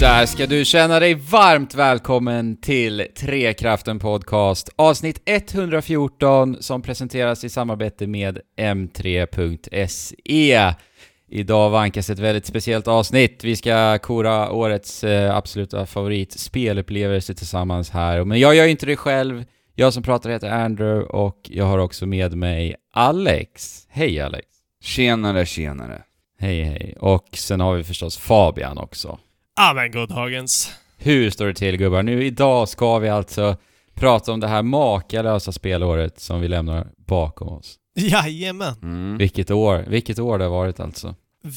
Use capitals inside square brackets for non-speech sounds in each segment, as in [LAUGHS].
Där ska du känna dig varmt välkommen till Trekraften Podcast, avsnitt 114 som presenteras i samarbete med M3.se. Idag vankas ett väldigt speciellt avsnitt. Vi ska kora årets eh, absoluta favoritspelupplevelse tillsammans här. Men jag gör inte det själv. Jag som pratar heter Andrew och jag har också med mig Alex. Hej Alex! Tjenare, tjenare. Hej hej. Och sen har vi förstås Fabian också. Ja men goddagens. Hur står det till gubbar? Nu idag ska vi alltså prata om det här makalösa spelåret som vi lämnar bakom oss. Jajamän. Mm. Vilket år, vilket år det har varit alltså.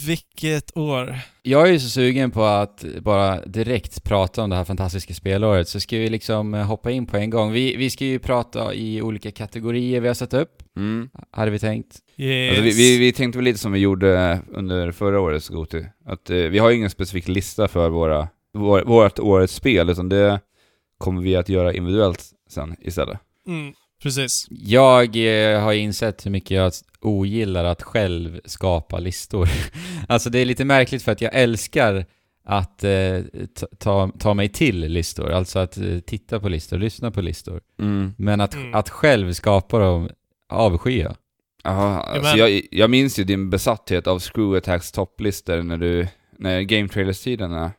Vilket år. Jag är ju så sugen på att bara direkt prata om det här fantastiska spelåret, så ska vi liksom eh, hoppa in på en gång. Vi, vi ska ju prata i olika kategorier vi har satt upp, Mm. hade vi tänkt. Yes. Alltså, vi, vi, vi tänkte väl lite som vi gjorde under förra årets Goti. Att eh, vi har ju ingen specifik lista för våra, vår, vårt årets spel, utan det kommer vi att göra individuellt sen istället. Mm, precis. Jag eh, har insett hur mycket jag ogillar att själv skapa listor. [LAUGHS] alltså det är lite märkligt för att jag älskar att eh, ta, ta, mig till listor, alltså att eh, titta på listor, lyssna på listor. Mm. Men att, Mm. att själv skapa dem avskyr jag. Alltså jag, jag minns ju din besatthet av Screw Attacks topplistor när du, när Game Trailers-tiderna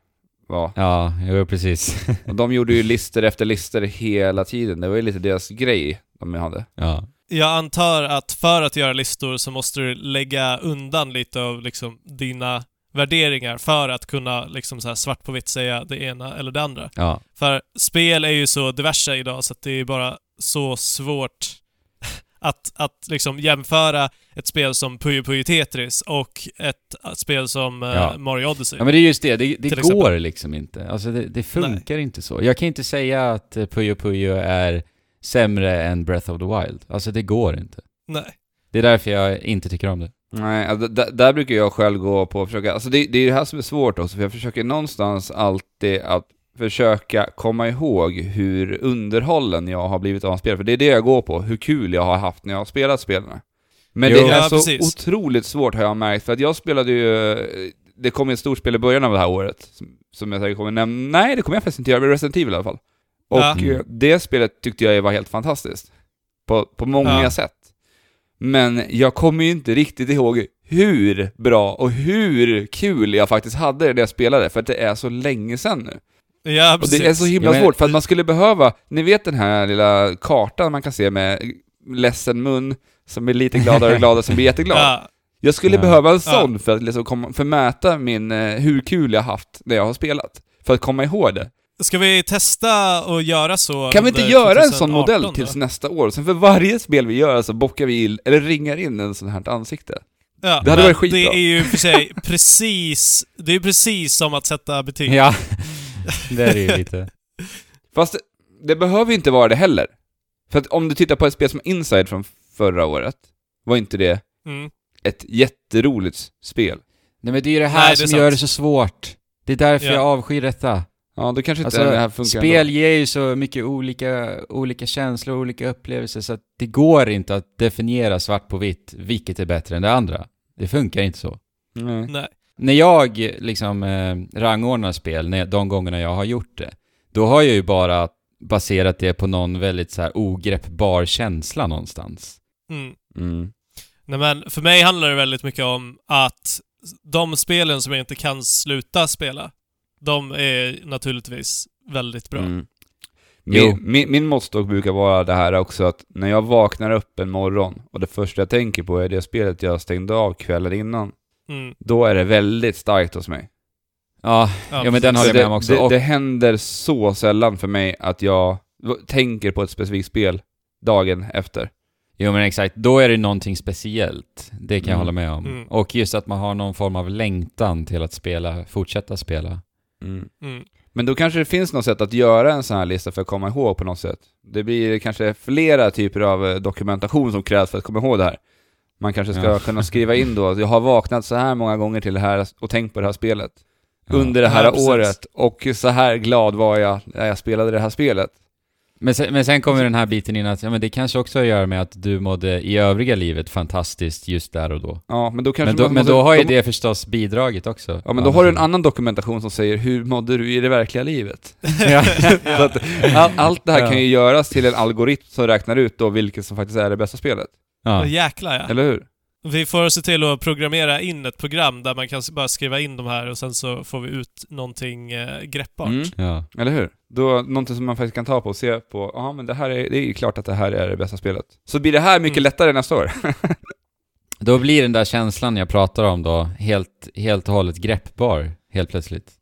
var. Ja, jo precis. Och de gjorde ju [LAUGHS] listor efter listor hela tiden, det var ju lite deras grej de hade. ja. Jag antar att för att göra listor så måste du lägga undan lite av liksom dina värderingar för att kunna liksom så här svart på vitt säga det ena eller det andra. Ja. För spel är ju så diversa idag så att det är bara så svårt [LAUGHS] att, att liksom jämföra ett spel som Puyo Puyo Tetris och ett spel som eh, Ja. Mario Odyssey. ja men det är just det, det, det går exempel. liksom inte. Alltså det, det funkar inte så. Jag kan inte säga att Puyo Puyo är sämre än Breath of the Wild. Alltså det går inte. Nej. Det är därför jag inte tycker om det. Nej, alltså, där brukar jag själv gå på att försöka, alltså det, det är det här som är svårt också, för jag försöker någonstans alltid att försöka komma ihåg hur underhållen jag har blivit av spel, för det är det jag går på, hur kul jag har haft när jag har spelat spelen. Men Jo. det är Ja, så precis. otroligt svårt har jag märkt, för att jag spelade ju, det kom ett stort spel i början av det här året, som, jag säkert kommer nämna, nej det kommer jag faktiskt inte göra, men Resident Evil i alla fall. Och Ja. eh, det spelet tyckte jag var helt fantastiskt. På, på många Ja. sätt. Men jag kommer ju inte riktigt ihåg hur bra och hur kul jag faktiskt hade det när jag spelade, för att det är så länge sedan nu. Ja, Och precis. det är så himla Ja, svårt, för att man skulle behöva, ni vet den här lilla kartan man kan se med ledsen mun, som är lite gladare och [LAUGHS] gladare, som blir jätteglad. Ja, Jag skulle Ja. behöva en sån för att liksom komma, förmäta min, eh, hur kul jag haft när jag har spelat. För att komma ihåg det. Ska vi testa och göra så Kan vi inte göra en sån 2018 modell då? tills nästa år? Sen för varje spel vi gör så bockar vi in, eller ringar in en sån här ansikte. Ja, Det hade varit skitbra. Det är ju för sig [LAUGHS] precis... Det är ju precis som att sätta betyg. Ja, [LAUGHS] det är det ju lite. Fast det, det behöver inte vara det heller. För att om du tittar på ett spel som Inside från förra året, var inte det Mm. ett jätteroligt spel? Nej men det är ju det här Nej, det som gör sant. det så svårt. Det är därför Ja. jag avskyr detta. Ja, då kanske inte Alltså, det här funkar spel ändå. ger ju så mycket olika, olika känslor och olika upplevelser så att det går inte att definiera svart på vitt vilket är bättre än det andra. Det funkar inte så. Nej. Nej. När jag liksom eh, rangordnar spel, när, de gångerna jag har gjort det, då har jag ju bara baserat det på någon väldigt så här ogreppbar känsla någonstans. Mm. Mm. Nej men, för mig handlar det väldigt mycket om att de spelen som jag inte kan sluta spela, de är naturligtvis väldigt bra. Mm. Jo. Min, min, min måttstock brukar vara det här också att när jag vaknar upp en morgon och det första jag tänker på är det spelet jag stängde av kvällen innan, Mm. då är det väldigt starkt hos mig. Ja, ja, men den håller jag det, med om också. Det, Och- det händer så sällan för mig att jag tänker på ett specifikt spel dagen efter. Jo men exakt, då är det någonting speciellt. Det kan jag Mm. hålla med om. Mm. Och just att man har någon form av längtan till att spela, fortsätta spela. Mm. Men då kanske det finns något sätt att göra en sån här lista för att komma ihåg på något sätt. Det blir kanske flera typer av eh, dokumentation som krävs för att komma ihåg det här. Man kanske ska Ja. [LAUGHS] kunna skriva in då, jag har vaknat så här många gånger till det här och tänkt på det här spelet. Ja. Under det här Ja, året, och så här glad var jag när jag spelade det här spelet. Men sen, men sen kommer den här biten in att ja, men det kanske också har att göra med att du mådde i övriga livet fantastiskt just där och då. Ja, men då kanske Men då, man men då har ju då- det förstås bidragit också. Ja, men då har du en annan dokumentation som säger hur mådde du i det verkliga livet? [LAUGHS] ja. [LAUGHS] Så att all, allt det här Ja. kan ju göras till en algoritm som räknar ut då vilket som faktiskt är det bästa spelet. ja. Jäklar ja. Eller hur? Vi får se till att programmera in ett program där man kan bara skriva in de här och sen så får vi ut någonting eh, greppbart. Mm. ja. Eller hur? Då, någonting som man faktiskt kan ta på och se på, ja men det här är, det är ju klart att det här är det bästa spelet. Så blir det här mycket Mm. lättare nästa år. [LAUGHS] Då blir den där känslan jag pratar om då helt, helt och hållet greppbar, helt plötsligt.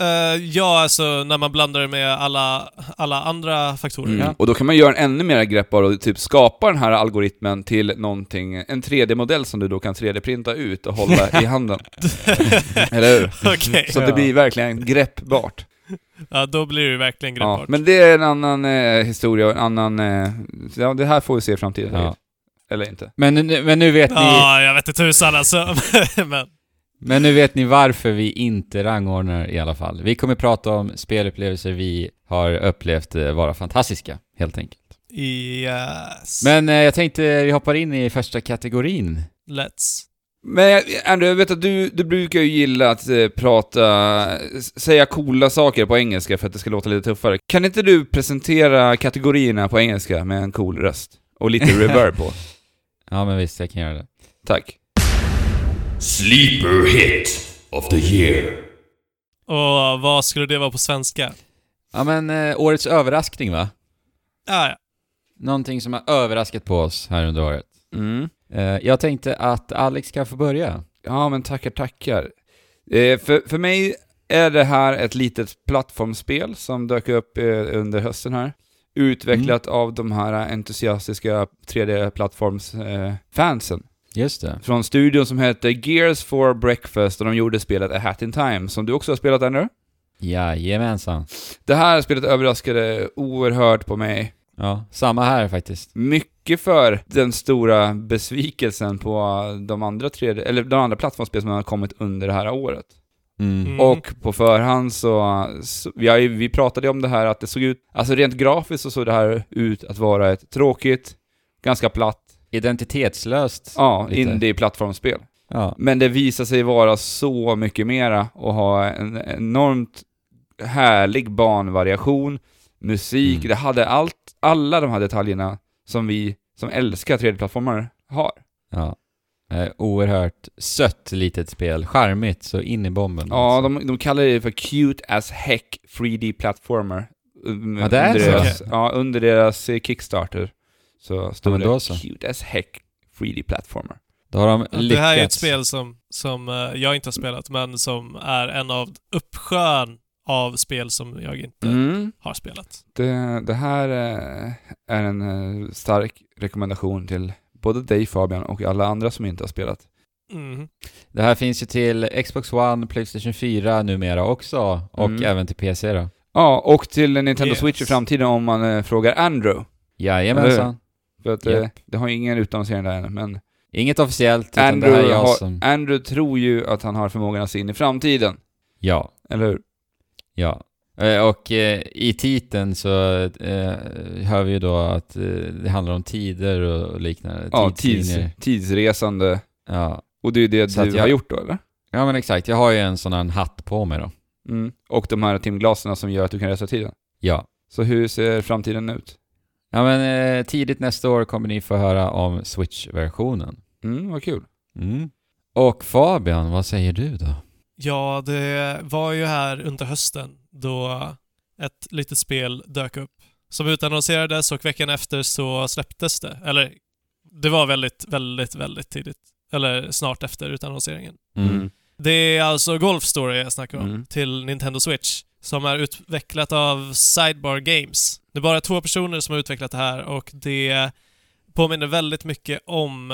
Eh, ja, alltså när man blandar det med alla, alla andra faktorer. Mm. Ja. Och då kan man göra en ännu mer greppbar och typ skapa den här algoritmen till någonting, en 3D-modell som du då kan 3D-printa ut och hålla i handen. [LAUGHS] Eller hur? Okej. Så att det blir verkligen greppbart. Ja, då blir det verkligen Ja, greppbart. men det är en annan eh, historia och en annan... Eh, ja, det här får vi se i framtiden. Ja. Eller inte. Men, nu- men nu vet ni... Ja, jag vet inte tusan alltså. [LAUGHS] men, Men nu vet ni varför vi inte rangordnar i alla fall. Vi kommer prata om spelupplevelser vi har upplevt eh, vara fantastiska, helt enkelt. yes. Men eh, jag tänkte vi hoppar in i första kategorin. Let's. Men jag- Andrew, jag vet att du, du brukar ju gilla att eh, prata, säga coola saker på engelska för att det ska låta lite tuffare. Kan inte du presentera kategorierna på engelska med en cool röst? Och lite [LAUGHS] reverb på. Ja, men visst, jag kan göra det. Tack. Sleeper hit of the year. Och vad skulle det vara på svenska? Ja, men eh, årets överraskning va? Ah, ja. Någonting som har överraskat på oss här under året. Mm. Eh, jag tänkte att Alex ska få börja. Ja, men tackar, tackar. Eh, för, för mig är det här ett litet plattformsspel som dök upp eh, under hösten här. Utvecklat av de här entusiastiska 3D-plattforms-fansen. Just det. Från studion som heter Gears for Breakfast och de gjorde spelet A Hat in Time, som du också har spelat Andrew. Jajamensan. Det här spelet överraskade oerhört på mig. Ja, samma här faktiskt. Mycket för den stora besvikelsen på de andra 3D, eller de andra plattformsspel som har kommit under det här året. Mm. Mm. Och på förhand så, så vi, har ju, vi pratade om det här att det såg ut, alltså rent grafiskt så såg det här ut att vara ett tråkigt, ganska platt, Identitetslöst. ja, Lite. indie-plattformsspel. Ja. Men det visar sig vara så mycket mera och ha en enormt härlig banvariation, musik, Mm. det hade allt, alla de här detaljerna som vi som älskar 3D-plattformar har. ja. Eh, oerhört sött litet spel. Charmigt så in i bomben. Ja, alltså. de, de kallar det för Cute as Heck 3D-plattformer. Um, Ja, det är under så. deras, Ja, under deras eh, Kickstarter. Så det då så. Cute as Heck 3D-plattformer. Då har de Ja, lyckats. Det här är ett spel som, som eh, jag inte har spelat, men som är en av uppsjön av spel som jag inte Mm. har spelat. Det, det här eh, är en eh, stark rekommendation till både dig Fabian och alla andra som inte har spelat. Mhm. Det här finns ju till Xbox One, Playstation 4 numera också. Och Mm. även till PC då. Ja, och till Nintendo Yes. Switch i framtiden om man frågar Andrew. Jajamensan. Att eh, Japp. det har ju ingen utannonsering där än, men Inget officiellt, utan Andrew, det här är jag har, som... Andrew tror ju att han har förmågan att se in i framtiden. Ja. Eller hur? Ja. Eh, Och eh, i titeln så eh, hör vi ju då att eh, det handlar om tider och liknande. Ja, tids, tidsresande. Ja. Och det är det Så du jag- har gjort då, eller? ja, men exakt. Jag har ju en sån här hatt på mig då. Mm. Och de här timglaserna som gör att du kan resa tiden. Ja. Så hur ser framtiden ut? Ja, men eh, tidigt nästa år kommer ni få höra om Switch-versionen. Mm, vad kul. Mm. Och Fabian, vad säger du då? Ja, det var ju här under hösten då ett litet spel dök upp som utannonserades och veckan efter så släpptes det. Eller, det var väldigt, väldigt, väldigt tidigt. Eller snart efter utannonseringen. Mm. Det är alltså Golf Story jag snackar om, Mm. till Nintendo Switch, som är utvecklat av Sidebar Games. Det är bara två personer som har utvecklat det här och det påminner väldigt mycket om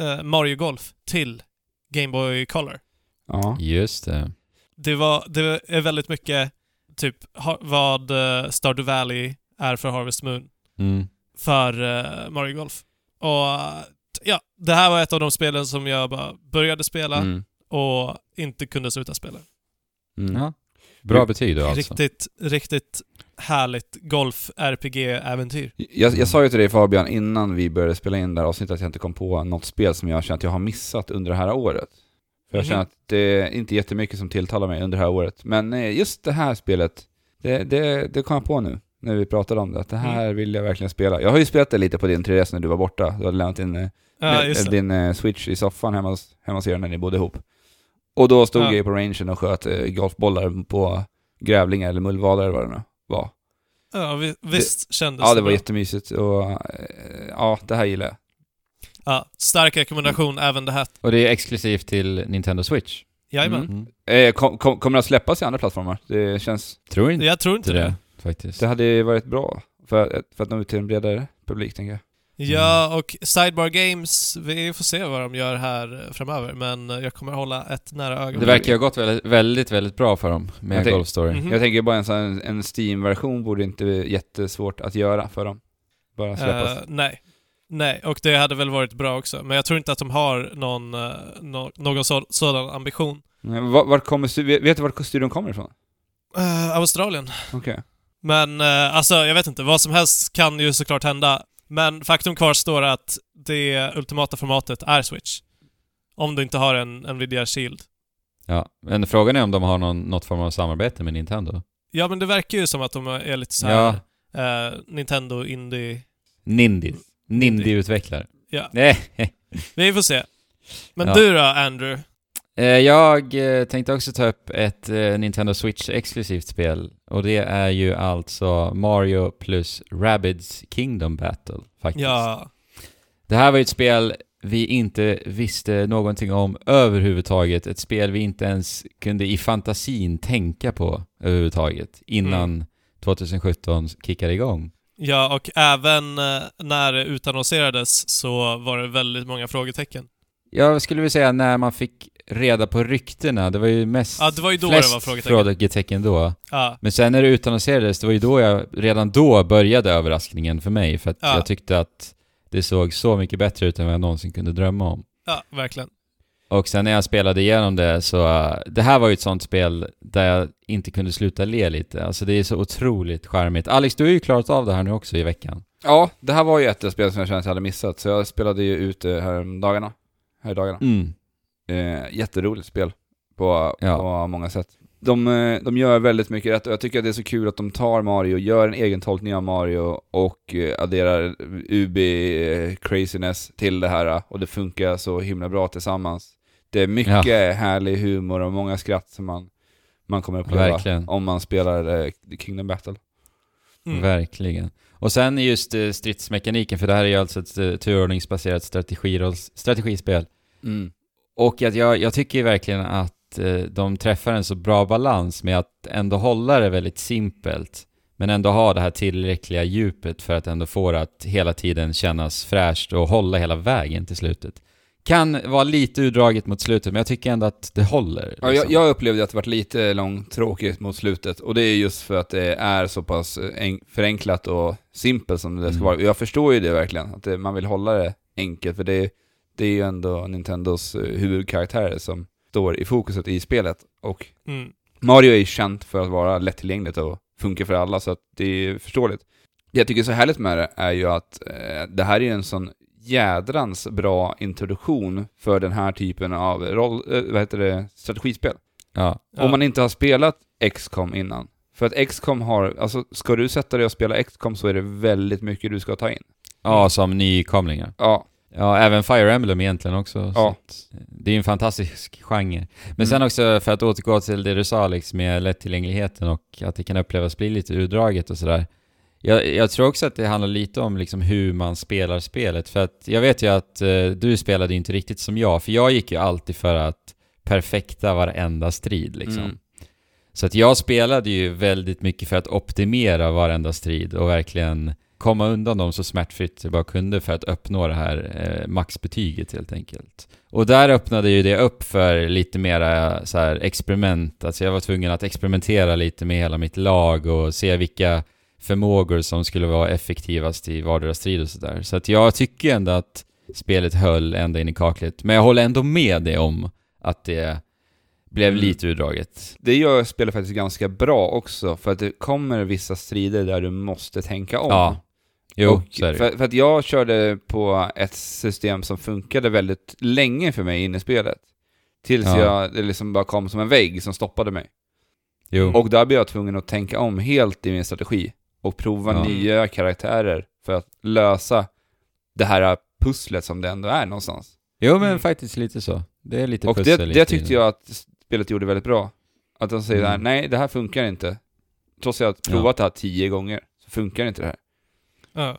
eh, Mario Golf till Game Boy Color. Ja. Just det. Det, var, det är väldigt mycket typ ha, vad eh, Stardew Valley är för Harvest Moon Mm. för eh, Mario Golf. Och ja, det här var ett av de spelen som jag bara började spela Mm. och inte kunde sluta spela. Mm. Ja. Bra betyg då alltså. Riktigt, riktigt härligt golf-RPG-äventyr. Jag, jag sa ju till dig Fabian innan vi började spela in det här avsnittet att jag inte kom på något spel som jag känner att jag har missat under det här året. För jag Mhm. känner att det är inte jättemycket som tilltalar mig under det här året. Men eh, just det här spelet, det, det, det kom jag på nu när vi pratade om det, att det här Mm. vill jag verkligen spela. Jag har ju spelat det lite på din 3DS när du var borta. Du hade lämnat din, eh, Ja, din eh, switch i soffan hemma hemma hos er när ni bodde ihop. Och då stod Ja. jag på rangen och sköt eh, golfbollar på grävlingar eller mullvader eller vad det nu var. Ja, vi, visst kändes Ja, det var bra. jättemysigt och eh, ja, det här gillar jag. Ja, stark rekommendation även det här. Och det är exklusivt till Nintendo Switch. Jajamän. Mm. Mm. Eh, kom, kom, kommer det att släppas i andra plattformar? Det känns... Tror inte Jag tror inte det, det. faktiskt. Det hade varit bra för, för att nå ut till en bredare publik, tänker jag. Ja, och Sidebar Games, vi får se vad de gör här eh, framöver, men eh, jag kommer hålla ett nära öga. Det verkar ju ha gått väldigt, väldigt, väldigt bra för dem med Golf Story. Mhm. Jag tänker bara en, sån, en Steam-version borde inte vara jättesvårt att göra för dem. Bara släppas. Eh, nej. Nej, och det hade väl varit bra också. Men jag tror inte att de har någon, eh, nå- någon så, sådan ambition. Men Vart, vart kommer, vet du vart studion kommer ifrån? Eh, Australien. Okej. Men eh, alltså, jag vet inte. Vad som helst kan ju såklart hända. Men faktum kvarstår att det ultimata formatet är Switch. Om du inte har en Nvidia Shield. Ja. Men frågan är om de har någon, något form av samarbete med Nintendo. Ja, men det verkar ju som att de är lite så Ja. eh, Nintendo Indie... Nindy. Nindy-utvecklare. Ja. Nej. [LAUGHS] Vi får se. Men Ja. du då, Andrew? Eh, Jag eh, tänkte också ta upp ett eh, Nintendo Switch-exklusivt spel. Och det är ju alltså Mario plus Rabbids Kingdom Battle, faktiskt. Ja. Det här var ju ett spel vi inte visste någonting om överhuvudtaget. Ett spel vi inte ens kunde i fantasin tänka på överhuvudtaget innan 2017 kickade igång. Ja, och även när det utannonserades så var det väldigt många frågetecken. Jag skulle vilja säga när man fick reda på ryktena, det var ju mest Ja, det var ju då flest det var frågetecken. frågetecken då. Ja, Men sen när det utannonserades, det var ju då jag, redan då började överraskningen för mig. För att Ja. jag tyckte att det såg så mycket bättre ut än vad jag någonsin kunde drömma om. ja, verkligen. Och sen när jag spelade igenom det så, uh, det här var ju ett sånt spel där jag inte kunde sluta le lite. Alltså det är så otroligt charmigt. Alex, du har ju klarat av det här nu också i veckan. Ja, det här var ju ett spel som jag kände att jag hade missat, så jag spelade ju ut det här dagarna. Här i dagarna. Mm. Eh, jätteroligt spel på, Ja. på många sätt. De, eh, de gör väldigt mycket rätt och jag tycker att det är så kul att de tar Mario, gör en egen tolkning av Mario och eh, adderar UB-craziness till det här och det funkar så himla bra tillsammans. Det är mycket härlig humor och många skratt som man, man kommer uppleva Verkligen. om man spelar eh, Kingdom Battle. Mm. Verkligen. Och sen just eh, stridsmekaniken, för det här är ju alltså ett eh, turordningsbaserat strategispel. Mm. Och att jag, jag tycker verkligen att eh, de träffar en så bra balans med att ändå hålla det väldigt simpelt, men ändå ha det här tillräckliga djupet för att ändå få det att hela tiden kännas fräscht och hålla hela vägen till slutet. Kan vara lite urdraget mot slutet, men jag tycker ändå att det håller. Ja, jag, liksom. jag upplevde att det var lite långtråkigt mot slutet och det är just för att det är så pass eh, en, förenklat och simpelt som det ska Mm. vara. Jag förstår ju det verkligen, att det, man vill hålla det enkelt för det, det är ju ändå Nintendos eh, huvudkaraktärer som står i fokuset i spelet och Mm. Mario är ju känt för att vara lättillgängligt och funka för alla så att det är förståeligt. Det jag tycker är så härligt med det är ju att eh, det här är ju en sån jädrans bra introduktion för den här typen av roll, eh, vad heter det, strategispel. Ja. Ja. Om man inte har spelat XCOM innan. För att XCOM har, alltså ska du sätta dig och spela XCOM så är det väldigt mycket du ska ta in. ja, som nykomlingar. Ja, Ja, även Fire Emblem egentligen också. så Ja. eh, det är ju en fantastisk genre. Men Mm. sen också, för att återgå till det du sa Alex, med lättillgängligheten och att det kan upplevas bli lite urdraget och sådär. Jag, jag tror också att det handlar lite om liksom hur man spelar spelet. För att jag vet ju att eh, du spelade inte riktigt som jag, för jag gick ju alltid för att perfekta varenda strid liksom. Mm. Så att jag spelade ju väldigt mycket för att optimera varenda strid och verkligen komma undan dem så smärtfritt jag bara kunde för att uppnå det här eh, maxbetyget helt enkelt. Och där öppnade ju det upp för lite mera så här experiment, alltså jag var tvungen att experimentera lite med hela mitt lag och se vilka förmågor som skulle vara effektivast i vardera strid och sådär. Så att jag tycker ändå att spelet höll ända in i kaklet, men jag håller ändå med dig om att det blev Mm. lite urdraget. Det gör spelet faktiskt ganska bra också, för att det kommer vissa strider där du måste tänka om. Ja. Jo, och så är det. för, för att jag körde på ett system som funkade väldigt länge för mig inne i spelet. Tills Ja. jag, det liksom bara kom som en vägg som stoppade mig. Jo. Och där blev jag tvungen att tänka om helt i min strategi. Och prova Ja. nya karaktärer för att lösa det här pusslet som det ändå är någonstans. jo, men Mm. faktiskt lite så. Det är lite Och det, pussel i det stilen. tyckte jag att spelet gjorde väldigt bra. Att de säger Mm. där, nej det här funkar inte. Trots att jag har Ja. provat det här tio gånger, så funkar inte det här. Ja,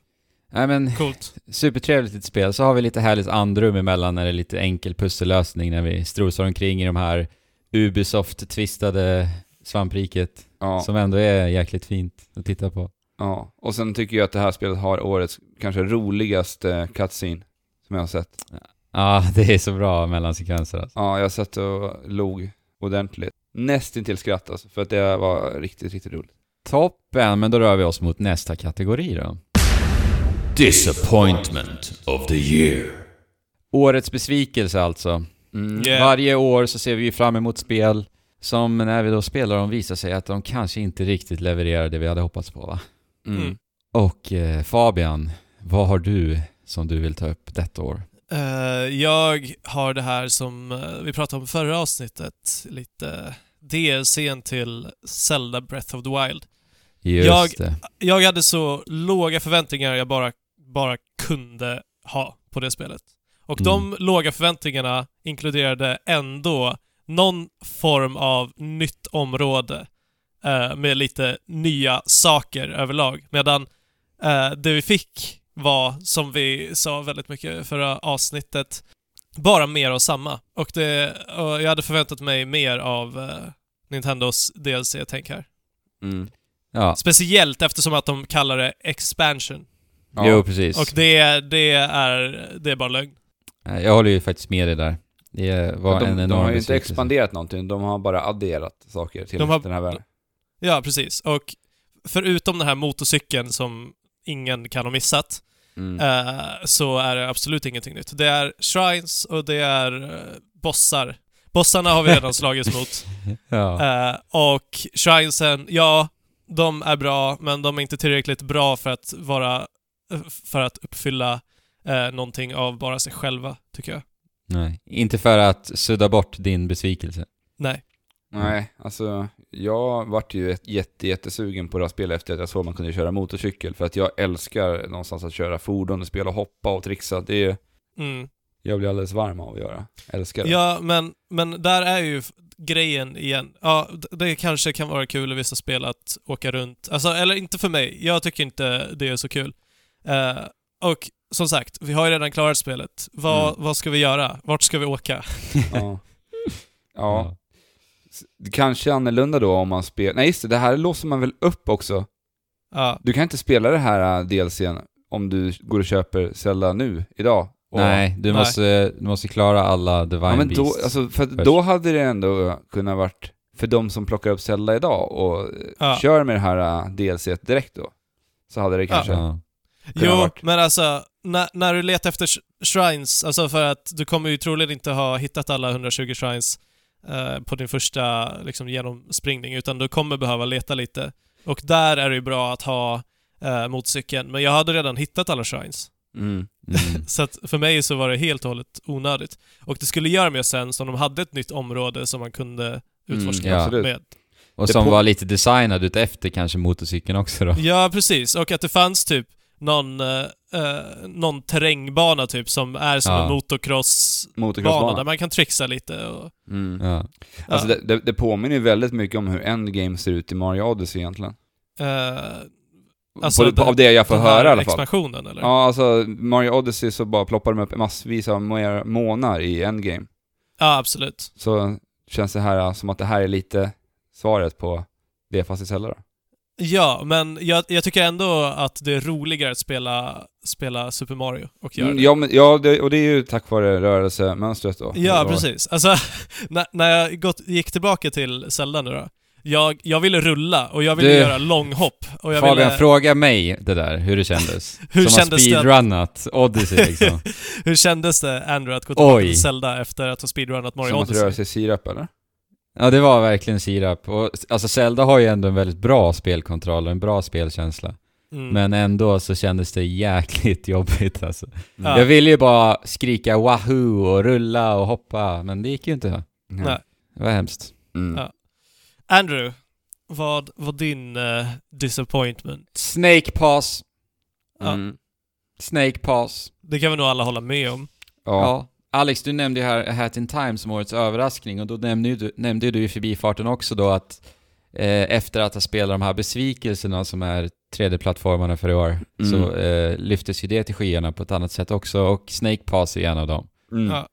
Nej men, coolt. [LAUGHS] supertrevligt litet spel. Så har vi lite härligt andrum emellan när det är lite enkel pussellösning när vi strosar omkring i de här Ubisoft-twistade svampriket. Ja, Som ändå är jäkligt fint att titta på. ja. Och sen tycker jag att det här spelet har årets kanske roligaste cutscene som jag har sett. Ja, [LAUGHS] det är så bra mellansekvenser alltså. Ja, jag satt och log ordentligt. Nästintill skratt alltså, för att det var riktigt, riktigt roligt. Toppen, men då rör vi oss mot nästa kategori då. Disappointment of the year. Årets besvikelse alltså. Mm. Yeah. Varje år så ser vi ju fram emot spel som när vi då spelar dem visar sig att de kanske inte riktigt levererar det vi hade hoppats på va? Mm. Mm. Och eh, Fabian, vad har du som du vill ta upp detta år? Eh, jag har det här som eh, vi pratade om förra avsnittet, lite DLCn till Zelda Breath of the Wild. Just Jag- det. Jag hade så låga förväntningar jag bara, bara kunde ha på det spelet. Och de låga förväntningarna inkluderade ändå någon form av nytt område eh, med lite nya saker överlag. Medan eh, det vi fick var, som vi sa väldigt mycket förra avsnittet, bara mer av samma. Och, det, och jag hade förväntat mig mer av eh, Nintendos DLC-tänk här. Mm. Ja, Speciellt eftersom att de kallar det expansion. Ja. jo precis. Och det, det, är, det är bara lögn. Eh, Jag håller ju faktiskt med dig där. Det var de, en de enorm har ju inte expanderat någonting, de har bara adderat saker till De har- den här världen. Ja, precis. Och förutom den här motorcykeln som ingen kan ha missat, Mm. eh, så är det absolut ingenting nytt. Det är shrines och det är eh, bossar. Bossarna har vi redan [LAUGHS] slagits mot. Ja. Eh, och shrinesen, ja, de är bra, men de är inte tillräckligt bra för att vara... för att uppfylla eh, någonting av bara sig själva, tycker jag. Nej, inte för att sudda bort din besvikelse. Nej. Nej, alltså jag vart ju ett- jätte, jättesugen på det här spelet efter att jag såg att man kunde köra motorcykel. För att jag älskar någonstans att köra fordon, spela, hoppa och trixa. Det är, Mm. jag blir alldeles varm av att göra. Älskar det. Ja, men, men där är ju grejen igen. Ja, det kanske kan vara kul i vissa spel att åka runt. Alltså, eller inte för mig. Jag tycker inte det är så kul. Eh, och som sagt, vi har ju redan klarat spelet. Vad, Mm. vad ska vi göra? Vart ska vi åka? [LAUGHS] Ja. ja. Det kanske är annorlunda då om man spelar... Nej just det, det här låser man väl upp också? Ja, Du kan inte spela det här äh, DLCn om du går och köper Zelda nu, idag. Och, Nej, du Nej. måste, du måste klara alla Divine Ja, men då, Beasts. alltså, för först. då hade det ändå kunnat varit för de som plockar upp Zelda idag och äh, Ja. kör med det här äh, DLC direkt då. Så hade det kanske... Ja. Jo, men alltså, när, när du letar efter sh- shrines, alltså för att du kommer ju troligen inte ha hittat alla 120 shrines eh, på din första liksom, genomspringning, utan du kommer behöva leta lite. Och där är det ju bra att ha eh, motorcykeln, men jag hade redan hittat alla shrines. Mm. [LAUGHS] Mm. Så att för mig så var det helt och hållet onödigt. Och det skulle göra mer sens om de hade ett nytt område som man kunde utforska Mm, ja. med. Och som var lite designad ut efter kanske motorcykeln också då. Ja, precis. Och att det fanns typ någon, eh, eh, någon terrängbana typ som är som Ja. en motocrossbana där Motocrossbana. man kan trixa lite och... Mm. Ja. Alltså ja. det, det, det påminner ju väldigt mycket om hur Endgame ser ut i Mario Odyssey egentligen. Eh, Alltså, på, det- av det jag får höra i alla fall. expansionen eller? Ja, alltså Mario Odyssey så bara ploppar de upp massvis av mer månar i Endgame. Ja, absolut. Så känns det här som att det här är lite svaret på det fast i Zelda då. Ja, men jag, jag tycker ändå att det är roligare att spela, spela Super Mario och göra Mm, det. ja, men, ja det, och det är ju tack vare rörelsemönstret då. Ja, precis. Alltså, [LAUGHS] när, när jag gått, gick tillbaka till Zelda nu då. Jag, jag ville rulla och jag ville Du- göra långhopp. Och jag Fabian, ville, fråga mig det där, hur det kändes. [LAUGHS] Hur Som kändes det har att- speedrunnat Odyssey liksom. [LAUGHS] hur kändes det, Andrew, att gå tillbaka Oj. till Zelda efter att ha speedrunnat Mario Som att röra Odyssey? sig i sirap eller? Ja, det var verkligen sirap. Och, alltså Zelda har ju ändå en väldigt bra spelkontroll och en bra spelkänsla. Mm. Men ändå så kändes det jäkligt [LAUGHS] jobbigt alltså. Ja. Jag ville ju bara skrika wahoo och rulla och hoppa, men det gick ju inte. Nej. Det var hemskt. Mm. Ja. Andrew, vad var din eh, disappointment? Snake pass. Ja. Mm. Snake pass. Det kan vi nog alla hålla med om. Ja. Alex, du nämnde ju här A Hat in Time som årets överraskning och då nämnde du, nämnde ju du i förbifarten också då att eh, efter att ha spelat de här besvikelserna som är 3D-plattformarna för i år Mm. så eh, lyftes ju det till skyarna på ett annat sätt också och Snake Pass är en av dem. Mm. Ja.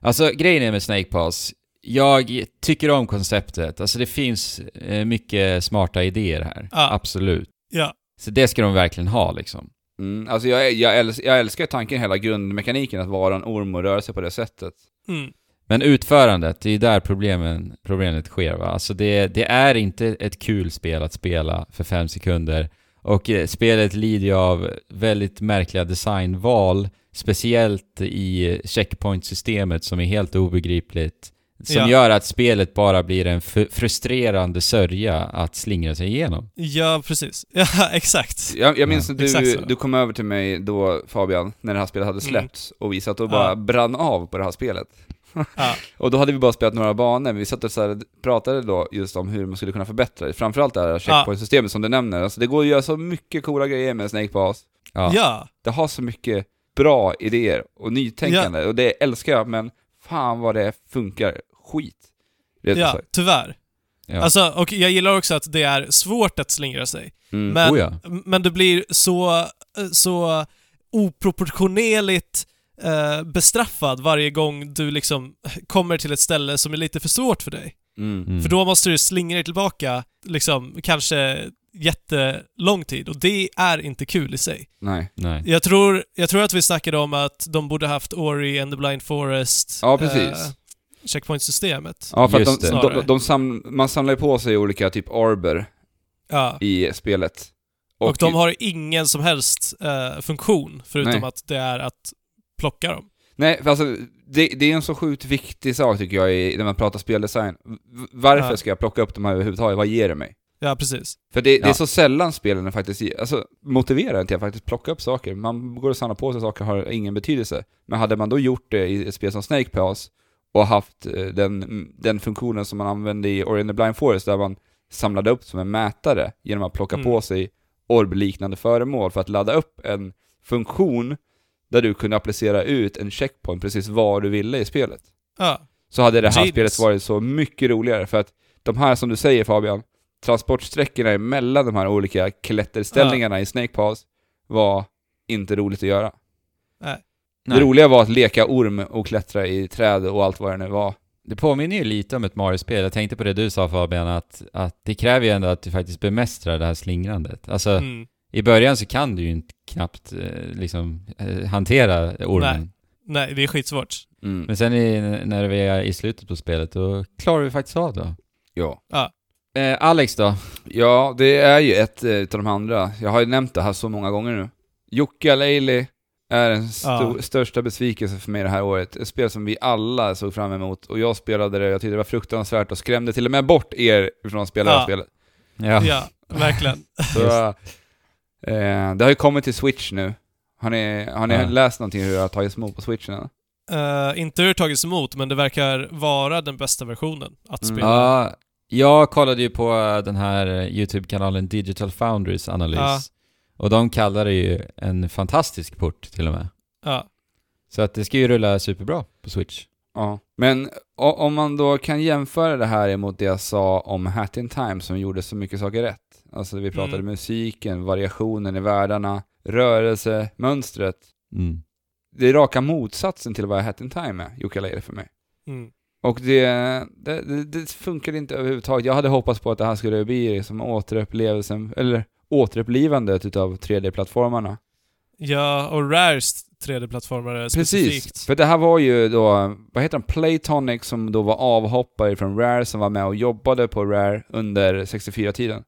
Alltså grejen är med Snake Pass, jag tycker om konceptet. Alltså det finns eh, mycket smarta idéer här. Ja. Absolut. Ja. Så det ska de verkligen ha liksom. Mm. Alltså jag, jag, älskar, jag älskar tanken, hela grundmekaniken, att vara en orm och röra sig på det sättet. Mm. Men utförandet, det är där problemen, problemet sker va. Alltså det, det är inte ett kul spel att spela för fem sekunder. Och eh, spelet lider ju av väldigt märkliga designval, speciellt i checkpoint-systemet som är helt obegripligt. Som Ja. gör att spelet bara blir en frustrerande sörja att slingra sig igenom. Ja, precis. [LAUGHS] Ja, exakt. Jag, jag minns Ja, när du, du kom över till mig då, Fabian, när det här spelet hade släppts, och vi satt och bara Ja. brann av på det här spelet. Ja. [LAUGHS] Och då hade vi bara spelat några banor, men vi satt och så här, pratade då just om hur man skulle kunna förbättra det. Framförallt det här checkpoint-systemet som du nämner. Alltså det går att göra så mycket coola grejer med Snake Pass. Ja. Ja. Det har så mycket bra idéer och nytänkande, och det älskar jag, men fan vad det funkar skit. Ja, sagt. tyvärr. Ja. Alltså, och jag gillar också att det är svårt att slingra sig. Mm. Men, Oh ja. men det blir så, så oproportionerligt eh, bestraffad varje gång du liksom kommer till ett ställe som är lite för svårt för dig. Mm. För då måste du slingra dig tillbaka, liksom, kanske jättelång tid och det är inte kul i sig. Nej. Nej. Jag tror, jag tror att vi snackade om att de borde haft Ori and the Blind Forest Ja, precis. eh, checkpoint-systemet. Ja, för att de, de, de, de sam, man samlar ju på sig olika typ arbor Ja. i spelet. Och, de har ingen som helst eh, funktion, förutom Nej. att det är att plocka dem. Nej, för alltså, det, det är en så sjukt viktig sak tycker jag i, när man pratar speldesign. Varför Ja. ska jag plocka upp de här överhuvudtaget? Vad ger det mig? Ja, precis. För det, det är Ja. så sällan spelen faktiskt alltså, motiverar en till att faktiskt plocka upp saker. Man går och samlar på sig saker har ingen betydelse. Men hade man då gjort det i ett spel som Snake Pass och haft eh, den, den funktionen som man använde i Ori the Blind Forest där man samlade upp som en mätare genom att plocka Mm. på sig orb-liknande föremål för att ladda upp en funktion där du kunde applicera ut en checkpoint precis var du ville i spelet. Ja. Så hade det här Genius. spelet varit så mycket roligare för att de här som du säger Fabian, transportsträckorna emellan de här olika klätterställningarna i Snake Pass var inte roligt att göra. Nej. Det roliga var att leka orm och klättra i träd och allt vad det nu var. Det påminner ju lite om ett Mario-spel. Jag tänkte på det du sa Fabian, att, att det kräver ju ändå att du faktiskt bemästrar det här slingrandet. Alltså, Mm. i början så kan du ju inte knappt eh, liksom eh, hantera ormen. Nej, det är skitsvårt. Mm. Men sen i, när vi är i slutet på spelet, då klarar vi faktiskt av det. Ja. Eh, Alex då? ja, det är ju ett eh, utav de andra. Jag har ju nämnt det här så många gånger nu. Jukka Leili är den sto- Ja. största besvikelsen för mig det här året. Ett spel som vi alla såg fram emot och jag spelade det, jag tyckte det var fruktansvärt och skrämde till och med bort er från att spela det här Ja. spelet. Ja. Ja, verkligen. [LAUGHS] Så, eh, det har ju kommit till Switch nu. Har ni, har ni Ja. läst någonting hur det har tagits emot på Switchen? eller? Eh, inte hur det tagits emot, men det verkar vara den bästa versionen att Mm. spela. Ja, jag kollade ju på den här eh, YouTube-kanalen Digital Foundries analys. Ja. Och de kallar det ju en fantastisk port till och med. Ja. Så att det ska ju rulla superbra på Switch. Ja. Men om man då kan jämföra det här emot det jag sa om Hat in Time som gjorde så mycket saker rätt. Alltså vi pratade Mm. musiken, variationen i världarna, rörelse, mönstret. Mm. Det är raka motsatsen till vad Hat in Time är, Yooka-Laylee för mig. Mm. Och det, det, det, det funkar inte överhuvudtaget. Jag hade hoppats på att det här skulle bli som återupplevelsen, eller återupplivandet utav 3D-plattformarna. Ja, och Rares 3D-plattformare Precis, specifikt. för det här var ju då, vad heter han, Playtonic som då var avhoppare från Rare, som var med och jobbade på Rare under 64-tiden.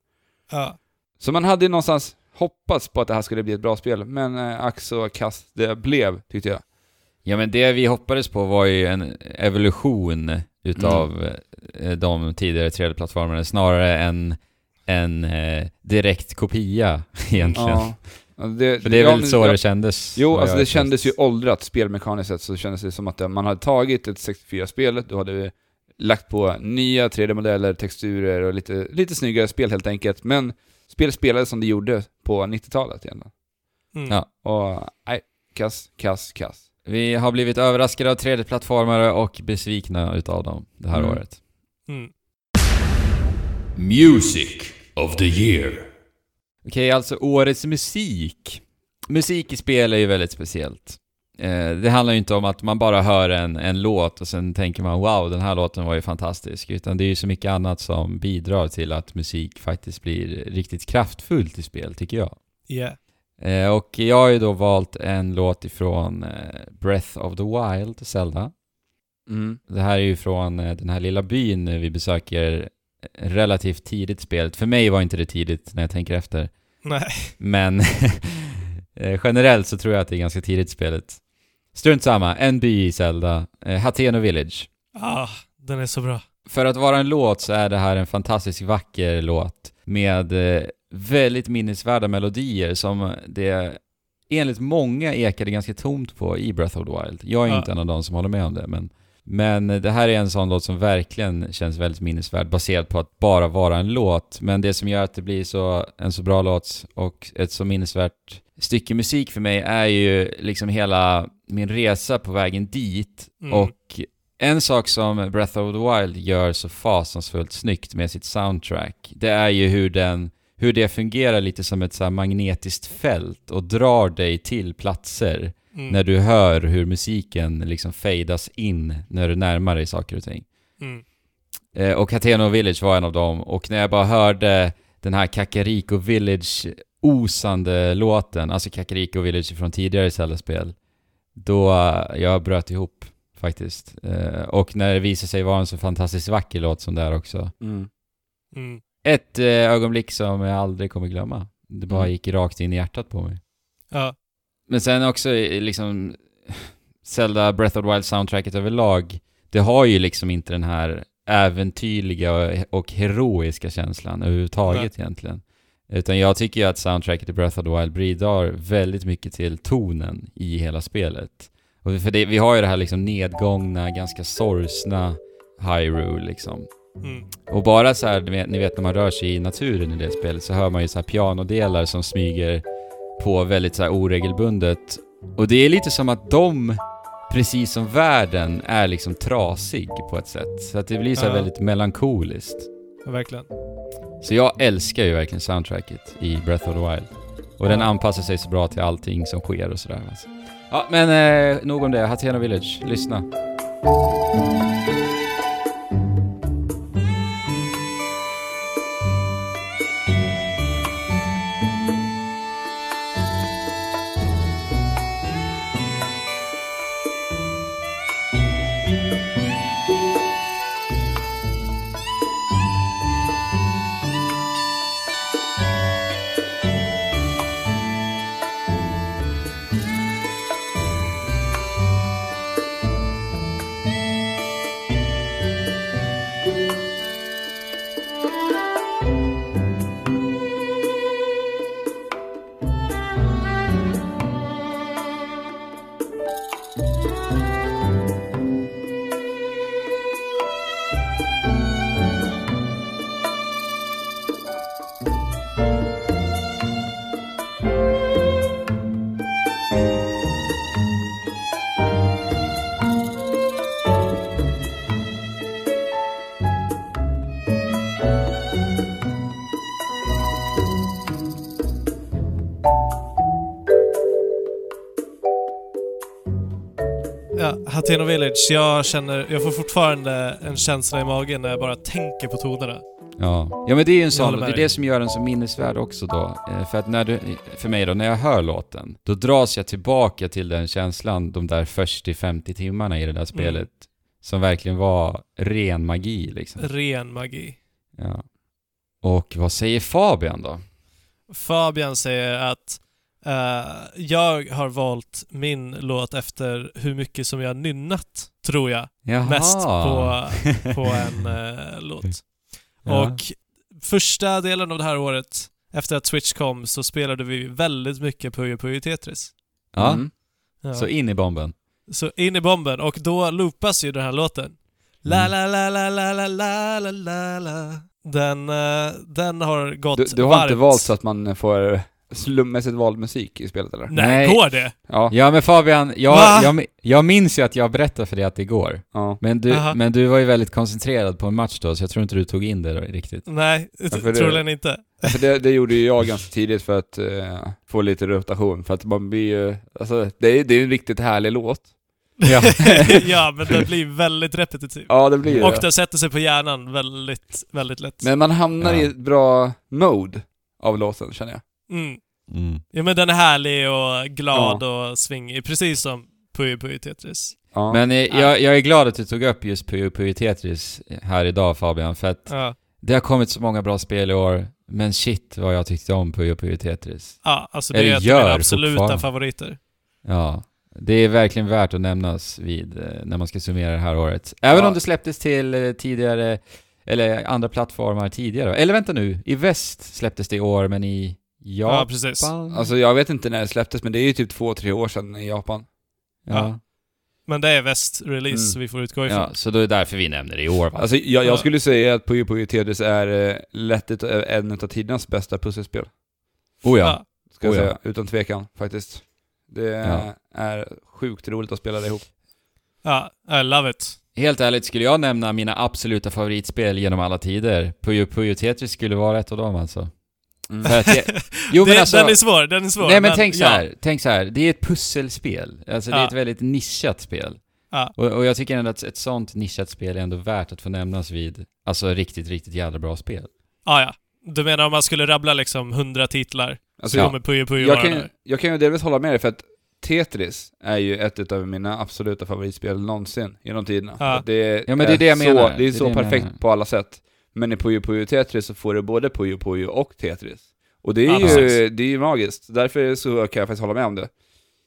Ja. Så man hade ju någonstans hoppats på att det här skulle bli ett bra spel, men eh, ack så kast det blev, tyckte jag. Ja men det vi hoppades på var ju en evolution utav eh, de tidigare 3D-plattformarna snarare än en eh, direkt kopia [LAUGHS] egentligen. Ja. Det, För det är ja, väl men- så ja, det kändes. Jo, alltså det kändes ju åldrat spelmekaniskt sett, så kändes det som att man hade tagit ett 64-spelet, du hade lagt på nya 3D-modeller, texturer och lite, lite snyggare spel helt enkelt. Men spel spelades som det gjorde på 90-talet egentligen. Mm. Ja. Och nej, kass, kass, kass. Vi har blivit överraskade av 3D-plattformare och besvikna utav dem det här Mm. året. Mm. Music of the year. Okej, alltså årets musik. Musik i spel är ju väldigt speciellt. Eh, det handlar ju inte om att man bara hör en, en låt och sen tänker man wow, den här låten var ju fantastisk. Utan det är ju så mycket annat som bidrar till att musik faktiskt blir riktigt kraftfullt i spel, tycker jag. Yeah. Eh, och jag har ju då valt en låt ifrån eh, Breath of the Wild, Zelda. Mm. Det här är ju från eh, den här lilla byn vi besöker relativt tidigt spelet. För mig var inte det tidigt när jag tänker efter. Nej. Men [LAUGHS] generellt så tror jag att det är ganska tidigt spelet. Strunt samma, en by i Zelda, Hateno Village. Ah, den är så bra. För att vara en låt så är det här en fantastiskt vacker låt med väldigt minnesvärda melodier som det enligt många ekade ganska tomt på i Breath of the Wild. Jag är Ja. inte en av de som håller med om det, men, men det här är en sån låt som verkligen känns väldigt minnesvärd baserat på att bara vara en låt. Men det som gör att det blir så, en så bra låt och ett så minnesvärt stycke musik för mig är ju liksom hela min resa på vägen dit Mm. och en sak som Breath of the Wild gör så fasansfullt snyggt med sitt soundtrack, det är ju hur den hur det fungerar lite som ett så här magnetiskt fält och drar dig till platser Mm. när du hör hur musiken liksom fadas in när du närmar dig saker och ting. Mm. Eh, och Hateno Village var en av dem och när jag bara hörde den här Kakariko Village osande låten, alltså Kakariko Village från tidigare Zelda-spel, då eh, jag bröt ihop faktiskt. Eh, och när det visade sig vara en så fantastiskt vacker låt som det är också. Mm. Mm. Ett eh, ögonblick som jag aldrig kommer glömma. Det bara Mm. gick rakt in i hjärtat på mig. Ja. Men sen också eh, liksom [SIGHS] Zelda Breath of the Wild soundtracket överlag, det har ju liksom inte den här äventyrliga och, heroiska känslan överhuvudtaget egentligen. Utan jag tycker ju att soundtracket i Breath of the Wild bidrar väldigt mycket till tonen i hela spelet. Och för det, vi har ju det här liksom nedgångna, ganska sorgsna Hyrule liksom. Mm. Och bara så här, ni vet, när man rör sig i naturen i det spelet så hör man ju så här pianodelar som smyger på väldigt så här oregelbundet. Och det är lite som att de, precis som världen, är liksom trasig på ett sätt. Så att det blir så här Ja. väldigt melankoliskt. Ja, verkligen. Så jag älskar ju verkligen soundtracket i Breath of the Wild. Och den Ja. anpassar sig så bra till allting som sker och sådär. Alltså. Ja, men eh, nog om det. Hateno Village, lyssna. Village. Jag känner, jag får fortfarande en känsla i magen när jag bara tänker på tonerna. Ja. ja, men det är ju en sån, det är det som gör den så minnesvärd också då. Eh, För att när du, för mig då, när jag hör låten, då dras jag tillbaka till den känslan de där 40-50 timmarna i det där spelet. Som verkligen var ren magi liksom. Ren magi. Ja. Och vad säger Fabian då? Fabian säger att eh, jag har valt min låt efter hur mycket som jag nynnat tror jag. Jaha. Mest på, på en [LAUGHS] eh, låt. Ja. Och första delen av det här året, efter att Switch kom, så spelade vi väldigt mycket Puyo Puyo Tetris. Ja, Mm. Ja. så in i bomben. Så in i bomben, och då loopas ju den här låten. La Mm. la la la la la la la la la Den, eh, den har gått Du, du har varmt. inte valt så att man får slummässigt vald musik i spelet eller? Nej, Nej. går det? Ja. Ja men Fabian, jag, jag, jag minns ju att jag berättade för dig att det går. ja. Men du, Aha. men du var ju väldigt koncentrerad på en match då, så jag tror inte du tog in det riktigt. Nej, det- troligen inte. För det, det gjorde ju jag ganska tidigt för att eh, få lite rotation, för att man blir ju, alltså det är, det är ju en riktigt härlig låt. Ja. [LAUGHS] ja, men den blir väldigt repetitiv. Ja, det blir Och det. den sätter sig på hjärnan väldigt, väldigt lätt. Men man hamnar Ja. i ett bra mode av låten, känner jag. Mm. Mm. Ja men den är härlig och glad och svingig, precis som Puyo Puyo Tetris. Ja. Men jag, jag är glad att du tog upp just Puyo Puyo Tetris här idag Fabian, för att Ja, det har kommit så många bra spel i år, men shit vad jag tyckte om Puyo Puyo Tetris. ja alltså det Eller är ett av mina absoluta favoriter. Ja, det är verkligen värt att nämnas vid eh, när man ska summera det här året. Även Ja. om det släpptes till eh, tidigare, eller andra plattformar tidigare. Eller vänta nu, i väst släpptes det i år, men i Ja, Japan? precis. Alltså jag vet inte när det släpptes, men det är ju typ två, tre år sedan i Japan. ja. Men det är väst-release, Mm. vi får utgå ifrån. ja, så då är det därför vi nämner det i år va? Alltså jag, Ja. jag skulle säga att Puyo Puyo Tetris är eh, lätt ett, en av tidernas bästa pusselspel. oh ja. Ja. Ska jag Oh ja. säga, utan tvekan faktiskt. Det Ja. är sjukt roligt att spela det ihop. Ja, I love it. Helt ärligt, skulle jag nämna mina absoluta favoritspel genom alla tider, Puyo Puyo Tetris skulle vara ett av dem alltså. Mm. För att jag, [LAUGHS] jo men det, alltså... den är svår, den är svår. Nej men tänk så ja. här, tänk så här. det är ett pusselspel. Alltså det är Ja. ett väldigt nischat spel. Ja. Och, och jag tycker ändå att ett sånt nischat spel är ändå värt att få nämnas vid, alltså riktigt, riktigt jävla bra spel. Ah, ja. Du menar om man skulle rabbla liksom 100 titlar, Alltså, så jag, kommer Puyo Puyo jag, kan, jag kan ju delvis hålla med dig för att Tetris är ju ett av mina absoluta favoritspel någonsin genom tiderna. Ja. Det är, Ja, men det är det jag så, menar. Det är, Det är så det perfekt menar. på alla sätt. Men i Puyo Puyo Tetris så får du både Puyo Puyo och Tetris. Och det är Ja, ju, det är ju magiskt. Därför så kan jag faktiskt hålla med om det.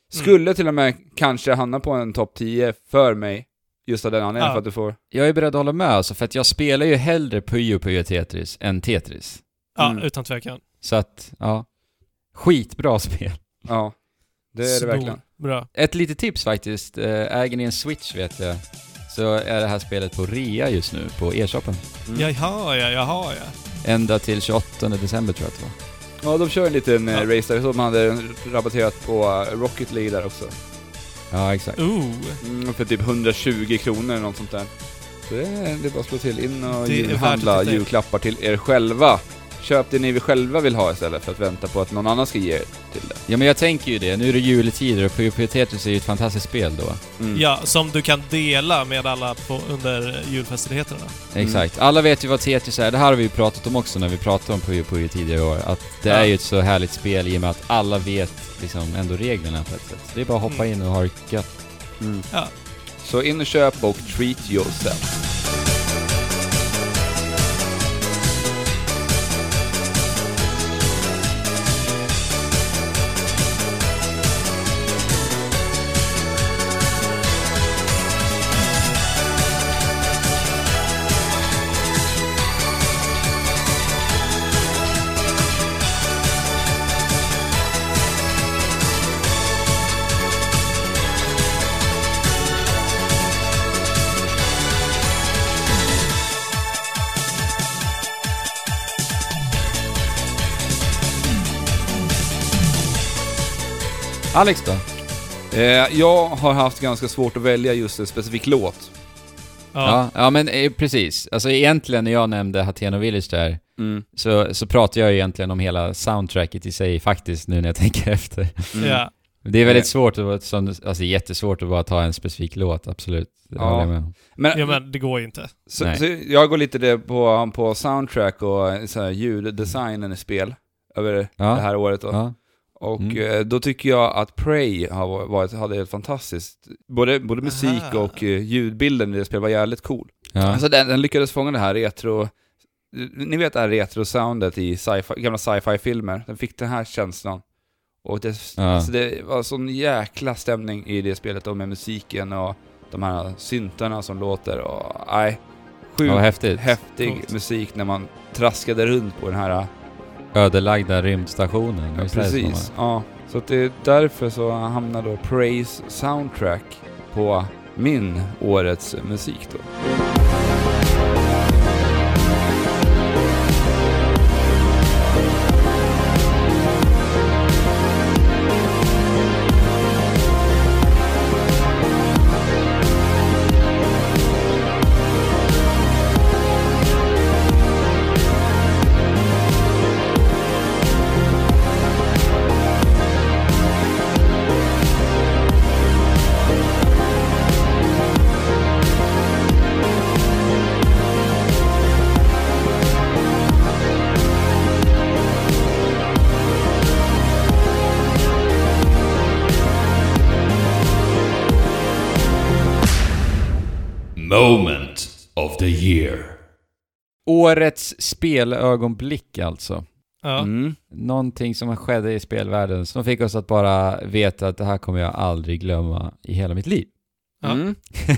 Skulle till och med kanske hamna på en topp 10 för mig, just av den anledningen Ja. för att du får... Jag är beredd att hålla med alltså, för att jag spelar ju hellre Puyo Puyo Tetris än Tetris. Ja, Mm. utan tvekan. Så att, ja. Skitbra spel. Ja, det är det Snor. verkligen. Bra. Ett litet tips faktiskt, eh, äger ni en Switch vet jag, så är det här spelet på rea just nu på e-shoppen. Mm. Jaha, ja, jaha, ja. Ända till 28 december tror jag att det var. Ja, de kör en liten Ja. ja. race där, så man hade rabatterat på eh, Rocket League där också. Ja, exakt. Ooh. Mm, för typ 120 kronor eller något sånt där. Så det är, det är bara att slå till in och in. julklappar till er själva. Köp det ni själva vill ha istället för att vänta på att någon annan ska ge er till det. Ja men jag tänker ju det, nu är det juletider och Puyo Tetris är ju ett fantastiskt spel då. Mm. Ja, som du kan dela med alla på, under julfestiligheterna. Mm. Exakt. Alla vet ju vad Tetris är, det här har vi ju pratat om också när vi pratade om Puyo Puyo tidigare år. Att det Ja. är ju ett så härligt spel i och med att alla vet liksom ändå reglerna på ett sätt. Så det är bara att hoppa in och ha det gött. Mm. Ja. Så in och köp och treat yourself. Alex då? Eh, jag har haft ganska svårt att välja just en specifik låt. Ja. Ja, ja men eh, precis. Alltså egentligen när jag nämnde Hateno Village där, Mm. så, så pratar jag egentligen om hela soundtracket i sig faktiskt nu när jag [LAUGHS] tänker efter. Mm. ja. Det är väldigt Eh. svårt att, som, alltså jättesvårt att bara ta en specifik låt, absolut. Det Ja. håller jag med om. Men, ja, men det går ju inte. så, Nej. så jag går lite det på, på soundtrack och så här, ljuddesignen i spel över Ja. det här året. Då. Ja. Och Mm. eh, då tycker jag att Prey har varit, hade ett fantastiskt, både, både musik Aha. och eh, ljudbilden i det spelet var jävligt cool. Ja. Alltså den, den lyckades fånga det här retro, ni vet det här retro-soundet i sci-fi, gamla sci-fi-filmer, den fick den här känslan. Och det, Ja. alltså det var sån jäkla stämning i det spelet och med musiken och de här syntarna som låter och nej. Sjukt Ja, häftig Coolt. musik när man traskade runt på den här... Ödelagda rymdstationen. Ja, precis. Ja. Så det är därför så hamnar då Praise Soundtrack på min årets musik då. Årets spelögonblick alltså. Ja. Mm. Någonting som skedde i spelvärlden som fick oss att bara veta att det här kommer jag aldrig glömma i hela mitt liv. Ja. Mm. [LAUGHS]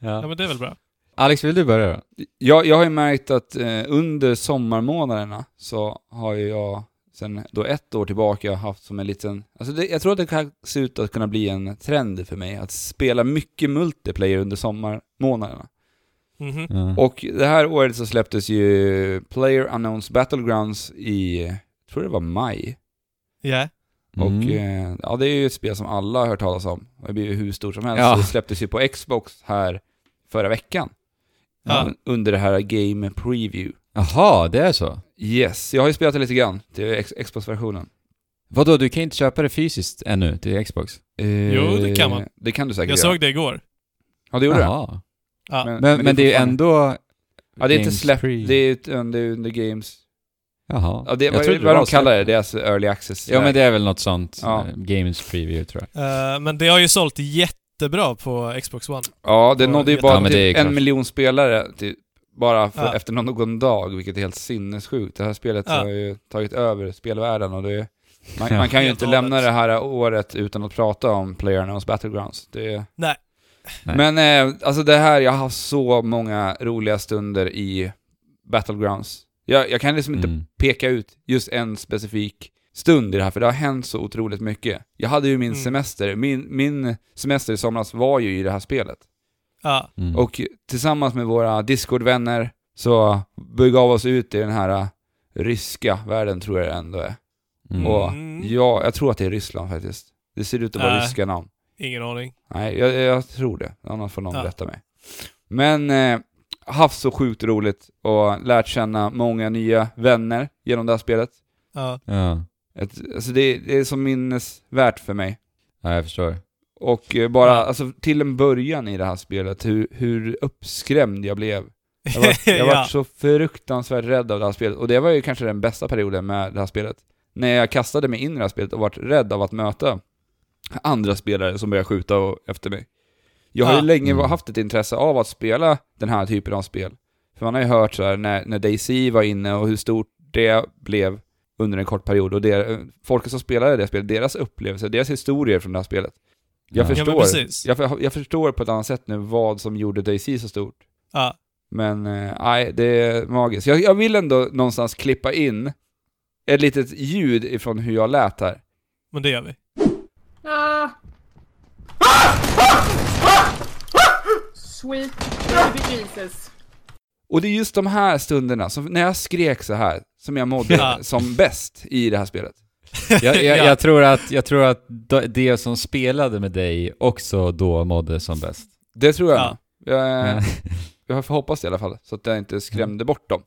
ja, ja. men det är väl bra. Alex, vill du börja då? Jag, jag har ju märkt att eh, under sommarmånaderna så har ju jag sen då ett år tillbaka haft som en liten... Alltså det, jag tror att det kan se ut att kunna bli en trend för mig att spela mycket multiplayer under sommarmånaderna. Mhm. Ja. Och det här året så släpptes ju Player Unknowns Battlegrounds i, jag tror det var maj. Ja. Och Mm. eh, ja, det är ju ett spel som alla har hört talas om. Det blir ju hur stort som helst. Ja. Det släpptes ju på Xbox här förra veckan. Ja. Under det här Game Preview. Jaha, det är så? Yes, jag har ju spelat det lite grann till X- Xbox-versionen. Vadå, du kan inte köpa det fysiskt ännu till Xbox? Eh, Jo, det kan man. Det kan du säkert Jag göra. såg det igår. Ja, det gjorde det. Ja. Men, men, det är ändå... Ja, det är inte släppt. Det är under, under Games... Jaha. Ja, det, Jag vad, det vad var de kallar det, det är alltså early access. Ja, men det är väl något sånt. Ja. eh, Games Preview, tror jag. Eh, men det har ju sålt jättebra på Xbox One. Ja, det nådde ju bara Ja, men till en miljon spelare till, bara för, Ja. efter någon dag, vilket är helt sinnessjukt. Det här spelet Ja. har ju tagit över spelvärlden och det är, man, Ja. man kan ju inte lämna det här året utan att prata om PlayerUnknown's Battlegrounds. Det är, Nej. Nej. Men eh, alltså det här, jag har haft så många roliga stunder i Battlegrounds. Jag, jag kan liksom inte Mm. peka ut just en specifik stund i det här, för det har hänt så otroligt mycket. Jag hade ju min Mm. semester, min, min semester i somras var ju i det här spelet. Ja. Mm. Och tillsammans med våra Discord-vänner så begav oss ut i den här äh, ryska världen, tror jag det ändå är. Mm. Och Mm. ja, jag tror att det är Ryssland faktiskt. Det ser ut att vara Äh. ryska namn. Ingen aning. Nej, jag, jag tror det. Annars får någon Ja. berätta mig. Men eh, haft så sjukt roligt och lärt känna många nya vänner genom det här spelet. Ja. Ja. Ett, alltså det, det är så minnesvärt för mig. ja, jag förstår. Och eh, bara, Ja. alltså till en början i det här spelet, hur, hur uppskrämd jag blev. Jag var, [LAUGHS] jag var ja. så fruktansvärt rädd av det här spelet. Och det var ju kanske den bästa perioden med det här spelet. När jag kastade mig in i det här spelet och vart rädd av att möta andra spelare som började skjuta och, efter mig. Jag har ju Ja. länge Mm. haft ett intresse av att spela den här typen av spel. För man har ju hört så här när, när DayZ var inne och hur stort det blev under en kort period. Och det, folket som spelade det spelet, deras upplevelser, deras historier från det här spelet. Jag Ja. förstår, Ja, jag, jag förstår på ett annat sätt nu vad som gjorde DayZ så stort. Ja. Men eh, nej, det är magiskt. Jag, jag vill ändå någonstans klippa in ett litet ljud ifrån hur jag lät här. Men det gör vi. Sweet baby Jesus. Och det är just de här stunderna, som, när jag skrek så här, som jag mådde Ja. som bäst i det här spelet. Jag, jag, [LAUGHS] Ja. jag, tror att, jag tror att det som spelade med dig också då mådde som bäst. Det tror jag. Ja. Jag, Ja. [LAUGHS] jag får hoppas det i alla fall, så att jag inte skrämde bort dem.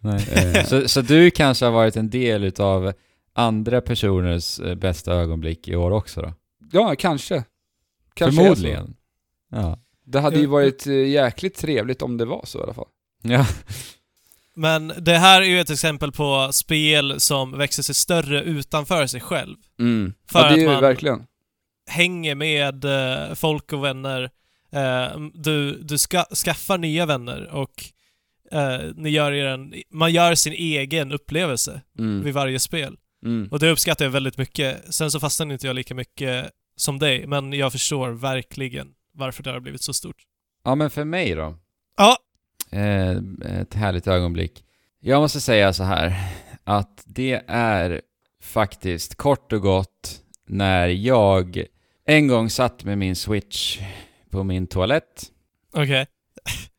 Nej. [LAUGHS] Eh, Så, så du kanske har varit en del utav andra personers eh, bästa ögonblick i år också då? ja, kanske. Kanske. Förmodligen. Ja. Det hade ju Ja. varit eh, jäkligt trevligt om det var så i alla fall. Ja. Men det här är ju ett exempel på spel som växer sig större utanför sig själv. Mm. För ja, det är att ju man- verkligen. Hänger med eh, folk och vänner. Eh, du du ska, skaffar nya vänner och eh, ni gör er en, man gör sin egen upplevelse Mm. vid varje spel. Mm. Och det uppskattar jag väldigt mycket. Sen så fastnar inte jag lika mycket som dig, men jag förstår verkligen varför det har blivit så stort. Ja, men för mig då? Ja. Eh, ett härligt ögonblick. Jag måste säga så här, att det är faktiskt kort och gott när jag en gång satt med min switch på min toalett Okej.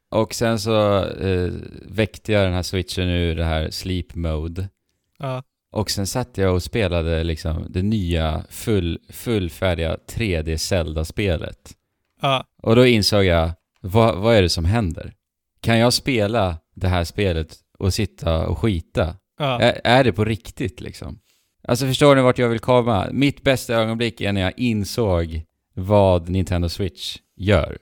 och sen så eh, väckte jag den här switchen ur det här sleep mode Ja. Och sen satt jag och spelade liksom det nya full, fullfärdiga 3D Zelda-spelet. Ja. Och då insåg jag, vad, vad är det som händer? Kan jag spela det här spelet och sitta och skita? Ja. Är, är det på riktigt liksom? Alltså förstår ni vart jag vill komma? Mitt bästa ögonblick är när jag insåg vad Nintendo Switch gör.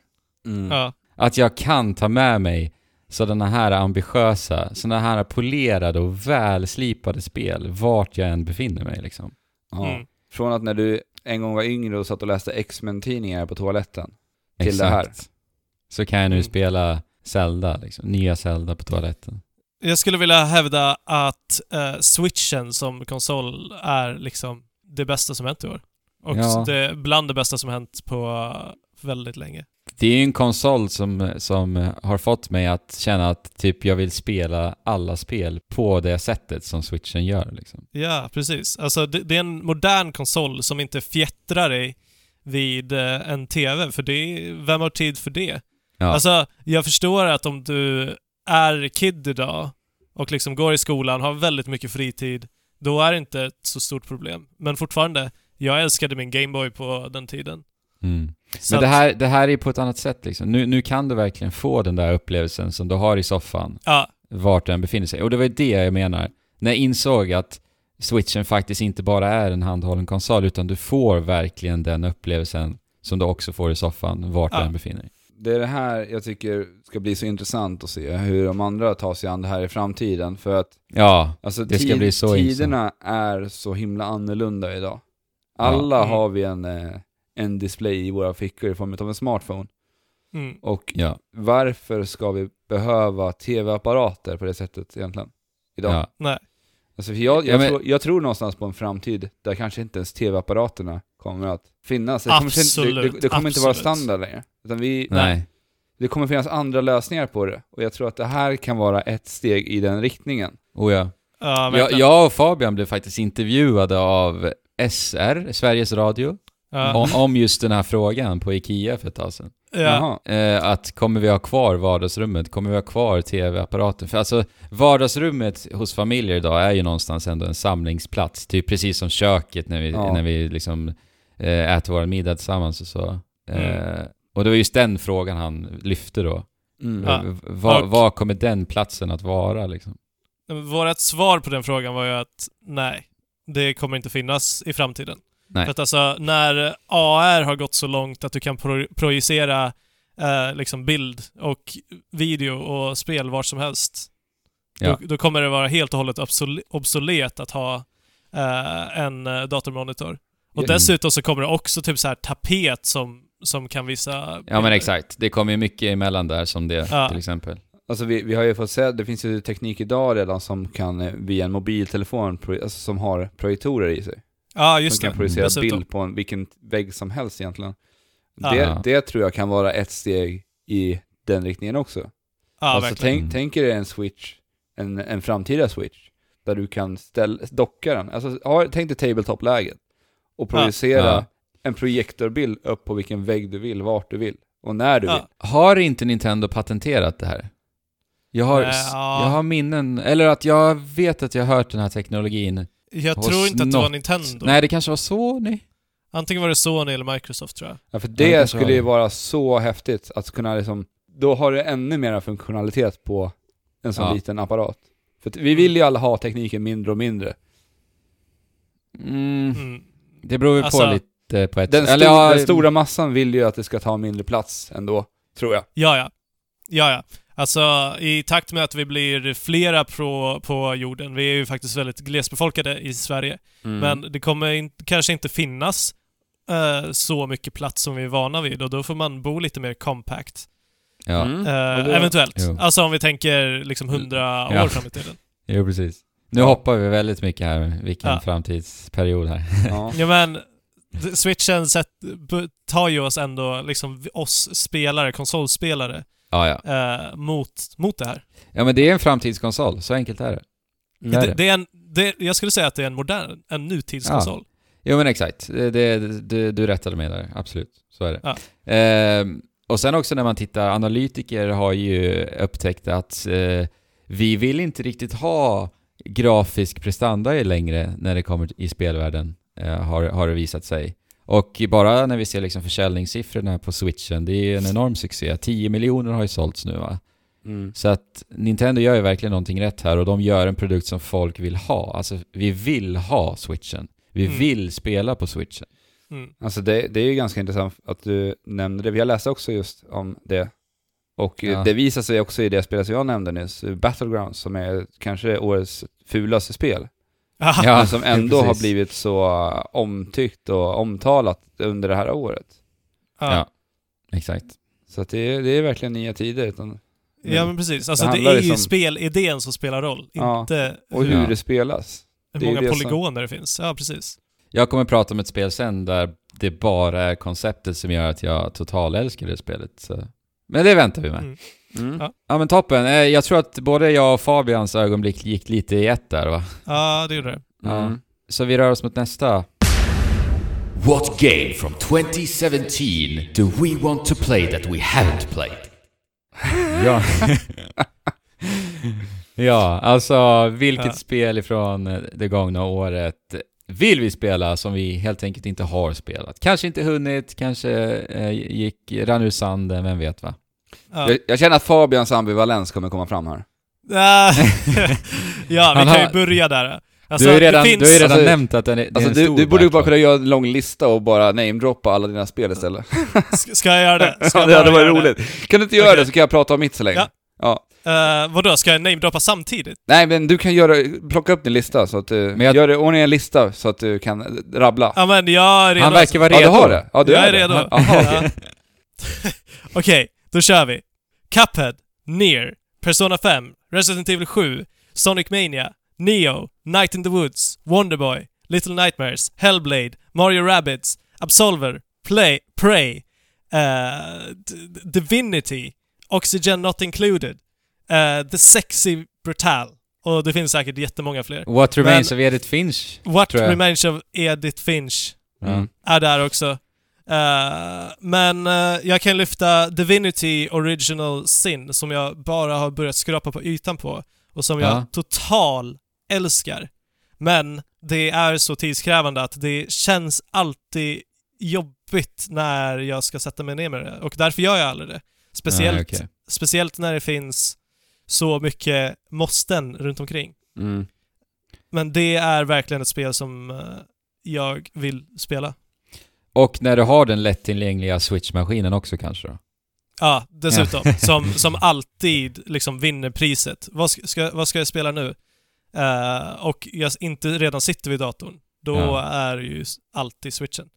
Mm. Ja. Att jag kan ta med mig sådana här ambitiösa, sådana här polerade och välslipade spel vart jag än befinner mig liksom. Ja. Mm. Från att när du en gång var yngre och satt och läste X-Men-tidningar på toaletten. Till det här. Så kan jag nu Mm. spela Zelda, liksom. Nya Zelda på toaletten. Jag skulle vilja hävda att eh, switchen som konsol är liksom det bästa som hänt i år. Och Ja. det, bland det bästa som hänt på väldigt länge. Det är ju en konsol som, som har fått mig att känna att typ jag vill spela alla spel på det sättet som switchen gör liksom. Ja, precis. Alltså det, det är en modern konsol som inte fjättrar dig vid eh, en TV, för det vem har tid för det? Ja. Alltså, jag förstår att om du är kid idag och liksom går i skolan, har väldigt mycket fritid, då är det inte ett så stort problem. Men fortfarande, jag älskade min Gameboy på den tiden. Mm. Men det här, det här är på ett annat sätt liksom. Nu, nu kan du verkligen få den där upplevelsen som du har i soffan, Ja, vart den befinner sig. Och det var det jag menar. När jag insåg att switchen faktiskt inte bara är en handhållen konsol, utan du får verkligen den upplevelsen som du också får i soffan, vart Ja. den befinner sig. Det är det här jag tycker ska bli så intressant att se, hur de andra tar sig an det här i framtiden. För att Ja, alltså, Det ska bli så tiderna är så himla annorlunda idag. Alla Mm. har vi en, eh, en display i våra fickor i form av en smartphone. mm. Och ja, varför ska vi behöva tv-apparater på det sättet egentligen? Idag. ja. nej. Alltså, för jag, Ja, jag, men- tror, jag tror någonstans på en framtid där kanske inte ens tv-apparaterna kommer att finnas. Det kommer, inte- det, det, det kommer inte vara standard längre. Utan vi, Nej. det kommer finnas andra lösningar på det. Och jag tror att det här kan vara ett steg i den riktningen. Oh ja. Ja, Jag, jag och Fabian blev faktiskt intervjuade av SR, Sveriges Radio, Ja. om, om just den här frågan på IKEA för ett tag sedan. Ja. Jaha. Eh, att kommer vi ha kvar vardagsrummet? Kommer vi ha kvar TV-apparaten? För alltså, vardagsrummet hos familjer idag är ju någonstans ändå en samlingsplats. Typ precis som köket när vi, Ja. när vi liksom eh, äter vår middag tillsammans och så. Eh, Mm. Och det var just den frågan han lyfte då. Mm. Ja. Vad Och- vad kommer den platsen att vara liksom? Vårt svar på den frågan var ju att nej, det kommer inte finnas i framtiden. Nej. För att alltså, när AR har gått så långt att du kan pro projicera eh, liksom bild och video och spel var som helst, Ja. då, då kommer det vara helt och hållet obsol- obsolet att ha eh, en eh, datormonitor. Och Mm. dessutom så kommer det också typ så här tapet som, som kan visa Ja men exakt, det kommer ju mycket emellan där som det Ja. till exempel. Alltså vi, vi har ju fått se, det finns ju teknik idag redan som kan eh, via en mobiltelefon, alltså som har projektorer i sig. Ja, just som kan det. projicera Dessutom. bild på en, vilken vägg som helst egentligen. Ja. Det, det tror jag kan vara ett steg i den riktningen också. Ja, alltså tänk, tänk er en switch, en, en framtida switch, där du kan ställa, docka den. Alltså ha, tänk dig tabletop-läget. Och projicera Ja. en projektorbild upp på vilken vägg du vill, vart du vill. Och när du vill. Har inte Nintendo patenterat det här? Jag har, ja. jag har minnen, eller att jag vet att jag har hört den här teknologin. Jag hos tror inte att det var Nintendo. Nej, det kanske var Sony? Antingen var det Sony eller Microsoft tror jag. Ja, för Ja, det kanske skulle ju vara så häftigt att kunna liksom, då har du ännu mera funktionalitet på en sån Ja. liten apparat. För vi vill ju alla ha tekniken mindre och mindre. Mm, Mm. det beror ju Alltså, på lite på ett Den, eller stor, ja, den stora massan vill ju att det ska ta mindre plats ändå, tror jag. Ja, ja. Ja, ja. Alltså, i takt med att vi blir flera på, på jorden, vi är ju faktiskt väldigt glesbefolkade i Sverige, Mm. men det kommer in, kanske inte finnas eh, så mycket plats som vi är vana vid och då får man bo lite mer compact. Ja, Mm. Eh, det- eventuellt. Jo. Alltså om vi tänker liksom hundra Ja. år fram i tiden. [LAUGHS] jo precis. Nu hoppar vi väldigt mycket här, vilken Ja. framtidsperiod här. Ja. [LAUGHS] Ja men, Switchen tar ju oss ändå, liksom oss spelare, konsolspelare, Ja, ja. eh, mot, mot det här. Ja, men det är en framtidskonsol. Så enkelt är det. Är Det, det. det är en, det, jag skulle säga att det är en modern, en nutidskonsol. Jo, men exakt. Det, du, du rättade mig där. Absolut. Så är det. Ja. Ehm, och sen också när man tittar, analytiker har ju upptäckt att eh, vi vill inte riktigt ha grafisk prestanda längre när det kommer i spelvärlden, eh, har, har det visat sig. Och bara när vi ser liksom försäljningssiffrorna på switchen, det är en enorm succé. 10 miljoner har ju sålts nu va? Mm. Så att Nintendo gör ju verkligen någonting rätt här och de gör en produkt som folk vill ha. Alltså, vi vill ha switchen. Vi Mm. vill spela på switchen. Mm. Alltså det, det är ju ganska intressant att du nämnde det. Vi har läst också just om det. Och Ja. det visar sig också i det spelet som jag nämnde nyss, Battlegrounds, som är kanske årets fulaste spel. Ja. Ja, som [LAUGHS] ändå har precis. blivit så eh, omtyckt och omtalat under det här året. Ja. Ja. Exakt. Så att det, är, det är verkligen nya tider. Utan, ja, men precis. Alltså Det det, är ju liksom- spelidén som spelar roll, Ja. inte och hur Ja. det spelas. hur många det som- polygoner det finns. Ja, precis. Jag kommer prata om ett spel sen där det bara är konceptet som gör att jag total älskar det spelet. Så. Men det väntar vi med. Mm. Mm. Ja. Ja men toppen. Eh, Jag tror att både jag och Fabians ögonblick gick lite i ett där va? Ja, det gjorde det. Ja. Mm. Så vi rör oss mot nästa. What game from 2017 do we want to play that we haven't played? [LAUGHS] Ja. [LAUGHS] ja, alltså vilket Ja. spel ifrån det gångna året vill vi spela som vi helt enkelt inte har spelat? Kanske inte hunnit, kanske eh, gick, rann ur sanden, vem vet va? Ja. Jag, jag känner att Fabians ambivalens kommer komma fram här. Ja, [LAUGHS] vi kan ju börja där. Alltså, du har ju redan, det finns... du har ju redan Alltså- nämnt att den är, det är Alltså en du, stor du borde ju bara kunna göra en lång lista och bara namedroppa alla dina spel istället. Ska- Ska jag göra det? [LAUGHS] Ska Ja, jag det hade varit roligt. Kan du inte göra Okej. det så kan jag prata om mitt så länge? Ja. ja. Uh, vadå, ska jag namedroppa samtidigt? Nej men du kan göra, plocka upp din lista så att du, Men jag- gör det, ordna en lista så att du kan rabbla. Ja men jag är redo. Han verkar vara Ja, redo. du har det? Ja, du jag är det. redo. Okej. Ja. [LAUGHS] Okej, då kör vi. Cuphead, Near, Persona 5, Resident Evil 7, Sonic Mania, Neo, Night in the Woods, Wonderboy, Little Nightmares, Hellblade, Mario Rabbids, Absolver, Play, Prey, D- Divinity, Oxygen Not Included, eh, The Sexy Brutal och det finns säkert jättemånga fler. What remains Men- of Edith Finch? What jag. Remains of Edith Finch Mm. är där också. Eh, men eh, jag kan lyfta Divinity Original Sin som jag bara har börjat skrapa på ytan på och som jag Ja. total älskar. Men det är så tidskrävande att det känns alltid jobbigt när jag ska sätta mig ner med det och därför gör jag aldrig det. Speciellt, Ah, okej. speciellt när det finns så mycket måsten runt omkring. Mm. Men det är verkligen ett spel som eh, jag vill spela. Och när du har den lättillgängliga Switch-maskinen också kanske då? Ja, dessutom. Som, som alltid liksom vinner priset. Vad ska, vad ska jag spela nu? Eh, och jag inte redan sitter vid datorn. Då Ja. är ju alltid switchen.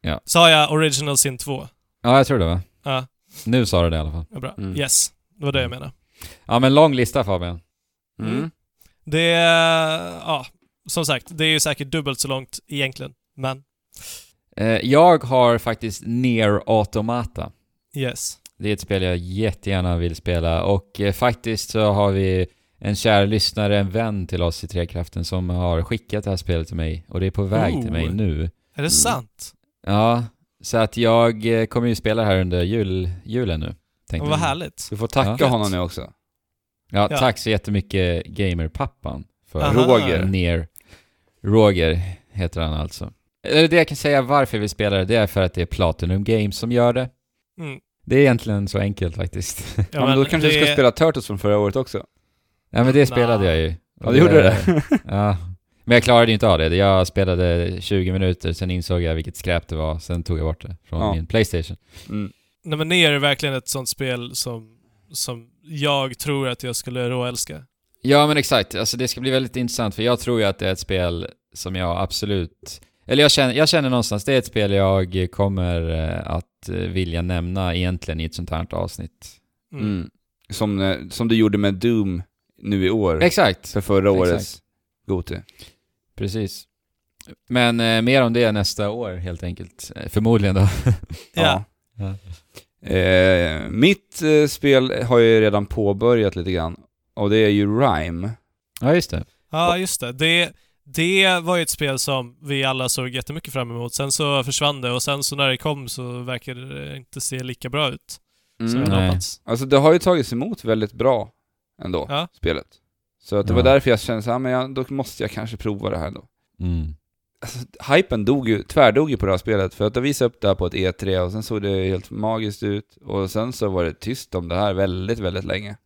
Ja. Sa jag Original Sin 2? Ja, jag tror det va? Ja, Nu sa du det i alla fall. ja, bra. Mm. Yes, det var det jag menade. Ja men lång lista Fabian. Mm. Det är, ja, som sagt, det är ju säkert dubbelt så långt egentligen. Men, Eh, jag har faktiskt Near Automata. yes. Det är ett spel jag jättegärna vill spela och eh, faktiskt så har vi en kär lyssnare, en vän till oss i Trekraften som har skickat det här spelet till mig och det är på väg till mig Oh. nu. Är det Mm. sant? Ja, så att jag eh, kommer ju spela här under jul, julen nu. Tänkte Och vad jag. härligt. Du får tacka Ja. honom nu också. Ja, Ja. tack så jättemycket Gamerpappan för Aha. Roger. Near. Roger heter han alltså. Det jag kan säga varför vi spelar det, det är för att det är Platinum Games som gör det. Mm. Det är egentligen så enkelt faktiskt. Ja, [LAUGHS] men då kanske du ska spela Turtles från förra året också. ja men det spelade jag ju. Ja, det gjorde det. [LAUGHS] ja. Men jag klarade ju inte av det. Jag spelade 20 minuter, sen insåg jag vilket skräp det var, sen tog jag bort det från Ja. min Playstation. Mm. Nej men Nier är verkligen ett sånt spel som, som jag tror att jag skulle råälska. Ja men exakt, alltså det ska bli väldigt intressant för jag tror ju att det är ett spel som jag absolut... Eller jag känner, jag känner någonstans, det är ett spel jag kommer eh, att vilja nämna egentligen i ett sånt här avsnitt. Mm. Mm. Som, eh, som du gjorde med Doom nu i år. Exakt, För förra Exakt. årets Goti. precis. Men eh, mer om det nästa år helt enkelt. Eh, Förmodligen då. Ja. Eh, mitt eh, spel har jag ju redan påbörjat lite grann. Och det är ju Rhyme. Ja, just det. Ja, just det. det. Det var ju ett spel som vi alla såg jättemycket fram emot. Sen så försvann det och sen så när det kom så verkade det inte se lika bra ut som vi Mm. hade Nej. hoppats. Alltså det har ju tagits emot väldigt bra ändå, Ja. spelet. Så att det Ja. var därför jag kände så här, men jag, då måste jag kanske prova det här då. Mm. Alltså, hypen dog ju, tvärdog ju på det här spelet, för att jag visade upp det här på ett E3 och sen såg det helt magiskt ut. Och sen så var det tyst om det här väldigt, väldigt länge.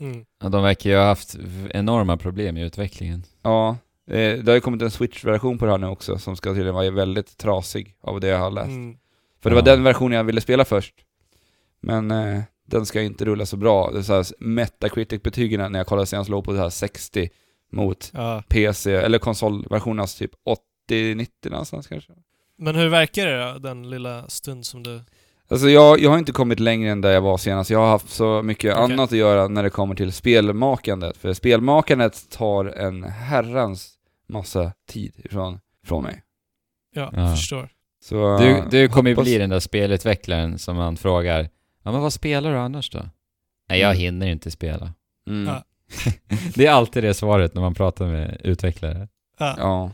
Mm. Ja, de verkar ju ha haft enorma problem i utvecklingen. Ja, eh, det har ju kommit en Switch-version på det här nu också, som ska tydligen vara väldigt trasig av det jag har läst. Mm. För det var Ja. den versionen jag ville spela först. Men eh, den ska inte rulla så bra. Det är så här Metacritic-betygen när jag kollade senast låg på så här 60 mot Ja. PC, eller konsolversionen, alltså typ 80-90 någonstans kanske. Men hur verkar det då, den lilla stund som du... Alltså jag, jag har inte kommit längre än där jag var senast. Jag har haft så mycket Okej. annat att göra när det kommer till spelmakandet. För spelmakandet tar en herrans massa tid ifrån, från mig. Ja, Ja. förstår. Så, Du, du kommer ju hoppas- bli den där spelutvecklaren som man frågar Ja men vad spelar du annars då? Nej jag Mm. hinner inte spela. Mm. Ja. [LAUGHS] det är alltid det svaret när man pratar med utvecklare. Ja. Ja.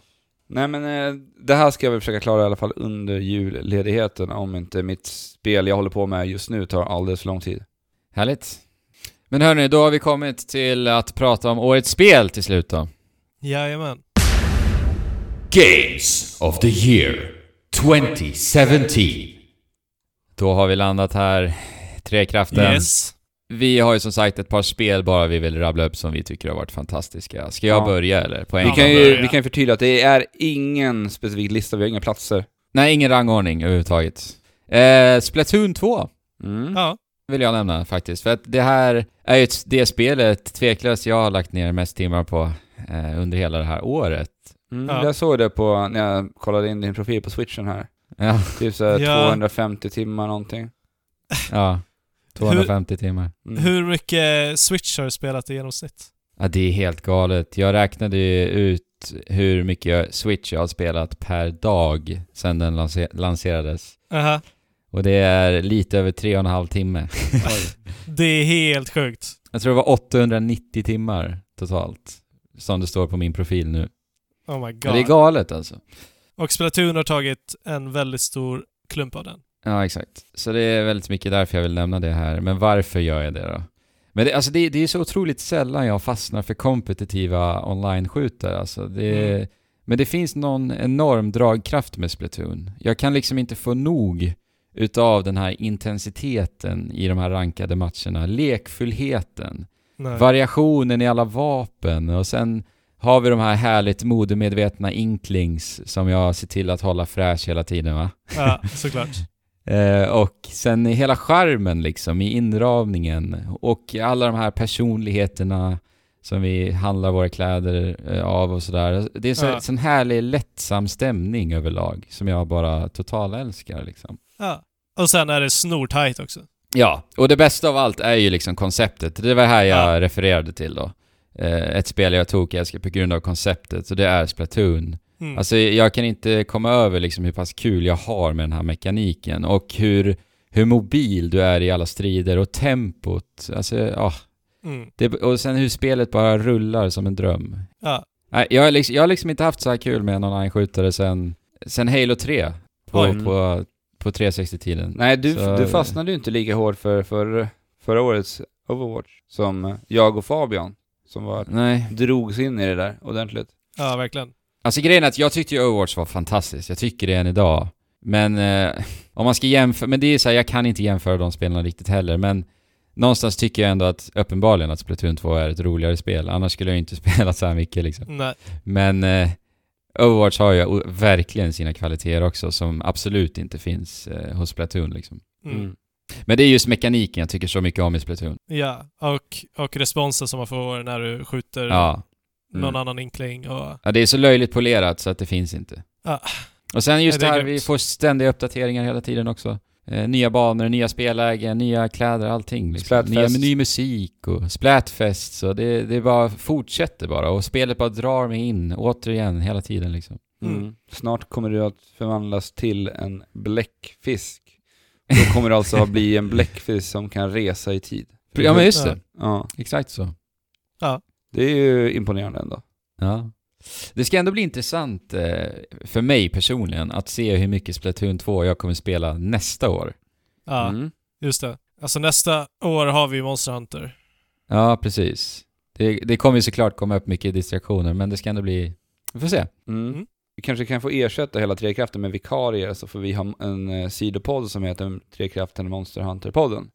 Nej men eh, det här ska jag väl försöka klara i alla fall under julledigheten om inte mitt spel jag håller på med just nu tar alldeles för lång tid. Härligt. Men hörni, då har vi kommit till att prata om årets spel till slut då. Jajamän. Games of the Year 2017. Då har vi landat här, Trekraften. Yes. Vi har ju som sagt ett par spel bara vi vill rabbla upp som vi tycker har varit fantastiska. Ska jag Ja. börja eller? På en Vi kan, ju, börja. vi kan ju förtydliga att det är ingen specifik lista, vi har inga platser. Nej, ingen rangordning överhuvudtaget. Eh, Splatoon 2 Mm. Ja. vill jag nämna faktiskt. För att det här är ju ett, det spelet tveklöst jag har lagt ner mest timmar på eh, under hela det här året. Mm. Ja. Jag såg det på, när jag kollade in din profil på switchen här. Ja, Typ såhär Ja. 250 timmar någonting. ja 250 timmar. Mm. Hur mycket Switch har du spelat i genomsnitt? Ja, det är helt galet. Jag räknade ju ut hur mycket jag, Switch jag har spelat per dag sedan den lanse- lanserades. Aha. Och det är lite över tre och en halv timme. [LAUGHS] Det är helt sjukt. Jag tror det var 890 timmar totalt. Som det står på min profil nu. Oh my Men det är god. galet alltså. Och Splatoon har tagit en väldigt stor klump av den. Ja, exakt. Så det är väldigt mycket därför jag vill nämna det här. Men varför gör jag det då? Men det, alltså det, det är så otroligt sällan jag fastnar för kompetitiva online-skjutare. Alltså det, Mm. Men det finns någon enorm dragkraft med Splatoon. Jag kan liksom inte få nog utav den här intensiteten i de här rankade matcherna. Lekfullheten. Nej. Variationen i alla vapen och sen har vi de här härligt modemedvetna inklings som jag ser till att hålla fräsch hela tiden va? Ja, såklart. Eh, och sen hela charmen liksom i inramningen och alla de här personligheterna som vi handlar våra kläder eh, av och sådär. Det är så, Ja. sån härlig lättsam stämning överlag som jag bara total älskar liksom. Ja. Och sen är det snortajt också. Ja, och det bästa av allt är ju liksom konceptet. Det var här jag Ja. refererade till då. Eh, ett spel jag tog älskar på grund av konceptet, och det är Splatoon. Mm. Alltså jag kan inte komma över liksom hur pass kul jag har med den här mekaniken och hur, hur mobil du är i alla strider och tempot. Alltså, ja. Mm. Det, och sen hur spelet bara rullar som en dröm. Ja. Jag, har liksom, jag har liksom inte haft så här kul med en online-skjutare sen, sen Halo 3 på, Oj. på, på 360-tiden. Nej, du, Så- du fastnade ju inte lika hårt för, för förra årets Overwatch som jag och Fabian, som var, Nej. drogs in i det där ordentligt. ja, verkligen. Alltså grejen är att jag tyckte ju Overwatch var fantastiskt. Jag tycker det än idag. Men eh, [LAUGHS] om man ska jämföra, men det är så här, jag kan inte jämföra de spelarna riktigt heller, men någonstans tycker jag ändå att uppenbarligen att Splatoon 2 är ett roligare spel. Annars skulle jag inte [LAUGHS] spela så här mycket liksom. Nej. Men eh, Overwatch har ju verkligen sina kvaliteter också som absolut inte finns eh, hos Splatoon liksom. Mm. Men det är just mekaniken jag tycker så mycket om i Splatoon. Ja, och, och responsen som man får när du skjuter Ja. Någon Mm. annan inkling och... ja, det är så löjligt polerat så att det finns inte. Ja. Och sen just Nej, det det är här, vi får ständiga uppdateringar hela tiden också. Eh, nya banor, nya spellägen, nya kläder, allting. Liksom. Splatfest. Nya, ny musik och Splatfest. Så det, det bara fortsätter bara och spelet bara drar mig in återigen hela tiden liksom. Mm. Snart kommer du att förvandlas till en bläckfisk. Då kommer du alltså att bli en bläckfisk som kan resa i tid. Ja men just det. Ja, Exakt så. Det är ju imponerande ändå. Ja. Det ska ändå bli intressant eh, för mig personligen att se hur mycket Splatoon 2 jag kommer spela nästa år. Ja, Mm. just det. Alltså nästa år har vi Monster Hunter. Ja, precis. Det, det kommer ju såklart komma upp mycket distraktioner, men det ska ändå bli... Vi får se. Mm. Mm. Vi kanske kan få ersätta hela Trekraften med vikarier så får vi ha en eh, sidopodd som heter Trekraften Monster Hunter-podden.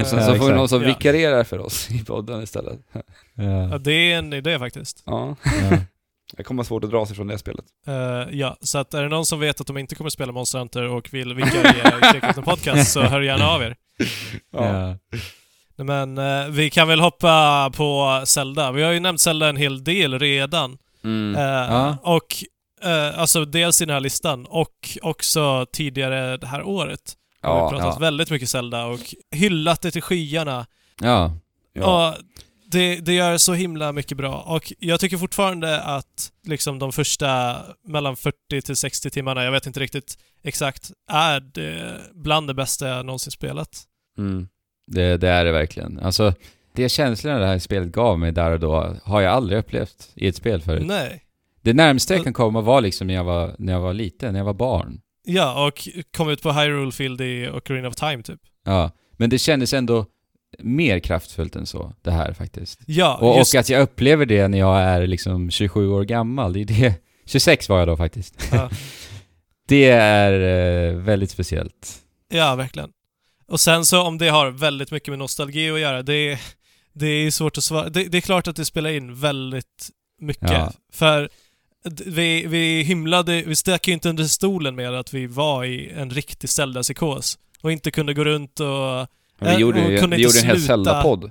Och sen så får vi någon som Ja. vikarierar för oss i podden istället. Ja, Ja. det är en idé faktiskt. Ja, Ja. det kommer vara svårt att dra sig från det spelet. Eh, ja, så att är det någon som vet att de inte kommer spela Monster Hunter och vill vikariera i Trekraften Podcast så hör gärna av er. Ja. Nej, Men eh, vi kan väl hoppa på Zelda. Vi har ju nämnt Zelda en hel del redan. Mm. Eh, Ja. Och eh, alltså dels i den här listan och också tidigare det här året. Har Ja, vi pratat ja. väldigt mycket Zelda och hyllat det till skyarna. ja. ja. Och det, det gör så himla mycket bra. Och jag tycker fortfarande att liksom de första mellan 40 till 60 timmarna, jag vet inte riktigt exakt, är det bland det bästa jag någonsin spelat. Mm. Det, det är det verkligen. Alltså, de känslorna det här spelet gav mig där och då har jag aldrig upplevt i ett spel förut. Nej. Det närmaste jag kan komma var liksom när jag var, när jag var liten, när jag var barn. Ja, och kom ut på Hyrule Field i Ocarina of Time typ. Ja, men det kändes ändå mer kraftfullt än så, det här faktiskt. Ja, Och, just, och att jag upplever det när jag är liksom 27 år gammal, det är det... [LAUGHS] 26 var jag då faktiskt. Ja. [LAUGHS] det är eh, väldigt speciellt. ja, verkligen. Och sen så om det har väldigt mycket med nostalgi att göra, det är, det är svårt att svara. Det, det är klart att det spelar in väldigt mycket. Ja. För vi, vi hymlade, vi stack ju inte under stolen med att vi var i en riktig Zelda-psykos. Och inte kunde gå runt och... Men Eh, vi gjorde, och kunde vi inte gjorde en hel sluta- Zelda-podd.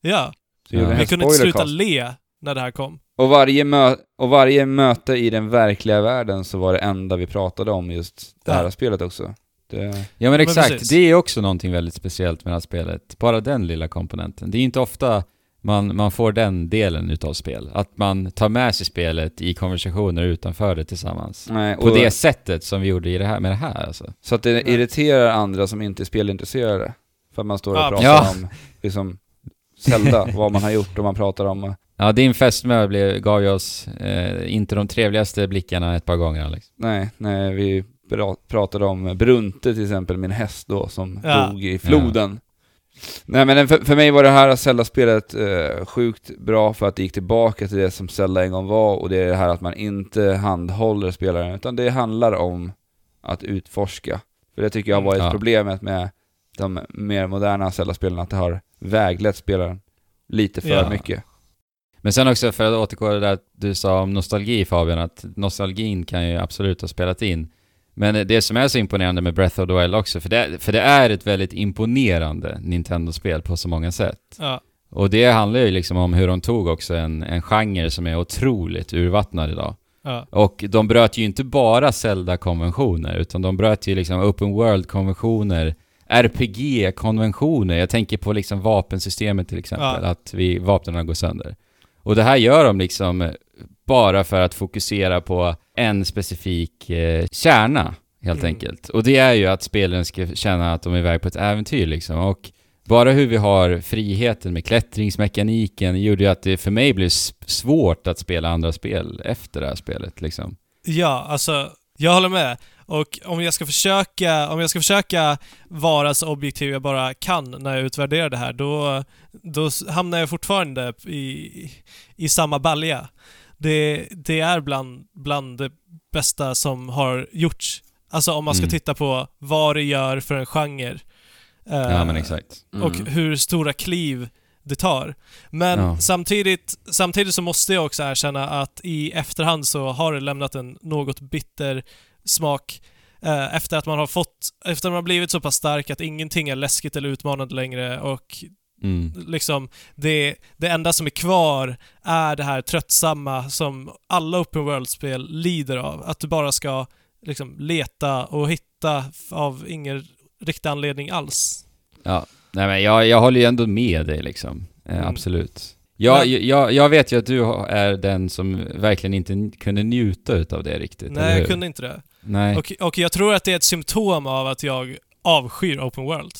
Ja, vi Ja. vi kunde inte sluta le när det här kom. Och varje, mö- och varje möte i den verkliga världen så var det enda vi pratade om just det här Ja. spelet också. Det, Ja men Men exakt, precis. det är också någonting väldigt speciellt med det här spelet. Bara den lilla komponenten. Det är inte ofta man, man får den delen utav spel. Att man tar med sig spelet i konversationer utanför det tillsammans. nej, På det sättet som vi gjorde i det här, med det här alltså. Så att det irriterar andra som inte är spelintresserade. För att man står och Ja, pratar Ja. om liksom Zelda, [LAUGHS] vad man har gjort och man pratar om... Ja, din fästmö gav ju oss eh, inte de trevligaste blickarna ett par gånger Alex. Nej, nej, vi pra- pratade om Brunte till exempel, min häst då, som Ja. dog i floden. Nej men för, för mig var det här Zelda-spelet eh, sjukt bra för att det gick tillbaka till det som Zelda en gång var och det är det här att man inte handhåller spelaren utan det handlar om att utforska. För det tycker jag har varit Ja. problemet med de mer moderna Zelda-spelen, att det har väglett spelaren lite för Ja. mycket. Men sen också för att återgå till det där du sa om nostalgi Fabian, att nostalgin kan ju absolut ha spelat in. Men det som är så imponerande med Breath of the Wild också, för det, för det är ett väldigt imponerande Nintendo-spel på så många sätt. Ja, Och det handlar ju liksom om hur de tog också en, en genre som är otroligt urvattnad idag. ja, Och de bröt ju inte bara Zelda-konventioner, utan de bröt ju liksom Open World-konventioner, RPG-konventioner. Jag tänker på liksom vapensystemet till exempel, Ja. att vi, vapnen går sönder. Och det här gör de liksom bara för att fokusera på en specifik eh, kärna, helt Mm. enkelt. Och det är ju att spelen ska känna att de är iväg på ett äventyr liksom. Och bara hur vi har friheten med klättringsmekaniken gjorde ju att det för mig blev svårt att spela andra spel efter det här spelet liksom. ja, alltså jag håller med. Och om jag ska försöka, om jag ska försöka vara så objektiv jag bara kan när jag utvärderar det här, då, då hamnar jag fortfarande i, i samma balja. Det, det är bland, bland det bästa som har gjorts. Alltså om man ska Mm. titta på vad det gör för en genre. Ja Eh, men exakt. och hur stora kliv det tar. Men Ja. samtidigt, samtidigt så måste jag också erkänna att i efterhand så har det lämnat en något bitter smak eh, efter att man har fått, efter att man har blivit så pass stark att ingenting är läskigt eller utmanande längre och Mm. liksom det, det enda som är kvar är det här tröttsamma som alla open world-spel lider av. Att du bara ska liksom leta och hitta av ingen riktig anledning alls. Ja, nej men jag, jag håller ju ändå med dig liksom. Eh, Mm. Absolut. Jag, jag, jag vet ju att du är den som verkligen inte kunde njuta utav det riktigt, Nej, jag kunde inte det. Nej, Och, och jag tror att det är ett symptom av att jag avskyr open world.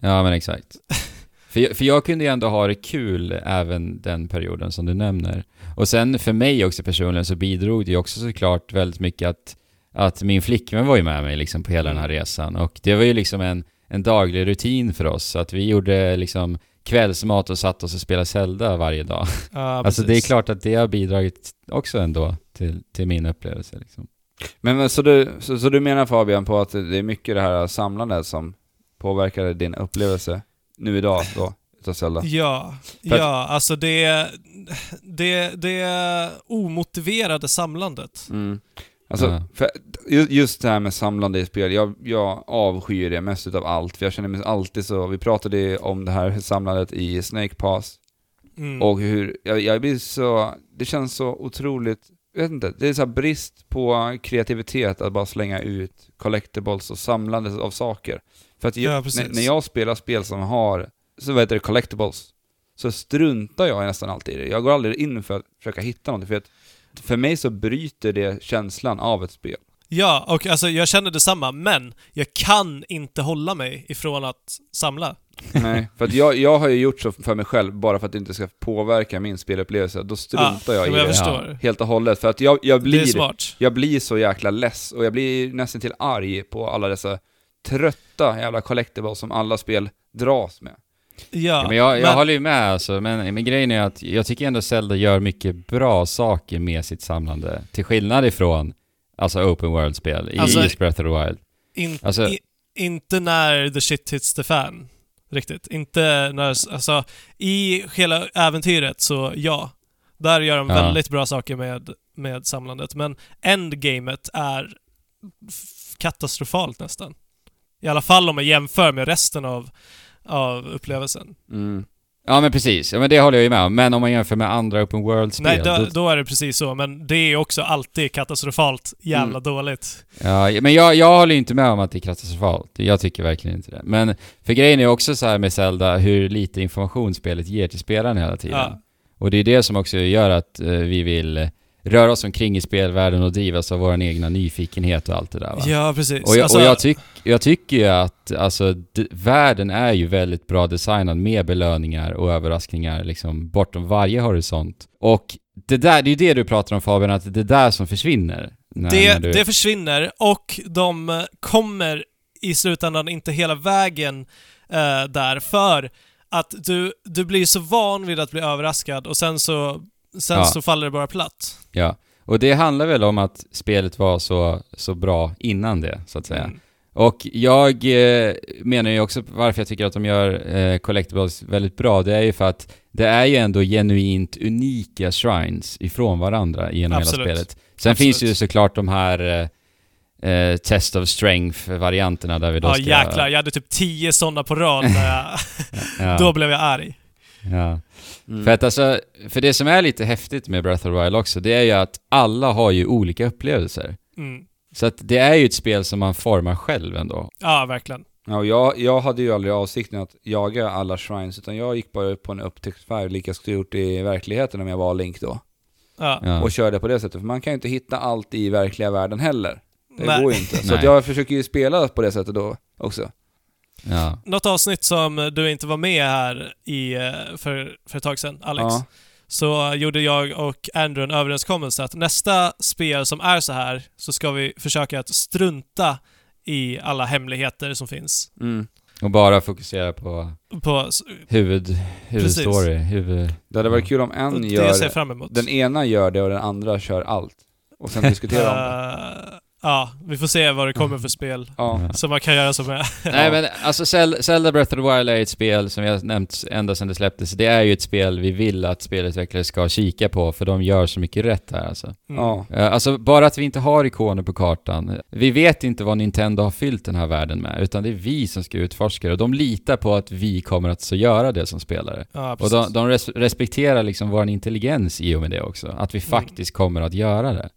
ja men exakt. [LAUGHS] för, jag- för jag kunde ju ändå ha det kul även den perioden som du nämner. Och sen för mig också personligen så bidrog det ju också såklart väldigt mycket att, att min flickvän var ju med mig liksom på hela den här Mm. resan. Och det var ju liksom en, en daglig rutin för oss. Att vi gjorde liksom kvällsmat och satt oss och spelade Zelda varje dag. Ja, [LAUGHS] Alltså det är klart att det har bidragit också ändå till, till min upplevelse liksom. Men så, du, så, så du menar Fabian på att det är mycket det här samlandet som påverkade din upplevelse nu idag då, utav Zelda? Ja, För ja, alltså det, det, det omotiverade samlandet. Mm. Alltså, Ja. för ju- just det här med samlande i spel, jag, jag avskyr det mest utav allt, för jag känner mig alltid så, vi pratade om det här samlandet i Snake Pass, Mm. och hur, jag, jag blir så, det känns så otroligt, jag vet inte, det är så brist på kreativitet att bara slänga ut collectibles och samlandet av saker. För att jag, Ja, när, när jag spelar spel som har, så vad heter det, collectibles, så struntar jag nästan alltid i det. Jag går aldrig in för att försöka hitta någonting, för att för mig så bryter det känslan av ett spel. Ja, och alltså jag känner detsamma, men jag kan inte hålla mig ifrån att samla. Nej, för att jag, jag har ju gjort så för mig själv, bara för att det inte ska påverka min spelupplevelse. Då struntar jag i men jag det förstår. helt och hållet. För att jag, jag, blir, smart. jag blir så jäkla less, och jag blir nästan till arg på alla dessa trötta jävla collectibles som alla spel dras med. Ja, Ja, men jag, jag håller ju med alltså, men, men grejen är att jag tycker ändå Zelda gör mycket bra saker med sitt samlande. Till skillnad ifrån alltså open world-spel i Alltså- just Breath of the Wild. In, Alltså- i, inte när the shit hits the fan. Riktigt. Inte när, alltså, i hela äventyret så ja. Där gör de Ja. väldigt bra saker med, med samlandet. Men endgamet är katastrofalt nästan. I alla fall om man jämför med resten av, av upplevelsen. Mm. Ja men precis, ja, men det håller jag ju med om. Men om man jämför med andra open world-spel. Nej, då, då, är det precis så. Men det är också alltid katastrofalt jävla Mm. dåligt. ja, men jag, jag håller ju inte med om att det är katastrofalt. Jag tycker verkligen inte det. Men för grejen är också så här med Zelda, hur lite information spelet ger till spelaren hela tiden. Ja. Och det är det som också gör att eh, vi vill röra oss omkring i spelvärlden och drivas av vår egna nyfikenhet och allt det där va? Ja, precis. Och jag, Alltså, och jag, tyck, jag tycker ju att alltså, världen är ju väldigt bra designad med belöningar och överraskningar liksom bortom varje horisont. Och det där, det är ju det du pratar om Fabian, att det är där som försvinner. När, det, när du, det försvinner och de eh, kommer i slutändan inte hela vägen eh, där för att du, du blir så van vid att bli överraskad och sen så, sen Ja. så faller det bara platt. Ja. Och det handlar väl om att spelet var så, så bra innan det, så att säga. Mm. Och jag eh, menar ju också varför jag tycker att de gör eh, Collectibles väldigt bra, det är ju för att det är ju ändå genuint unika shrines ifrån varandra genom Absolut. hela spelet. Sen Absolut. finns ju såklart de här eh, eh, Test of Strength-varianterna där vi då Ja ska... jäklar, jag hade typ tio sådana på rad jag, [LAUGHS] Ja, [LAUGHS] Då blev jag arg. Ja. Mm. För att alltså, för det som är lite häftigt med Breath of the Wild också, det är ju att alla har ju olika upplevelser. Mm. Så att det är ju ett spel som man formar själv ändå. Ja, verkligen. Ja, och jag, jag hade ju aldrig avsikten att jaga alla shrines, utan jag gick bara upp på en upptäcktsfärd, lika skulle gjort i verkligheten om jag var Link då. Ja. Ja. Och körde på det sättet, för man kan ju inte hitta allt i verkliga världen heller. Det Nej. går ju inte. Så jag försöker ju spela på det sättet då också. Ja. Något avsnitt som du inte var med här i, eh, för, för ett tag sedan, Alex. Ja. så gjorde jag och Andrew en överenskommelse att nästa spel som är så här så ska vi försöka att strunta i alla hemligheter som finns. Mm. Och bara fokusera på På, huvud, huvudstory, huvud... Det hade varit kul om en det gör... ser jag fram emot. Den ena gör det och den andra kör allt. Och sen diskuterar om det. Ja, vi får se vad det kommer för spel Ja. som man kan göra som är... [LAUGHS] Nej men alltså Zel- Zelda Breath of the Wild är ett spel som jag nämnt ända sedan det släpptes. Det är ju ett spel vi vill att spelutvecklare ska kika på för de gör så mycket rätt här alltså. Mm. Ja. Eh, Alltså bara att vi inte har ikoner på kartan. Vi vet inte vad Nintendo har fyllt den här världen med, utan det är vi som ska utforska det. Och de litar på att vi kommer att så göra det som spelare. Ja, Och de, de res- respekterar liksom vår intelligens i och med det också. Att vi Mm. faktiskt kommer att göra det.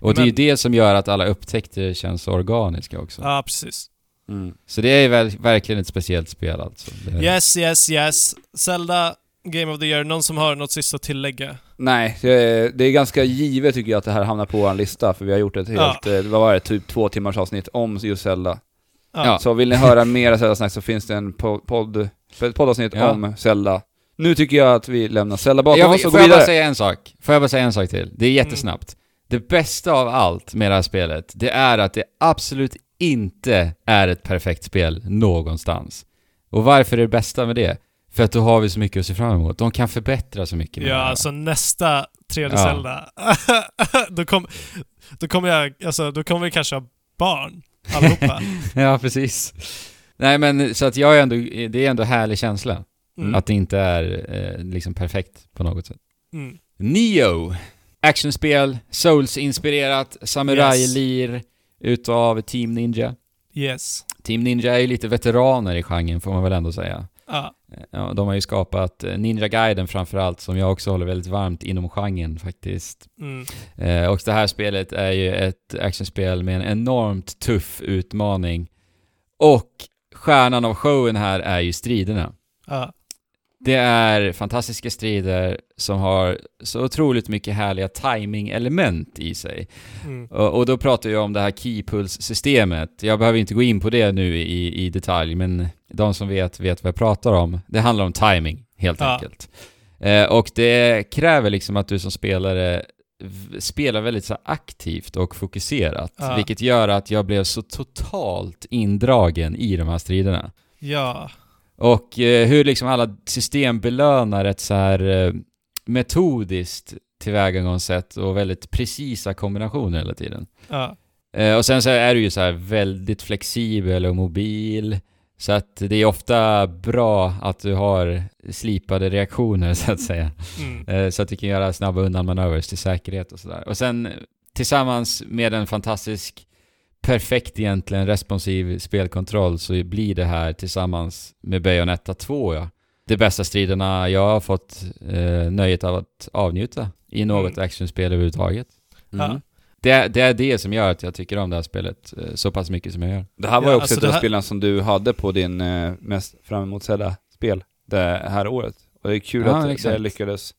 Och det är ju Men- det som gör att alla upptäckter känns organiska också. Ja, precis. Mm. Så det är väl, verkligen ett speciellt spel alltså. Det, Yes, yes, yes. Zelda Game of the Year. Någon som har något sista att tillägga? Nej, det är, det är ganska givet tycker jag att det här hamnar på vår lista, för vi har gjort ett helt, eh, vad var det, typ två timmars avsnitt om just Zelda. Ja. Så vill ni höra mera Zelda-snack så finns det en po- podd, ett poddavsnitt Ja. om Zelda. Nu tycker jag att vi lämnar Zelda bakom Jag, oss och får går jag bara vidare. säga en sak? Får jag bara säga en sak till? Det är jättesnabbt. Det bästa av allt med det här spelet, det är att det absolut inte är ett perfekt spel någonstans. Och varför är det bästa med det? För att då har vi så mycket att se fram emot. De kan förbättra så mycket Ja, alltså nästa 3D Ja. Zelda. [LAUGHS] då, kom, då kommer jag, alltså då kommer vi kanske ha barn allihopa. [LAUGHS] Ja, precis. Nej men så att jag är ändå, det är ändå härlig känsla. Mm. Att det inte är eh, liksom perfekt på något sätt. Mm. Neo. Actionspel, Souls-inspirerat, samurajlir utav Team Ninja. Yes. Team Ninja är ju lite veteraner i genren får man väl ändå säga. Ja. Ja, de har ju skapat eh, Ninja Gaiden framförallt, som jag också håller väldigt varmt inom genren faktiskt. Mm. Eh, och det här spelet är ju ett actionspel med en enormt tuff utmaning. Och stjärnan av showen här är ju striderna. Ja. Det är fantastiska strider som har så otroligt mycket härliga timing-element i sig. Mm. Och, och då pratar jag om det här keypuls-systemet. Jag behöver inte gå in på det nu i, i detalj, men de som vet, vet vad jag pratar om. Det handlar om timing, helt Ja. enkelt. Eh, och det kräver liksom att du som spelare spelar väldigt så aktivt och fokuserat, Ja. vilket gör att jag blev så totalt indragen i de här striderna. Ja. Och eh, hur liksom alla system belönar ett så här eh, metodiskt tillvägagångssätt och väldigt precisa kombinationer hela tiden. Ja. Eh, och sen så är du ju så här väldigt flexibel och mobil. Så att det är ofta bra att du har slipade reaktioner [LAUGHS] så att säga. Mm. Så att du kan göra snabba undanmanövers till säkerhet och sådär. Och sen tillsammans med en fantastisk, perfekt egentligen responsiv spelkontroll så blir det här tillsammans med Bayonetta 2 ja. De bästa striderna jag har fått eh, nöjet av att avnjuta i något Mm. actionspel överhuvudtaget. Mm. Ja. Det, det är det som gör att jag tycker om det här spelet eh, så pass mycket som jag gör. Det här var Ja, ju också alltså ett av här- spelen som du hade på din eh, mest fram emot-sedda spel det här året. Och det är kul Ja, att exakt. det lyckades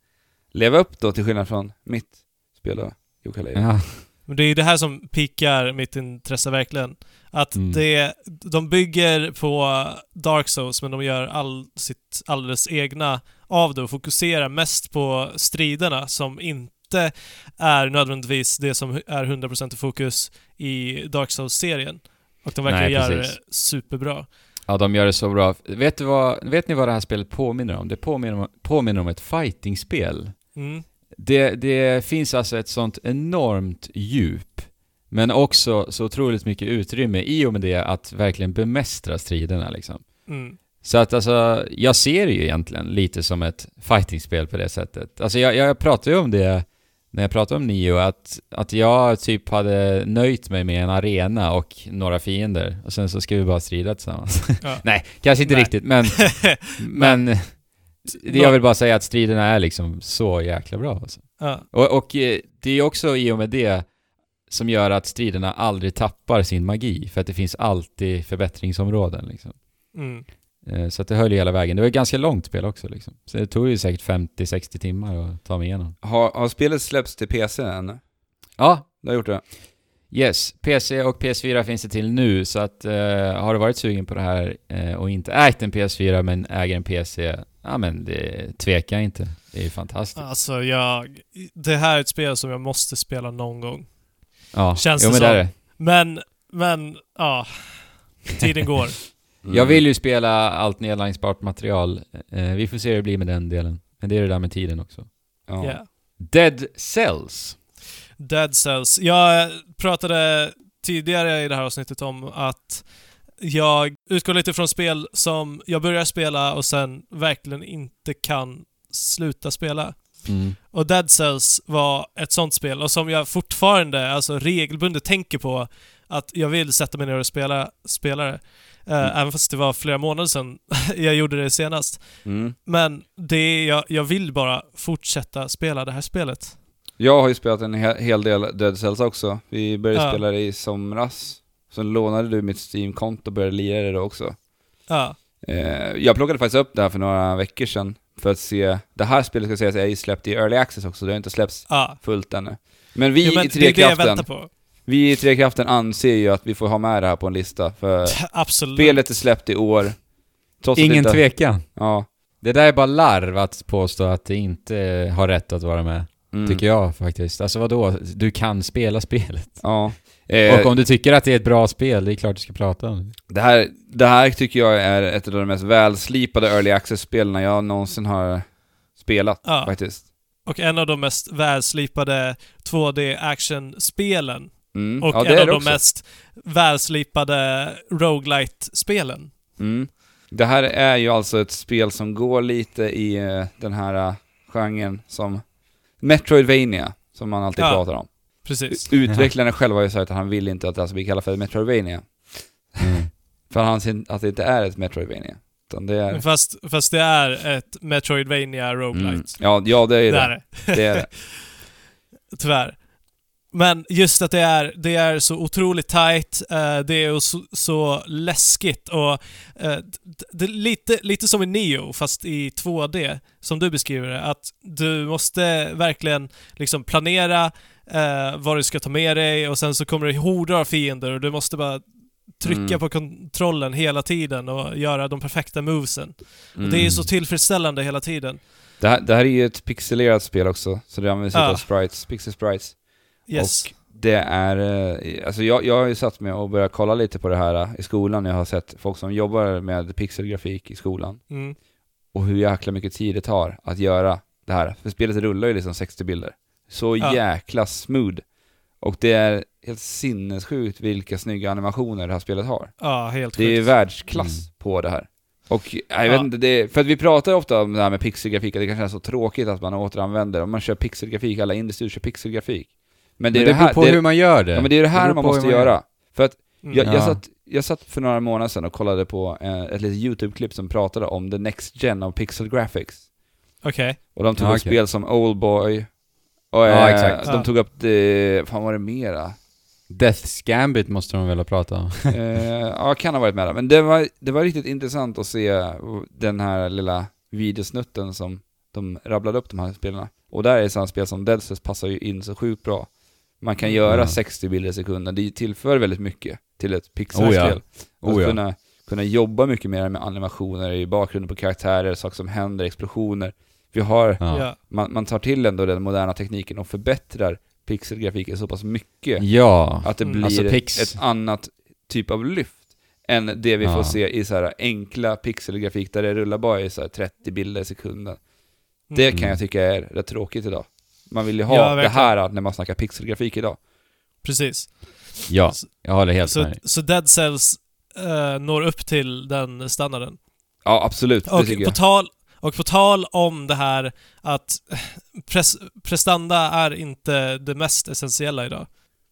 leva upp då, till skillnad från mitt spel då, Yooka-Laylee. Ja. Men det är ju det här som pikar mitt intresse verkligen. Att Mm. det, de bygger på Dark Souls, men de gör all sitt alldeles egna av det och fokuserar mest på striderna som inte är nödvändigtvis det som är 100% i fokus i Dark Souls-serien. Och de verkar göra det superbra. ja, de gör det så bra. Vet, vad, vet ni vad det här spelet påminner om? Det påminner om, påminner om ett fightingspel. Mm. Det, det finns alltså ett sånt enormt djup, men också så otroligt mycket utrymme i och med det att verkligen bemästra striderna liksom. Mm. Så att alltså, jag ser det ju egentligen lite som ett fightingspel på det sättet. Alltså jag, jag pratade ju om det när jag pratade om Nio, att, att jag typ hade nöjt mig med en arena och några fiender, och sen så ska vi bara strida tillsammans. Ja. [LAUGHS] Nej, kanske inte Nej. riktigt, men, [LAUGHS] men jag vill bara säga att striderna är liksom så jäkla bra alltså. ja. Och, och eh, det är också i och med det som gör att striderna aldrig tappar sin magi, för att det finns alltid förbättringsområden liksom. Mm. Eh, Så att det höll ju hela vägen. Det var ett ganska långt spel också liksom. Så det tog ju säkert 50-60 timmar att ta mig igenom. Har, har spelet släppts till PC än? Ja, Du har gjort det? Yes. PC och PS4 finns det till nu, så att eh, har du varit sugen på det här eh, och inte ägt en PS4 men äger en PC, ja men det tvekar inte. Det är ju fantastiskt. Alltså, jag... Det här är ett spel som jag måste spela någon gång. Ja, Känns jo, det men det är som. det. Men, men, ja. Tiden går. Mm. [LAUGHS] Jag vill ju spela allt nedladdningsbart material. Eh, vi får se hur det blir med den delen. Men det är det där med tiden också. Ja. Yeah. Dead Cells. Dead Cells. Jag pratade tidigare i det här avsnittet om att jag utgår lite från spel som jag börjar spela och sen verkligen inte kan sluta spela. Mm. Och Dead Cells var ett sånt spel och som jag fortfarande, alltså regelbundet tänker på att jag vill sätta mig ner och spela, spela det. Eh, Mm. Även fast det var flera månader sedan [LAUGHS] jag gjorde det senast. Mm. Men det är, jag, jag vill bara fortsätta spela det här spelet. Jag har ju spelat en he- hel del Dead Cells också. Vi började Ja. spela det i somras. Sen lånade du mitt Steam-konto och började lira det då också. Ja. Eh, jag plockade faktiskt upp det här för några veckor sedan för att se... Det här spelet ska sägas är ju släppt i Early Access också, det har inte släppts Ja. fullt ännu. Men vi Jo, men i Trekraften, på. vi i Trekraften anser ju att vi får ha med det här på en lista, för [LAUGHS] Absolut. spelet är släppt i år. Trots att Ingen inte, tvekan. Ja. Det där är bara larv att påstå att det inte har rätt att vara med. Mm. Tycker jag faktiskt. Alltså vadå? Du kan spela spelet. Ja. [LAUGHS] Eh, Och om du tycker att det är ett bra spel, det är klart du ska prata om det. det, här, det här tycker jag är ett av de mest välslipade Early Access-spelen jag någonsin har spelat, Ja. faktiskt. Och en av de mest välslipade 2D-action-spelen. Mm. Och ja, det en är av det de också. mest välslipade roguelite-spelen. Mm. Det här är ju alltså ett spel som går lite i eh, den här uh, genren som Metroidvania, som man alltid Ja. pratar om. Precis. [LAUGHS] Utvecklarna själva har ju sagt att han vill inte att det här ska bli kallat för Metroidvania. Mm. [LAUGHS] För han anser att det inte är ett Metroidvania. Utan det är... Fast, fast det är ett Metroidvania roguelite. Mm. Ja, ja, det är Det det. är det. det, är det. [LAUGHS] Tyvärr. Men just att det är, det är så otroligt tight, eh, det är så, så läskigt och eh, det är lite, lite som i Neo fast i 2D, som du beskriver det. Att du måste verkligen liksom planera eh, vad du ska ta med dig och sen så kommer det horder av fiender och du måste bara trycka Mm. på kontrollen hela tiden och göra de perfekta movesen. Mm. Det är så tillfredsställande hela tiden. Det, här, det här är ju ett pixelerat spel också, så det används Ja. av sprites, pixel sprites. Yes. Och det är, eh, alltså jag, jag har ju satt mig och börjat kolla lite på det här eh, i skolan. Jag har sett folk som jobbar med pixelgrafik i skolan. Mm. Och hur jäkla mycket tid det tar att göra det här. För spelet rullar ju liksom 60 bilder. Så Ja. jäkla smooth. Och det är helt sinnessjukt vilka snygga animationer det här spelet har. Ja, helt Det är sjukt. världsklass på det här. Och jag vet Ja. inte, det, för att vi pratar ju ofta om det här med pixelgrafik, att det kanske är så tråkigt att man återanvänder, om man kör pixelgrafik, alla industrier kör pixelgrafik. Men det är Men det det här, beror på det, hur man gör det. ja, men det är det här beror man måste gör. göra. För att Mm. jag, jag, Ja. satt, jag satt för några månader sedan och kollade på eh, ett litet YouTube-klipp som pratade om the next gen of pixel graphics. Okej. Och de tog Ja, upp okej. spel som Oldboy, och Ja, eh, exakt. de tog upp det, fan var det mera? Death's Gambit måste de väl ha pratat om? eh, ja, kan ha varit med där. Men det var, det var riktigt intressant att se den här lilla videosnutten som de rabblade upp de här spelarna. Och där är sådana spel som Dead Cells passar ju in så sjukt bra. Man kan göra Ja. 60 bilder i sekunden, det tillför väldigt mycket till ett Oh pixelspel. ja. Att Oh ja. kunna, kunna jobba mycket mer med animationer i bakgrunden på karaktärer, saker som händer, explosioner. Vi har, Ja. Man, man tar till ändå den moderna tekniken och förbättrar pixelgrafiken så pass mycket Ja. att det Mm. blir Alltså pix- ett annat typ av lyft än det vi Ja. får se i så här enkla pixelgrafik där det rullar bara i så här 30 bilder i sekunden. Det Mm. kan jag tycka är rätt tråkigt idag. Man vill ju ha Ja, det här när man snackar pixelgrafik idag. Precis. Ja, jag håller helt Så, med dig. så Dead Cells eh, når upp till den standarden. Ja, absolut. Och på, tal, och på tal om det här att pres, prestanda är inte det mest essentiella idag.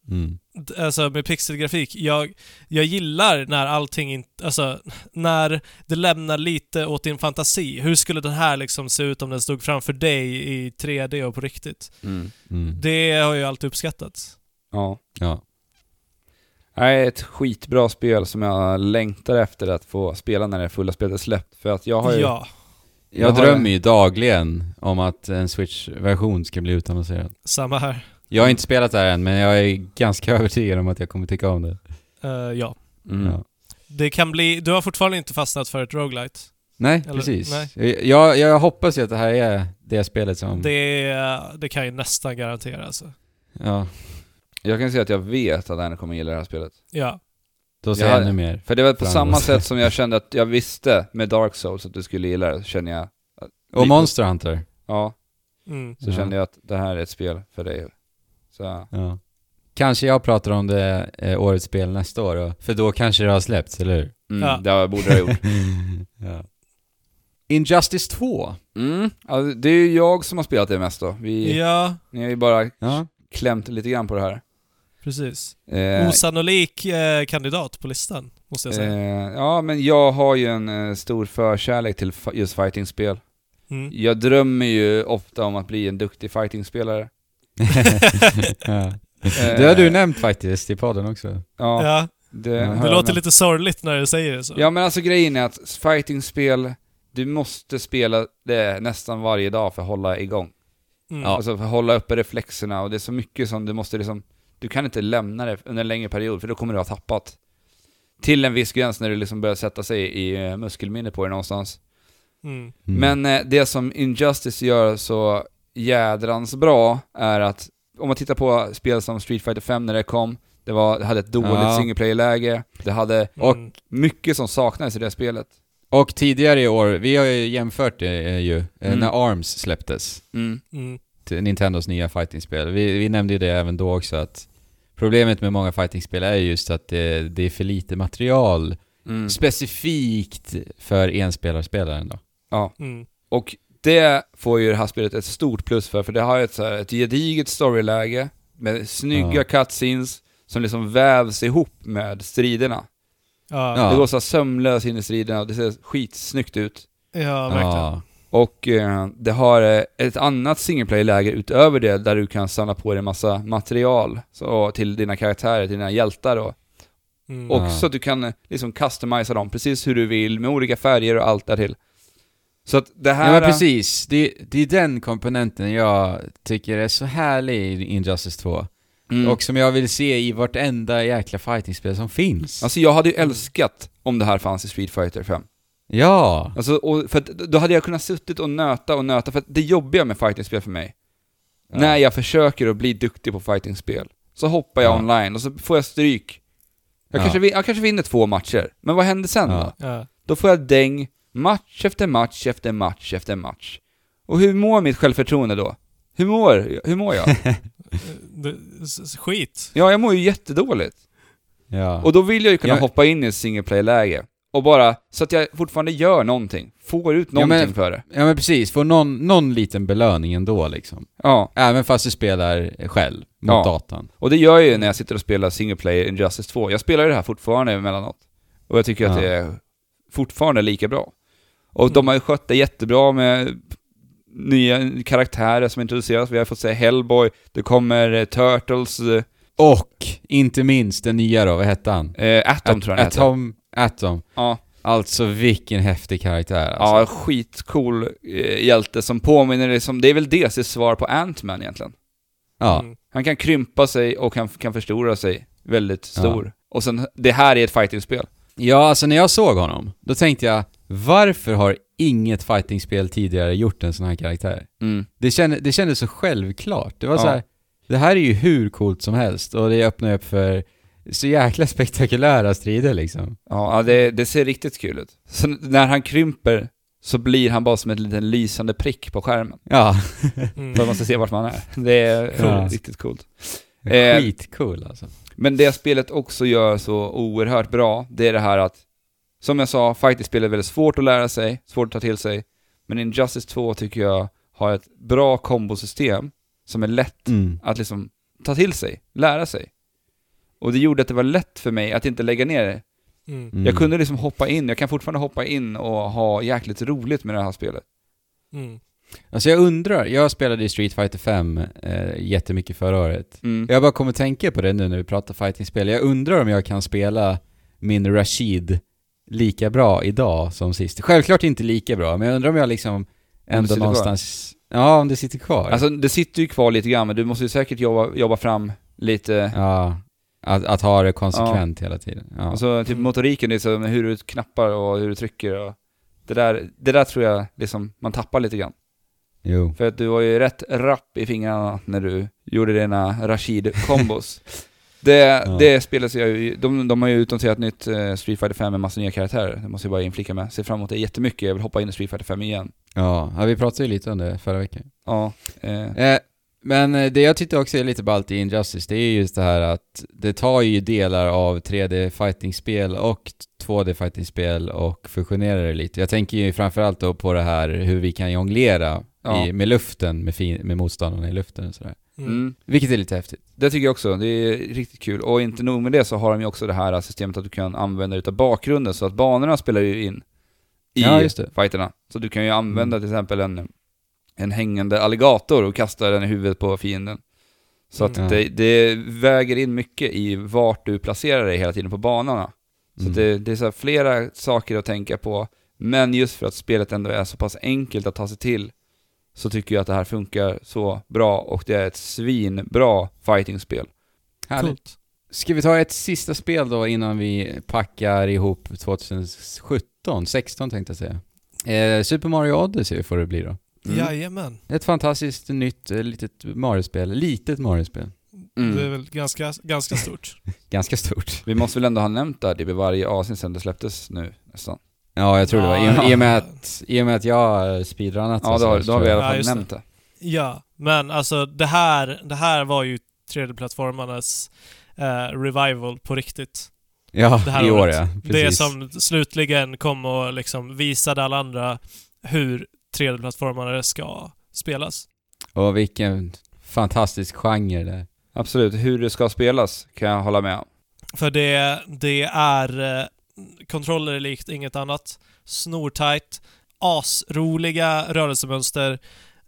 Mm. Alltså med pixelgrafik, jag, jag gillar när allting inte, alltså när det lämnar lite åt din fantasi. Hur skulle den här liksom se ut om den stod framför dig i 3D och på riktigt? Mm. Mm. Det har ju alltid uppskattats. Ja. Ja. Nej, ett skitbra spel som jag längtar efter att få spela när det fulla spelet är släppt. För att jag har ju... Ja, Jag har- drömmer ju dagligen om att en Switch-version ska bli utannonserad. samma här. Jag har inte spelat det här än, men jag är ganska [LAUGHS] övertygad om att jag kommer tycka om det. Eh, ja. Mm. Ja. Det kan bli, du har fortfarande inte fastnat för ett roguelite. Nej, Eller- precis. nej. Jag, jag hoppas ju att det här är det spelet som... Det, det kan jag nästan garantera alltså. Ja, Jag kan säga att jag vet att Anna kommer gilla det här spelet. Ja. då ser Jag ännu mer. För det var på samma sätt som jag kände att jag visste med Dark Souls att du skulle gilla det, känner jag... Och Monster Hunter. Ja, Mm. så Ja. kände jag att det här är ett spel för dig. Så, Ja. Kanske jag pratar om det eh, årets spel nästa år då, för då kanske det har släppts, eller hur? mm, Ja. det borde jag ha gjort. [LAUGHS] ja. Injustice 2. Mm, alltså, det är ju jag som har spelat det mest då. Vi, Ja, Ni har ju bara Ja. klämt lite grann på det här. precis. Eh, Osannolik eh, kandidat på listan, måste jag säga. eh, ja, men jag har ju en eh, stor förkärlek till just fightingspel. Mm. Jag drömmer ju ofta om att bli en duktig fightingspelare. [LAUGHS] ja. Eh, Det har du nämnt faktiskt i podden också. Ja, Ja, det, det låter nämnt. lite sorgligt när du säger det så. Ja men alltså grejen är att fightingspel, du måste spela det nästan varje dag för att hålla igång. Mm. Alltså för att hålla uppe reflexerna och det är så mycket som du måste liksom, du kan inte lämna det under en längre period för då kommer du ha tappat. Till en viss gräns när du liksom börjar sätta sig i eh, muskelminnet på det någonstans. Mm. Mm. Men eh, det som Injustice gör så jädrans bra är att, om man tittar på spel som Street Fighter 5 när det kom, det, var, det hade ett dåligt Ja. single player-läge, det hade Och- Mm. mycket som saknades i det spelet. Och tidigare i år, vi har ju jämfört det eh, ju, eh, Mm. när ARMS släpptes. Mm. Mm. till Nintendos nya fightingspel. Vi, vi nämnde ju det även då också att problemet med många fightingspel är just att det, det är för lite material Mm. specifikt för enspelarspelaren då. Mm. Och det får ju det här spelet ett stort plus för, för det har ett, så här, ett gediget storyläge med snygga Ja. cutscenes som liksom vävs ihop med striderna. Ja. Det går så sömlöst in i striderna och det ser skitsnyggt ut. ja, verkligen. Ja. Och eh, det har eh, ett annat single player-läge utöver det där du kan samla på dig en massa material så, till dina karaktärer, till dina hjältar då. Mm. Och Ja. så att du kan eh, liksom customisa dem precis hur du vill med olika färger och allt där till. Så att det här... Ja men precis, det, det är den komponenten jag tycker är så härlig i Injustice 2. Mm. Och som jag vill se i vartenda jäkla fightingspel som finns. Alltså jag hade ju älskat om det här fanns i Street Fighter 5. ja! Alltså, och för att då hade jag kunnat suttit och nöta och nöta, för att det jobbiga med fightingspel för mig, Ja. när jag försöker att bli duktig på fightingspel, så hoppar jag Ja. online och så får jag stryk. Jag, Ja. kanske, jag kanske vinner två matcher, men vad händer sen Ja. då? Ja. Då får jag däng, match efter match efter match efter match. Och hur mår mitt självförtroende då? Hur mår, hur mår jag? [LAUGHS] Skit. ja, jag mår ju jättedåligt. ja. Och då vill jag ju kunna Ja. hoppa in i ett single play-läge. Och bara, så att jag fortfarande gör någonting. Får ut Ja, någonting men- för det. ja men precis, få någon, någon liten belöning ändå liksom. Ja. Även fast du spelar själv, mot Ja. datan. Och det gör jag ju när jag sitter och spelar single play Injustice 2. Jag spelar ju det här fortfarande emellanåt. Och jag tycker att Ja. det är fortfarande lika bra. Och de Mm. har ju skött det jättebra med nya karaktärer som introduceras. Vi har fått se Hellboy, det kommer eh, Turtles, eh, Och, inte minst den nya då, vad hette han? eh, Atom tror jag han heter. Atom, Atom. Ja, Alltså vilken häftig karaktär alltså. ja, skitcool eh, hjälte som påminner liksom, det är väl DCs svar på Ant-Man egentligen. Ja. Mm. Han kan krympa sig och han kan förstora sig väldigt stor. Och sen, det här är ett fightingspel. ja, alltså när jag såg honom, då tänkte jag, varför har inget fightingspel tidigare gjort en sån här karaktär? Mm. Det, kände, det kändes så självklart. Det var Ja. så här, det här är ju hur coolt som helst och det öppnar upp för så jäkla [LAUGHS] spektakulära strider liksom. Ja, det, det ser riktigt kul ut. Så när han krymper så blir han bara som en liten lysande prick på skärmen. Ja, Mm. För man ska se vart man är. Det är [LAUGHS] Ja. riktigt coolt. Eh, skitcool alltså. Men det spelet också gör så oerhört bra, det är det här att, som jag sa, fighting-spel är väldigt svårt att lära sig, svårt att ta till sig. Men Injustice 2 tycker jag har ett bra kombosystem som är lätt Mm. att liksom ta till sig, lära sig. Och det gjorde att det var lätt för mig att inte lägga ner det. Mm. Mm. Jag kunde liksom hoppa in, jag kan fortfarande hoppa in och ha jäkligt roligt med det här spelet. Mm. Alltså jag undrar, jag spelade i Street Fighter 5 eh, jättemycket förra året. Mm. Jag bara kommer att tänka på det nu när vi pratar fightingspel. Jag undrar om jag kan spela min Rashid lika bra idag som sist. Självklart inte lika bra, men jag undrar om jag liksom ändå sitter kvar. någonstans... Ja, om det sitter kvar. Alltså det sitter ju kvar lite grann, men du måste ju säkert jobba, jobba fram lite ja, att, att ha det konsekvent hela tiden. Ja. Alltså typ motoriken, med hur du knappar och hur du trycker och det där, det där tror jag liksom man tappar lite grann. jo. För att du var ju rätt rapp i fingrarna när du gjorde dina Rashid-kombos. [LAUGHS] det, Ja. det spelet jag ju, de, de har ju utannonserat nytt eh, Street Fighter 5 med massa nya karaktärer. Det måste jag bara inflika med. Ser fram emot det jättemycket, jag vill hoppa in i Street Fighter 5 igen. Ja, ja, vi pratade ju lite om det förra veckan. Ja, eh, Eh, men eh, det jag tyckte också är lite ballt i Injustice, det är just det här att det tar ju delar av 3D fightingspel och 2D fightingspel och fusionerar det lite. Jag tänker ju framförallt då på det här hur vi kan jonglera Ja. i, med luften, med, fin, med motståndarna i luften och sådär. Mm. mm. Vilket är lite häftigt. Det tycker jag också, det är riktigt kul. Och inte nog med det så har de ju också det här systemet att du kan använda utav bakgrunden så att banorna spelar ju in i Ja, fighterna. Så du kan ju använda Mm. till exempel en, en hängande alligator och kasta den i huvudet på fienden. Så att Mm. det, det väger in mycket i vart du placerar dig hela tiden på banorna. Så Mm. det, det är så flera saker att tänka på Men just för att spelet ändå är så pass enkelt att ta sig till, så tycker jag att det här funkar så bra och det är ett svinbra fightingspel. Härligt. Coolt. Ska vi ta ett sista spel då innan vi packar ihop 2017, 16 tänkte jag säga. Eh, Super Mario Odyssey får det bli då. Mm. Jajamän. Ett fantastiskt nytt eh, litet Mario-spel. Litet Mario-spel. Mm. Det är väl ganska, ganska stort. [LAUGHS] Ganska stort. Vi måste väl ändå ha nämnt det här i varje avsnitt sen det släpptes nu nästan. Ja, jag tror det var. I, Ja. i, och med att, I och med att jag har speedrunnat Ja, så då, har- så då har vi i tror alla Ja, fall just det. nämnt det. Ja, men alltså det här, det här var ju 3D-plattformarnas eh, revival på riktigt. Ja, det här i år året. ja. Det Precis. som slutligen kom och liksom visade alla andra hur 3D-plattformar ska spelas. Och vilken fantastisk genre det är. Absolut, hur det ska spelas kan jag hålla med om. För det, det är eh, kontroller likt inget annat. Snortajt, asroliga rörelsemönster,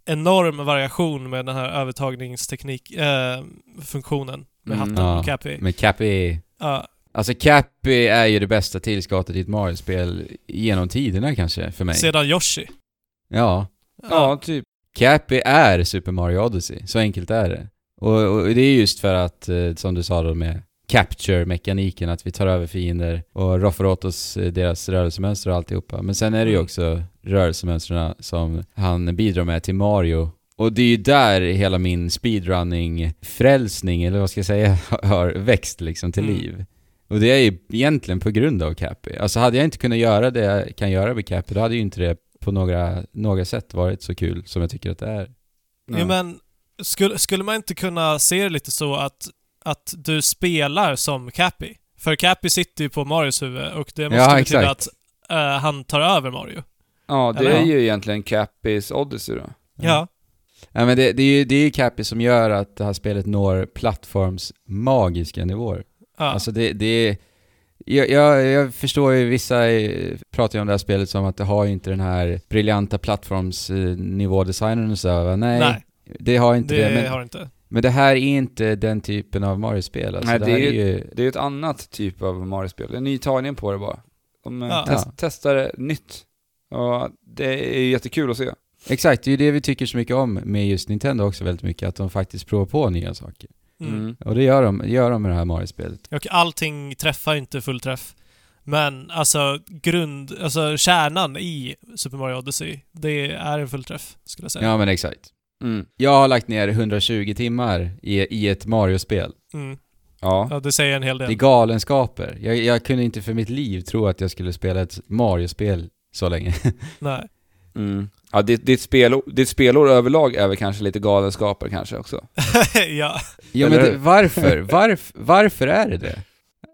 enorm variation med den här övertagningsteknik, eh, funktionen med Mm. hatten Ja. och Cappy. Men Cappy... Ja, Alltså Cappy är ju det bästa tillskottet i ett Mario-spel genom tiderna kanske, för mig. sedan Yoshi. Ja. Ja, typ. Cappy är Super Mario Odyssey, så enkelt är det. Och, och det är just för att, eh, som du sa då med capture-mekaniken, att vi tar över fiender och roffar åt oss eh, deras rörelsemönster och alltihopa. Men sen är det ju Mm. också rörelsemönstren som han bidrar med till Mario. Och det är ju där hela min speedrunning-frälsning, eller vad ska jag säga, [LAUGHS] har växt liksom till Mm. liv. Och det är ju egentligen på grund av Cappy. Alltså hade jag inte kunnat göra det jag kan göra med Cappy, då hade ju inte det på några, några sätt varit så kul som jag tycker att det är. Ja. men skulle, skulle man inte kunna se det lite så att, att du spelar som Cappy? För Cappy sitter ju på Marios huvud och det måste Ja, betyda exakt. att eh, han tar över Mario. Ja, det Eller? är ju egentligen Cappys Odyssey då. Ja. Ja men det, det är ju det är ju Cappy som gör att det här spelet når plattforms magiska nivåer. ja. Alltså det, det är... Jag, jag, jag förstår ju, vissa eh, pratar ju om det här spelet som att det har ju inte den här briljanta plattformsnivådesignen och så? Nej, Nej, det har inte det. det men, har inte. men det här är inte den typen av Mario-spel. Alltså Nej, det, det är ju... Det är ett annat typ av Mario-spel. En ny tagning på det bara. De eh, Ja. test, Ja. testar det nytt. Och det är ju jättekul att se. Exakt, det är ju det vi tycker så mycket om med just Nintendo också väldigt mycket, att de faktiskt provar på nya saker. Mm. Mm. Och det gör de, det gör de med det här Mario-spelet. Och allting träffar inte fullträff. Men alltså grund, alltså kärnan i Super Mario Odyssey, det är en fullträff, skulle jag säga. Ja men exakt. Mm. Jag har lagt ner 120 timmar i, i ett Mario-spel. Mm. Ja. Ja, det säger en hel Det är del. galenskaper. Jag, jag kunde inte för mitt liv tro att jag skulle spela ett Mario-spel så länge. [LAUGHS] Nej. Mm. Ja, ditt, ditt, spel, ditt spelår överlag är väl kanske lite galenskaper kanske också. [LAUGHS] ja. ja men det, varför? [LAUGHS] Varf, varför är det det?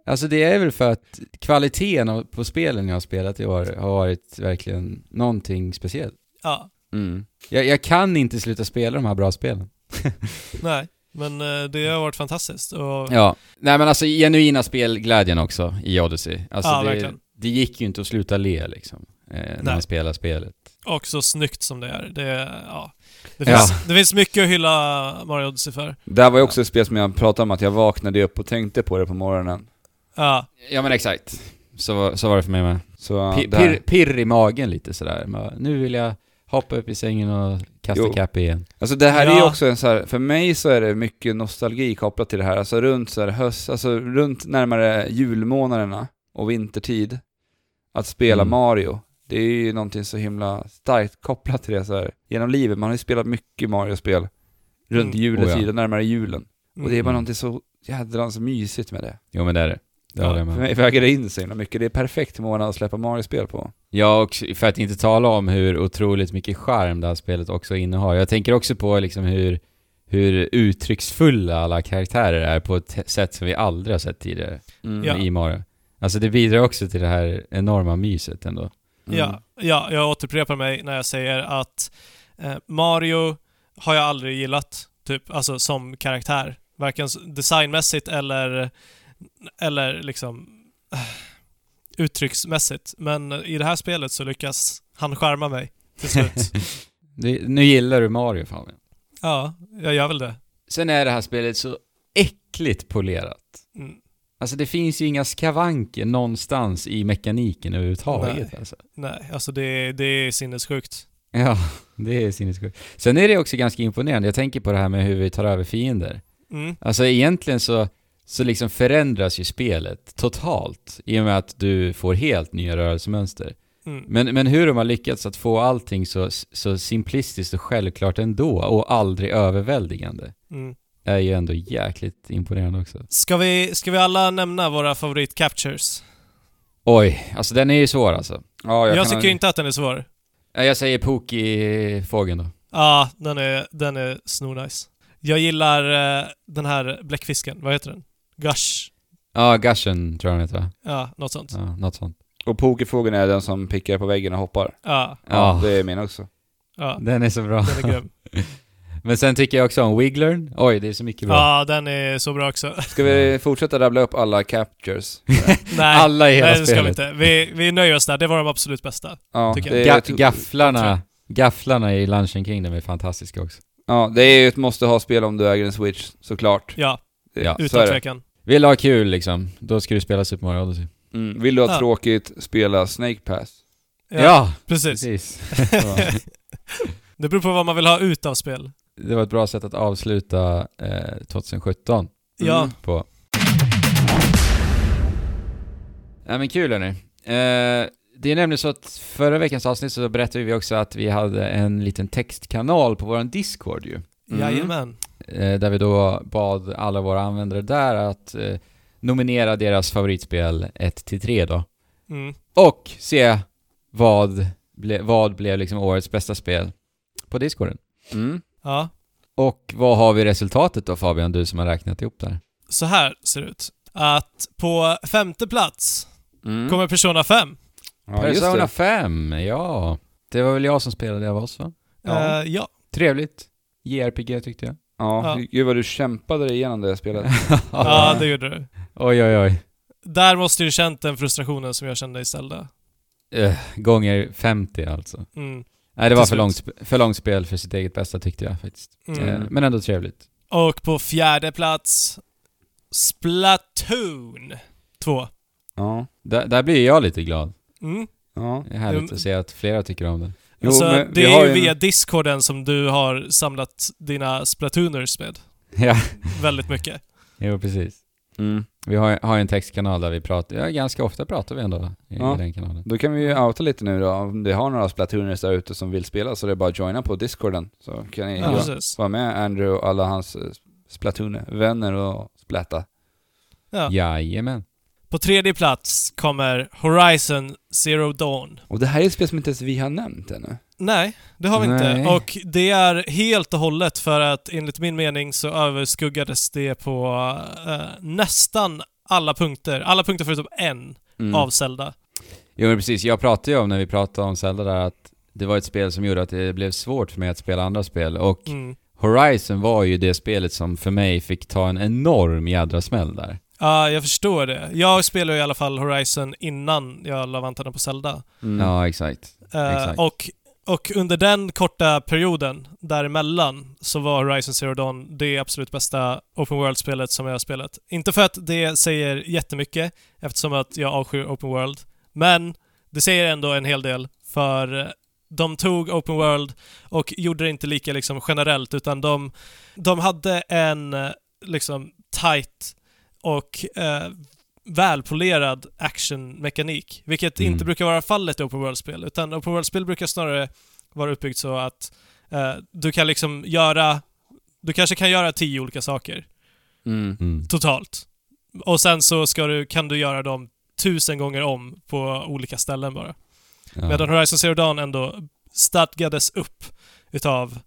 Alltså det är väl för att kvaliteten på spelen jag har spelat i år har varit verkligen någonting speciellt. Ja. Mm. Jag, jag kan inte sluta spela de här bra spelen. [LAUGHS] Nej. Men eh, det har varit fantastiskt. Och, Ja. Nej men alltså genuina spelglädjen också i Odyssey. Alltså Ja, det, verkligen. det gick ju inte att sluta le liksom. Eh, när Nej. man spelar spelet. och så snyggt som det är. Det, ja. det, Ja. finns, det finns mycket att hylla Mario Odyssey för. Det här var ju också ett spel som jag pratade om att jag vaknade upp och tänkte på det på morgonen. Ja. Ja men exakt. Så, var- så var det för mig med. Så Pirr, pirr i magen lite sådär. Nu vill jag hoppa upp i sängen och kasta Jo. Cappy igen. Alltså det här är ju Ja. också en så här, för mig så är det mycket nostalgi kopplat till det här, alltså runt så här höst, alltså runt närmare julmånaderna och vintertid, att spela Mm. Mario, det är ju någonting så himla starkt kopplat till det så här genom livet. Man har ju spelat mycket Mario-spel runt Mm. julens Oh ja. tid och närmare julen. Och det är bara Mm. någonting så jädrans mysigt med det. Jo men det är det. Det Ja, jag För med om. mig väger det in så himla mycket. Det är perfekt månad att släppa Mario-spel på. Ja, och för att inte tala om hur otroligt mycket charm det här spelet också innehar. Jag tänker också på liksom hur, hur uttrycksfulla alla karaktärer är på ett sätt som vi aldrig har sett tidigare Mm. Ja. i Mario. Alltså det bidrar också till det här enorma myset ändå. Mm. Ja, ja, jag återupprepar mig när jag säger att eh, Mario har jag aldrig gillat, typ, alltså som karaktär. Varken designmässigt eller, eller liksom [SIGHS] uttrycksmässigt. Men i det här spelet så lyckas han skärma mig till slut. [LAUGHS] Nu gillar du Mario Fabian. ja, jag gör väl det. Sen är det här spelet så äckligt polerat. Mm. Alltså det finns ju inga skavanker någonstans i mekaniken överhuvudtaget Nej. alltså. Nej, alltså det, det är sinnessjukt. Ja, det är sinnessjukt. Sen är det också ganska imponerande, jag tänker på det här med hur vi tar över fiender. Mm. Alltså egentligen så, så liksom förändras ju spelet totalt i och med att du får helt nya rörelsemönster. Mm. Men, men hur de har lyckats att få allting så, så simplistiskt och självklart ändå och aldrig överväldigande Mm. är ju ändå jäkligt imponerande också. Ska, vi, ska vi alla nämna våra favorit-captures? Oj, alltså den är ju svår alltså. Ja, Jag, kan tycker inte att den är svår. Ja, Jag säger Poki-fågeln då. Ja, den är, den är snornice. Jag gillar eh, den här bläckfisken, vad heter den? Gush? Ja, Gushen tror jag den heter va? Ja, något sånt. Ja, något sånt. Och pokerfågeln är den som pickar på väggen och hoppar. Ja, Ja, Ja. det är min också. ja. Den är så bra. Den är grym. [LAUGHS] Men sen tycker jag också om Wigglern. Oj, det är så mycket bra. Ja, den är så bra också. Ska vi fortsätta rabbla upp alla captures? [LAUGHS] Nej, Alla i hela nej det ska vi inte. Vi, vi nöjer oss där. Det var de absolut bästa. Ja, Tycker det jag. Ga- gafflarna, gafflarna i Luncheon Kingdom är fantastiska också. ja, det är ju ett måste ha-spel om du äger en Switch, såklart. Ja, Ja, så utan tvekan. Vill du ha kul liksom, då ska du spela Super Mario Odyssey. Mm. Vill du ha Ja. tråkigt, spela Snake Pass. Ja, precis. precis. [LAUGHS] Det beror på vad man vill ha ut av spel. Det var ett bra sätt att avsluta eh, 2017 Ja, Mm. på. Ja men kul hörni. Eh, det är nämligen så att förra veckans avsnitt så berättade vi också att vi hade en liten textkanal på våran Discord ju. Mm. jajamän. Eh, där vi då bad alla våra användare där att eh, nominera deras favoritspel 1 till 3 då. Mm. Och se vad, ble, vad blev liksom årets bästa spel på Discorden. Mm. Ja, Och vad har vi resultatet då Fabian, du som har räknat ihop det här? så här ser det ut. Att på femte plats Mm. kommer Persona 5. Ja, Persona det. 5, ja. Det var väl jag som spelade av oss va? Ja. Eh, ja. Trevligt. JRPG tyckte jag. Ja, Ja. gud vad du kämpade dig igenom det spelet. [LAUGHS] ja, det gjorde du. Oj oj oj. Där måste du känt den frustrationen som jag kände i Zelda. Eh, gånger 50 alltså. Mm. Nej det var för långt, för långt spel för sitt eget bästa tyckte jag faktiskt. Mm. Eh, men ändå trevligt. Och på fjärde plats Splatoon 2. Ja. Där, där blir jag lite glad. Mm. Ja. Det är härligt Mm. att se att flera tycker om det. Jo, alltså, men vi det är ju en- via discorden som du har samlat dina Splatooners med. ja, Väldigt mycket. [LAUGHS] jo precis. Mm. Vi har, har ju en textkanal där vi pratar, ja ganska ofta pratar vi ändå i, Ja. i den kanalen. Då kan vi ju outa lite nu då, om det har några Splatooners där ute som vill spela så det är bara att joina på discorden. Så kan ni Ja, vara med Andrew och alla hans eh, Splatoon-vänner och splatta. Ja. Jajamän. På tredje plats kommer Horizon Zero Dawn. Och det här är ett spel som inte ens vi har nämnt ännu. Nej, det har vi Nej. inte. Och det är helt och hållet för att enligt min mening så överskuggades det på eh, nästan alla punkter. Alla punkter förutom en Mm. av Zelda. Jo men precis, jag pratade ju om när vi pratade om Zelda där att det var ett spel som gjorde att det blev svårt för mig att spela andra spel och Mm. Horizon var ju det spelet som för mig fick ta en enorm jädra smäll där. Ja, jag förstår det. Jag spelade i alla fall Horizon innan jag la vantarna på Zelda. Mm. Ja, exakt. Exakt. och, och under den korta perioden däremellan så var Horizon Zero Dawn det absolut bästa Open World-spelet som jag har spelat. Inte för att det säger jättemycket, eftersom att jag avskyr Open World, men det säger ändå en hel del, för eh, de tog Open World och gjorde det inte lika liksom generellt, utan de, de hade en eh, liksom tight och eh, välpolerad actionmekanik, vilket Mm. inte brukar vara fallet i Open World-spel, utan Open World-spel brukar snarare vara uppbyggt så att eh, du kan liksom göra, du kanske kan göra tio olika saker Mm. Mm. totalt. Och sen så ska du, kan du göra dem tusen gånger om på olika ställen bara. Ja. Medan Horizon Zero Dawn ändå stadgades upp utav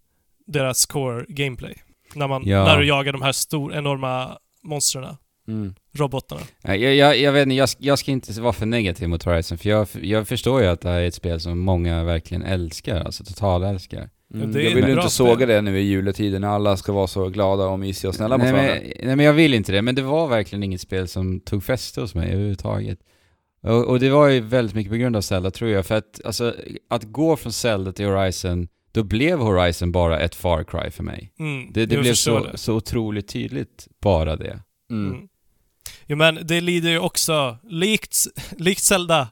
deras core gameplay. När, man, Ja. när du jagar de här stor, enorma monstren, Mm. robotarna. Nej, Jag, jag, jag vet inte, jag, jag ska inte vara för negativ mot Horizon för jag, jag förstår ju att det här är ett spel som många verkligen älskar, alltså totalälskar. Mm. det är jag vill ju inte spel. såga det nu i juletiden när alla ska vara så glada och mysiga och snälla mot varandra. men, nej men jag vill inte det, men det var verkligen inget spel som tog fäste hos mig överhuvudtaget. Och, och det var ju väldigt mycket på grund av Zelda tror jag, för att alltså, att gå från Zelda till Horizon, då blev Horizon bara ett Far Cry för mig. Mm, Det, det blev så, det. så otroligt tydligt bara det. Mm. Mm. Jo men det lider ju också, likt, [LAUGHS] likt Zelda,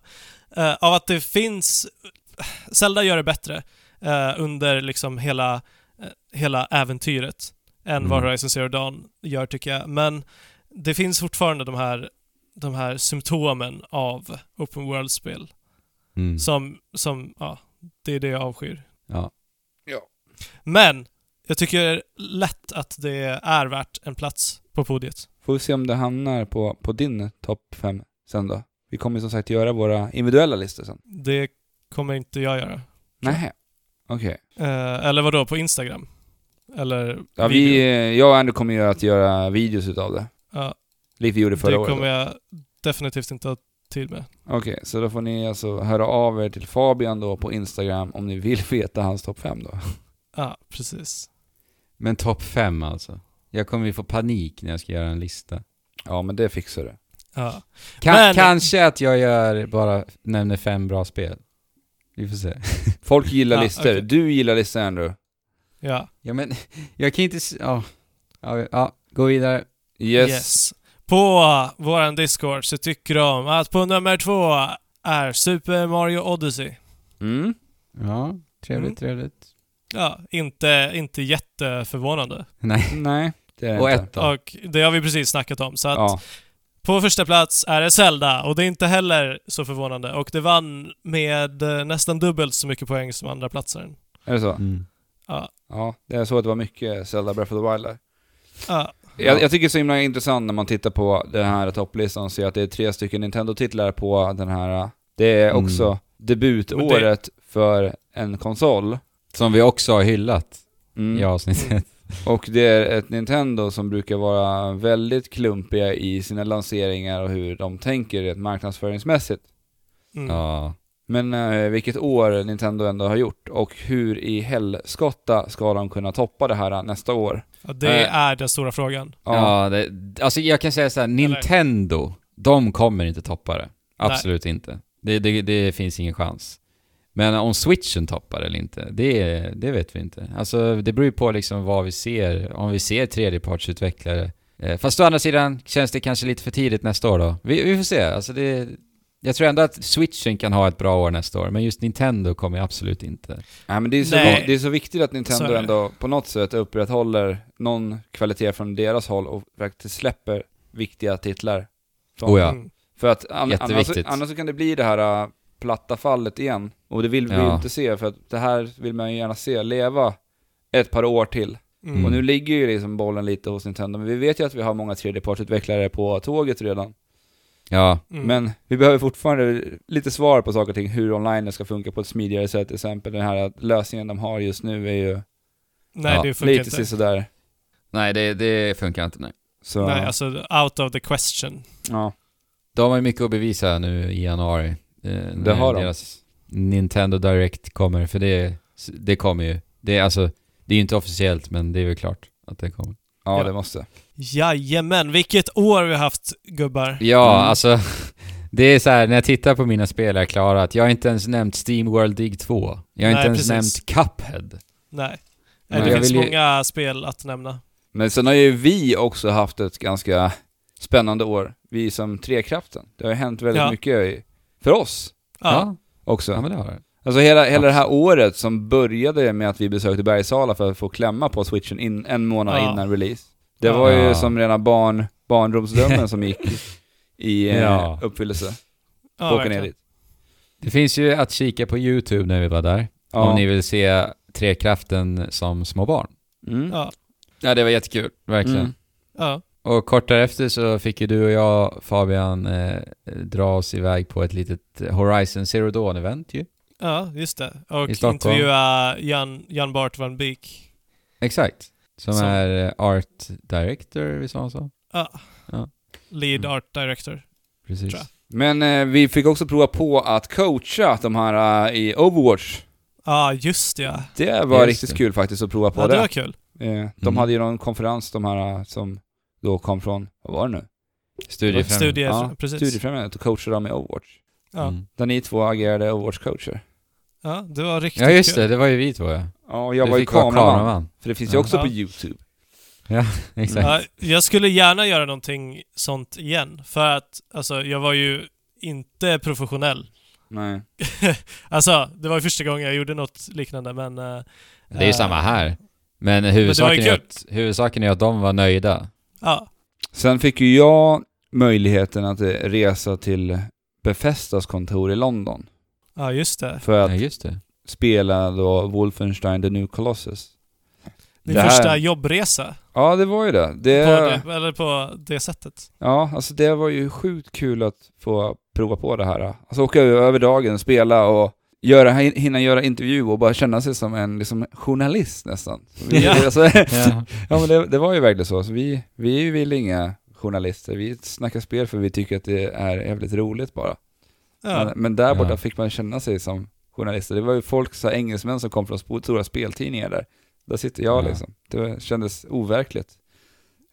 eh, av att det finns... [SIGHS] Zelda gör det bättre eh, under liksom hela, eh, hela äventyret än vad Mm. Horizon Zero Dawn gör tycker jag. Men det finns fortfarande de här, de här symptomen av open world-spel Mm. som, som, ja, det är det jag avskyr. Ja. Men jag tycker lätt att det är värt en plats på podiet. Får vi se om det hamnar på, på din topp fem sen då. Vi kommer som sagt göra våra individuella listor sen. Det kommer inte jag göra. Nej. Okej. Eh, eller vad då på Instagram? Eller Ja, video? vi, jag och Andrew kommer ju att göra videos utav det. Ja, Likt vi gjorde förra det året. kommer jag definitivt inte ha tid med. Okej, så då får ni alltså höra av er till Fabian då på Instagram om ni vill [LAUGHS] veta hans topp fem då. Ja, precis. Men topp fem alltså. Jag kommer ju få panik när jag ska göra en lista. Ja, men det fixar du. Ja. Kan, Men- Kanske att jag gör, bara nämner fem bra spel. Vi får se. [LAUGHS] Folk gillar Ja, listor. okej. Du gillar listor Andrew. Ja. Ja men, [LAUGHS] jag kan inte... Ja, ja, ja gå vidare. Yes. På våran Discord så tycker de att på nummer två är Super Mario Odyssey. Mm. Ja, trevligt, Mm. trevligt. Ja, inte, inte jätteförvånande. Nej. Nej, det är det Och inte. ett då? Och det har vi precis snackat om. Så att Ja. på första plats är det Zelda och det är inte heller så förvånande. Och det vann med eh, nästan dubbelt så mycket poäng som andra platsen. Är det så? Mm. Ja. Ja, det är så att det var mycket Zelda Breath of the Wild där. Ja. Jag, jag tycker det är så himla intressant när man tittar på den här topplistan och ser att det är tre stycken Nintendo-titlar på den här. Det är Mm. också debutåret för en konsol. Som vi också har hyllat Mm. i avsnittet. Och det är ett Nintendo som brukar vara väldigt klumpiga i sina lanseringar och hur de tänker rent marknadsföringsmässigt. Mm. Ja. Men eh, vilket år Nintendo ändå har gjort och hur i helskotta ska de kunna toppa det här nästa år? Ja, det Eh. är den stora frågan. Ja, det, alltså jag kan säga så här, Nintendo, de kommer inte toppa det. Absolut inte. Det, det, det finns ingen chans. Men om switchen toppar eller inte, det, det vet vi inte. Alltså det beror ju på liksom vad vi ser, om vi ser tredjepartsutvecklare. Eh, Fast å andra sidan känns det kanske lite för tidigt nästa år då. Vi, vi får se, alltså det... Jag tror ändå att switchen kan ha ett bra år nästa år, men just Nintendo kommer absolut inte. Nej men det är, så, Nej. det är så viktigt att Nintendo det. ändå på något sätt upprätthåller någon kvalitet från deras håll och faktiskt släpper viktiga titlar. Från- Oh ja. För att an, annars, annars så kan det bli det här äh, platta fallet igen. Och det vill vi ju Ja. inte se, för att det här vill man ju gärna se leva ett par år till. Mm. Och nu ligger ju liksom bollen lite hos Nintendo, men vi vet ju att vi har många tredjepartsutvecklare på tåget redan. Ja, Mm. Men vi behöver fortfarande lite svar på saker och ting, hur online ska funka på ett smidigare sätt. Till exempel den här lösningen de har just nu är ju Nej, Ja, det funkar lite inte. sådär. nej det, det funkar inte nej. Så, Nej, alltså out of the question. ja. De har ju mycket att bevisa nu i januari. Eh, när har de. Nintendo Direct kommer, för det, det kommer ju. Det är alltså, det är ju inte officiellt, men det är väl klart att det kommer. ja, Ja. det måste. Jajamän, vilket år vi har haft gubbar. Ja, Mm. alltså. [LAUGHS] Det är så här, när jag tittar på mina spel jag klarar att jag har inte ens nämnt Steam World Dig 2. Jag har Nej, inte ens precis. nämnt Cuphead. Nej. Nej, det jag finns ju- många spel att nämna. Men sen har ju vi också haft ett ganska spännande år. Vi som Trekraften. Det har ju hänt väldigt Ja. mycket i, för oss Ja. också. ja men det har det. Alltså hela, hela det här året som började med att vi besökte Bergsala för att få klämma på switchen in, en månad Ja. innan release. Det Ja. var ju Ja. som rena barn, barndomsdrömmen som gick [LAUGHS] i eh, Ja. uppfyllelse. Ja, åka ner dit. Det finns ju att kika på YouTube när vi var där. Ja. Om ni vill se Trekraften som små barn. Mm. Ja. Ja, det var jättekul. Verkligen. Mm. Ja. Och kort därefter så fick ju du och jag, Fabian, eh, dra oss iväg på ett litet Horizon Zero Dawn-event ju. ja, just det. Och intervjua Jan, Jan Bart van Beek. Exakt. Som, Som- är eh, Art Director, visst var han så? Ja. Ja. Lead Mm. Art Director. Precis. Tror Men eh, vi fick också prova på att coacha de här eh, i Overwatch. Ja, just ja. Det var Just riktigt det. kul faktiskt att prova på Ja, det det. var kul. Eh, de Mm. hade ju någon konferens, de här eh, som då kom från, vad var det nu? Studiefrämjande. Studie, Ja, precis. Studiefrämjandet och coachade dem i Overwatch. Ja. Mm. Där ni två agerade Overwatch-coacher. ja, det var riktigt Ja just det, det var ju vi två ja. Ja, och jag Du var ju kameraman. kameraman. För det finns ju också Ja. på YouTube. [LAUGHS] Exakt. Ja, jag skulle gärna göra någonting sånt igen. För att, alltså, jag var ju inte professionell. Nej. [LAUGHS] Alltså, det var ju första gången jag gjorde något liknande, men... eh, Det är ju eh, samma här. Men huvudsaken, är kul. att, huvudsaken är att de var nöjda. Ja, Sen fick ju jag möjligheten att eh, resa till Befestas kontor i London. ja, just det. För att Ja, just det. spela då Wolfenstein The New Colossus. Din Det här- första jobbresa. Ja, det var ju det. det, På det. Eller på det sättet. Ja, alltså det var ju sjukt kul att få prova på det här. Alltså åka över dagen, spela och göra, hinna göra intervju och bara känna sig som en liksom, journalist nästan. Vi, Ja. [LAUGHS] alltså, Ja. ja men det, det var ju verkligen så. så vi, vi är ju väl inga journalister, vi snackar spel för vi tycker att det är jävligt roligt bara. Ja. Men, men där borta Ja. fick man känna sig som journalister. Det var ju folk, så här, engelsmän som kom från stora speltidningar där. Där sitter jag Ja. liksom. Det kändes overkligt.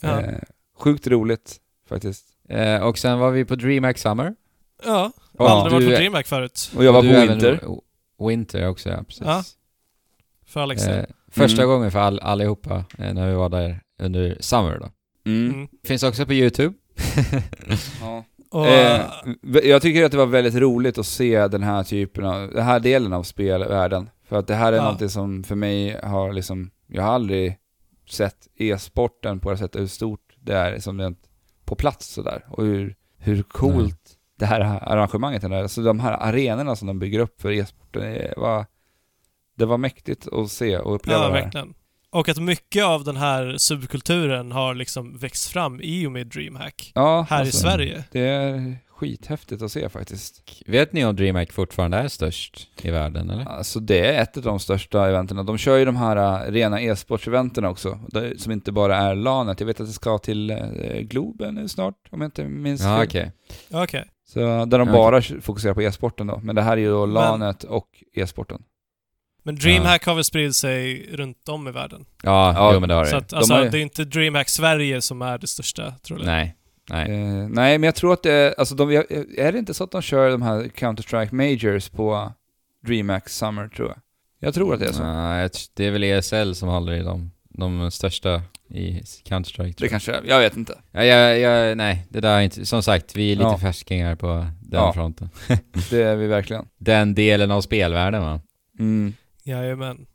Ja. Eh, sjukt roligt faktiskt. Eh, och sen var vi på DreamHack Summer. Ja. Ja. Aldrig varit på DreamHack förut. Och jag var på Winter. Winter också, ja precis. Ja, För Alex Eh, första Mm. gången för all, allihopa eh, när vi var där under Summer då. Mm. Mm. Finns också på YouTube. [LAUGHS] Ja. [LAUGHS] Och, Eh, jag tycker att det var väldigt roligt att se den här typen av, den här delen av spelvärlden. För att det här är Ja. någonting som för mig har liksom, jag har aldrig sett e-sporten på det sättet, hur stort det är som det på plats sådär. Och hur, hur coolt det här arrangemanget. Alltså de här arenorna som de bygger upp för e-sporten, det var, det var mäktigt att se och uppleva ja, det här. verkligen. Och att mycket av den här subkulturen har liksom växt fram i och med DreamHack. Ja, Här alltså, i Sverige. Det är skithäftigt att se faktiskt. Vet ni om DreamHack fortfarande är störst i världen eller? Alltså det är ett av de största eventen. De kör ju de här äh, rena e-sportseventen också, som inte bara är LANet. Jag vet att det ska till äh, Globen nu snart, om jag inte minns Ja fel. okej. Okej. Så där de Ja, bara fokuserar på e-sporten då. Men det här är ju då Men- LANet och e-sporten. Men DreamHack har väl spridit sig runt om i världen. Ja, Ja, jo men det har Så det. att, alltså, har ju- det är inte DreamHack Sverige som är det största, tror jag. Nej. Nej. Eh, nej, men jag tror att det är, alltså de, är det inte så att de kör de här Counter-Strike Majors på DreamHack Summer tror jag? Jag tror att det är så. Nej, det är väl ESL som håller i de, de största i Counter-Strike Det jag. kanske är, jag vet inte. Ja, jag, jag, nej, det där är inte... Som sagt, vi är lite Ja. färskingar på den Ja. fronten. [LAUGHS] Det är vi verkligen. Den delen av spelvärlden va? Mm. Jajamän.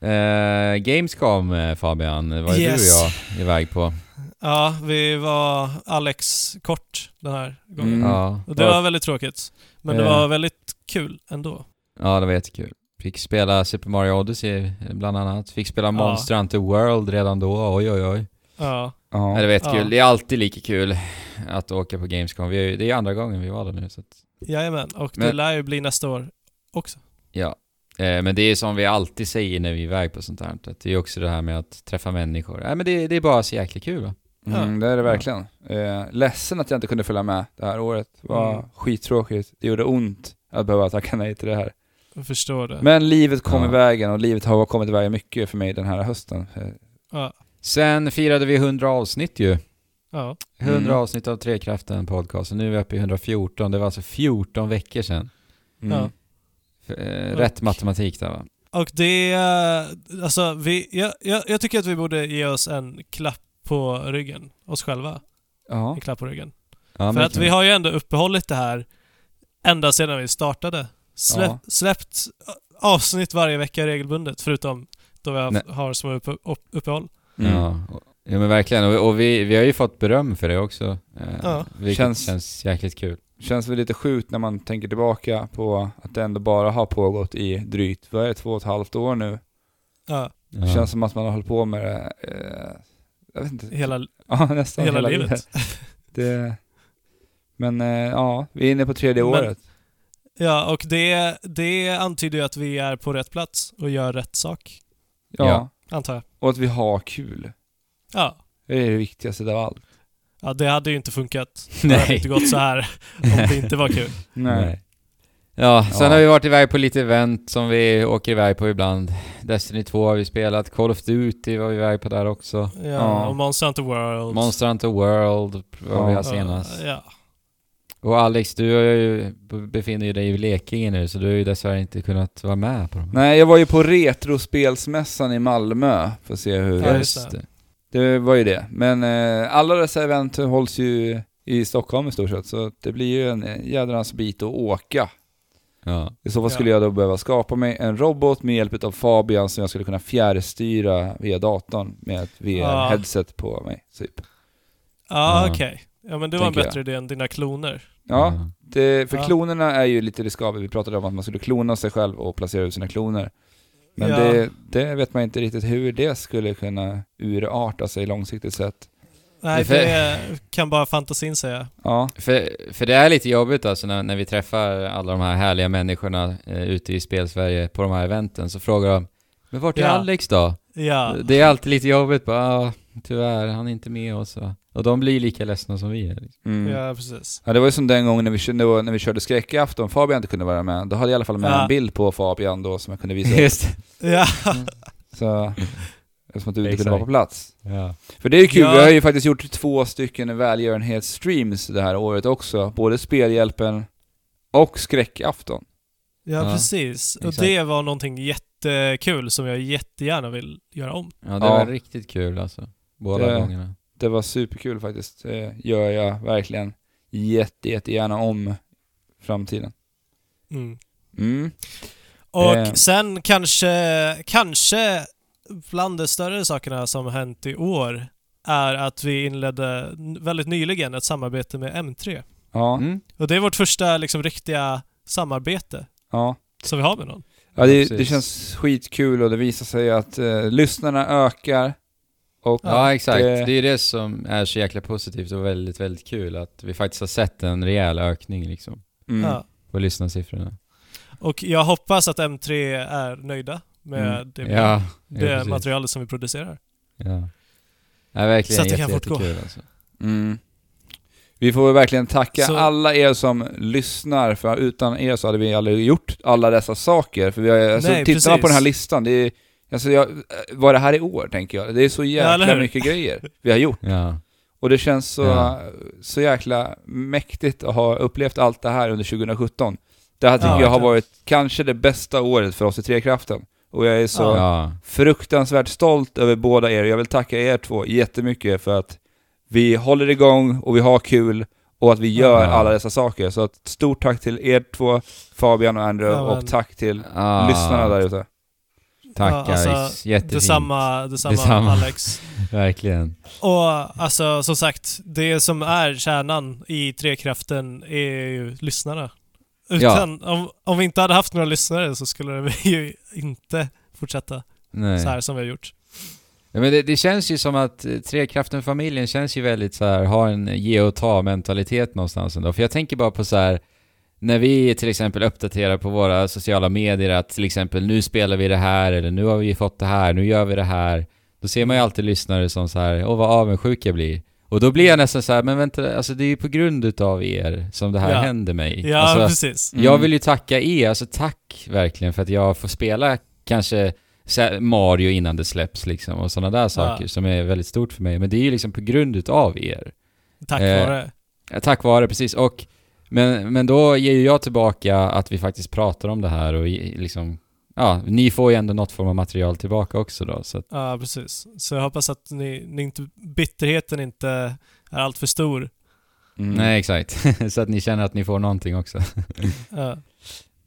Eh, Gamescom eh, Fabian, var Yes. du och jag iväg på? Ja, vi var Alex kort den här gången. Mm. Ja. Och det var väldigt tråkigt. Men det Eh. var väldigt kul ändå. ja, det var jättekul. Fick spela Super Mario Odyssey bland annat. Fick spela Monster Hunter World redan då, oj oj oj. Ja. Ja. Ja, det var jättekul. Ja. Det är alltid lika kul att åka på Gamescom. Vi är, ju- det är andra gången vi var där nu så att, Jajamän. Och det Men- lär ju bli nästa år också. ja. Eh, men det är som vi alltid säger när vi är iväg på sånt här. Att det är också det här med att träffa människor. Nej men det, det är bara så jäkla kul va? Mm, det är det verkligen. Eh, ledsen att jag inte kunde följa med det här året. Det var Mm. skittråkigt. Det gjorde ont att behöva tacka nej till det här. Jag förstår det. Men livet kom Ja. i vägen och livet har kommit i vägen mycket för mig den här hösten. Eh, Ja. Sen firade vi 100 avsnitt ju. Ja. 100 Mm. avsnitt av Trekraften podcast och nu är vi uppe i 114. Det var alltså 14 veckor sedan. Mm. Ja. Eh, rätt matematik där va? Och det... är- Alltså, vi, jag, jag, jag tycker att vi borde ge oss en klapp på ryggen. Oss själva. Ja. En klapp på ryggen. Ja, För att vi har ju ändå uppehållit det här ända sedan vi startade. Släpp, Ja. Släppt avsnitt varje vecka regelbundet, förutom då vi har, har små uppe, upp, uppehåll. Mm. Ja, ja men verkligen. Och, och vi, vi har ju fått beröm för det också. Eh, Ja. Vilket Känns- känns, jäkligt kul. Känns väl lite sjukt när man tänker tillbaka på att det ändå bara har pågått i drygt, vad är det, två och ett halvt år nu. Ja, Ja. Känns som att man har hållit på med det, eh, jag vet inte. hela, Ja, [LAUGHS] nästan hela, livet. Det, men eh, ja, vi är inne på tredje Men- året. Ja, och det, det antyder ju att vi är på rätt plats och gör rätt sak. Ja. Ja. Antar jag. Och att vi har kul. Ja. Det är det viktigaste av allt. Ja, det hade ju inte funkat. [LAUGHS] Det hade Nej. inte gått så här om det [LAUGHS] inte var kul. Nej. Ja, sen Ja. har vi varit iväg på lite event som vi åker iväg på ibland. Destiny 2 har vi spelat, Call of Duty var vi iväg på där också. Ja, Ja. och Monster Hunter World. Monster Hunter World var vi här senast. Ja. Och Alex, du ju, befinner ju dig i Blekinge nu så du har ju dessvärre inte kunnat vara med på dem. Nej, jag var ju på Retrospelsmässan i Malmö för att se hur Ja, det, just det. det. var ju det. Men eh, alla dessa event hålls ju i Stockholm i stort sett, så det blir ju en jädrans bit att åka. Ja. I så fall skulle Ja. jag då behöva skapa mig en robot med hjälp av Fabian som jag skulle kunna fjärrstyra via datorn med ett Ja. VR-headset på mig. Typ. Ja, Ja. okej. Ja, men det var en Tänker jag. bättre idé än dina kloner. Ja, det, för Ja. klonerna är ju lite riskabelt. Vi pratade om att man skulle klona sig själv och placera ut sina kloner. Men Ja. det, det vet man inte riktigt hur det skulle kunna urarta sig långsiktigt sett. Nej, Det är det kan bara fantasin säga. Ja, För, för det är lite jobbigt alltså när, när vi träffar alla de här härliga människorna eh, ute i spelsverige på de här eventen så frågar de Men vart är Ja. Alex då? Ja. Det är alltid lite jobbigt bara, ah, tyvärr, han är inte med oss va? Och de blir lika ledsna som vi är. Liksom. mm. Ja, precis. Ja det var ju som den gången när vi, körde- när vi körde skräckafton, Fabian inte kunde vara med. Då hade jag i alla fall med Ja. en bild på Fabian då som jag kunde visa. Just Ja. [LAUGHS] Så, eftersom att du inte kunde vara på plats. ja. För det är ju kul, Ja. vi har ju faktiskt gjort två stycken välgörenhetsstreams det här året också. Både Spelhjälpen och Skräckafton. Ja, Ja, precis. Och exakt. det var någonting jättekul som jag jättegärna vill göra om. ja, det Ja. var riktigt kul alltså. Båda Det- gångerna. Det var superkul faktiskt. Det gör jag verkligen jätte, jättegärna om framtiden. Mm. Mm. Och Eh. sen kanske, kanske bland de större sakerna som har hänt i år är att vi inledde väldigt nyligen ett samarbete med M3. Ja, Mm. Och det är vårt första liksom riktiga samarbete ja. som vi har med någon. Ja, det, det känns skitkul och det visar sig att eh, lyssnarna ökar. Och Ja, exakt. det- Det är det som är så jäkla positivt och väldigt, väldigt kul att vi faktiskt har sett en rejäl ökning liksom mm. Ja. på lyssnarsiffrorna. Och jag hoppas att M3 är nöjda med Mm. det, Ja, det ja, materialet som vi producerar. Ja. Ja, verkligen Så att det jätte, kan fortgå. alltså. Mm. Vi får verkligen tacka Så- alla er som lyssnar, för utan er så hade vi aldrig gjort alla dessa saker. För vi har, alltså, Nej, tittar man på den här listan, det är, alltså jag, var det här i år tänker jag? Det är så jäkla hur? mycket grejer vi har gjort. Ja. Och det känns så, Ja. så jäkla mäktigt att ha upplevt allt det här under 2017. Det här tycker Ja, jag har varit kanske det bästa året för oss i Trekraften. Och jag är så Ja. fruktansvärt stolt över båda er. Jag vill tacka er två jättemycket för att vi håller igång och vi har kul och att vi gör Ja. alla dessa saker. Så ett stort tack till er två, Fabian och Andrew, Ja, och tack till Ah, lyssnarna där ute. Tack Ja, alltså, guys, jättefint. Detsamma, detsamma, Detsamma. Alex. [LAUGHS] Verkligen. Och alltså som sagt, det som är kärnan i Trekraften är ju lyssnarna. Utan, om, om vi inte hade haft några lyssnare så skulle vi [LAUGHS] ju inte fortsätta Nej. så här som vi har gjort. Ja, men det, det känns ju som att eh, Trekraften-familjen känns ju väldigt så här, har en ge och ta mentalitet någonstans ändå. För jag tänker bara på så här när vi till exempel uppdaterar på våra sociala medier att till exempel nu spelar vi det här eller nu har vi fått det här, nu gör vi det här. Då ser man ju alltid lyssnare som så här, åh vad avundsjuk jag blir. Och då blir jag nästan så här, men vänta, alltså det är ju på grund utav er som det här Ja. händer mig. Ja, alltså, precis. Mm. jag vill ju tacka er, alltså tack verkligen för att jag får spela kanske Mario innan det släpps liksom och sådana där saker som är väldigt stort för mig. Men det är ju liksom på grund utav er. Tack Eh, vare. Ja, Tack vare, precis. Och, men, men då ger ju jag tillbaka att vi faktiskt pratar om det här och liksom, ja, ni får ju ändå något form av material tillbaka också då. Så att, Ja, precis. Så jag hoppas att ni, ni inte, bitterheten inte är allt för stor. Mm. Nej, exakt. [LAUGHS] så att ni känner att ni får någonting också. [LAUGHS] Ja. [LAUGHS]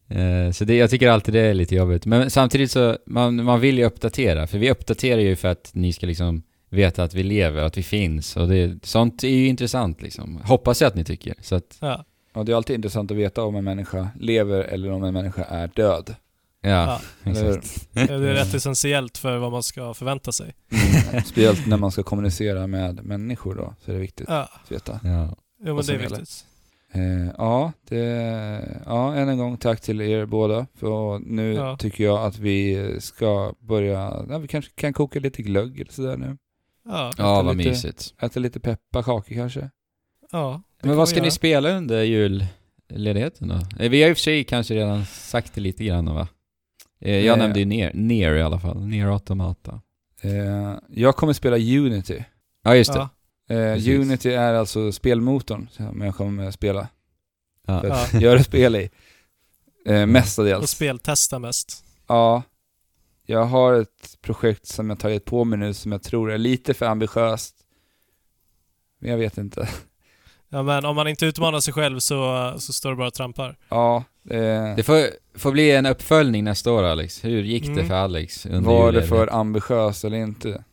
Eh, Så det, jag tycker alltid det är lite jobbigt. Men samtidigt så, man, man vill ju uppdatera. För vi uppdaterar ju för att ni ska liksom veta att vi lever, att vi finns. Och det, sånt är ju intressant liksom. Hoppas jag att ni tycker. Så att, Ja. Ja, det är alltid intressant att veta om en människa lever eller om en människa är död. ja, Ja. Exakt. Det är rätt essentiellt för vad man ska förvänta sig. Mm. Speciellt när man ska kommunicera med människor då, så är det viktigt Ja, att veta. Ja. jo, men det är gäller. viktigt. Eh, ja, det, ja, än en gång tack till er båda. För nu Ja. tycker jag att vi ska börja, ja, vi kanske kan koka lite glögg eller sådär nu. Ja, Ja, vad lite- mysigt. Äta lite pepparkakor kanske. Ja. Men vad ska ni spela under julledigheten då? Eh, Vi har i och för sig kanske redan sagt det lite grann va? Eh, Jag Eh. nämnde ju ner, ner i alla fall. Ner Automata. Eh, jag kommer spela Unity. Ja, just det. Ja, Eh. Unity är alltså spelmotorn som jag kommer spela. Ja. För att Ja. [LAUGHS] göra spel i. Eh, och mestadels. speltesta mest. Ja. Jag har ett projekt som jag tagit på mig nu som jag tror är lite för ambitiöst. Men jag vet inte. Ja, men om man inte utmanar sig själv så, så står det bara och trampar. Ja, det, Det får, får bli en uppföljning nästa år Alex. Hur gick det Mm. för Alex under var det för ambitiöst eller inte?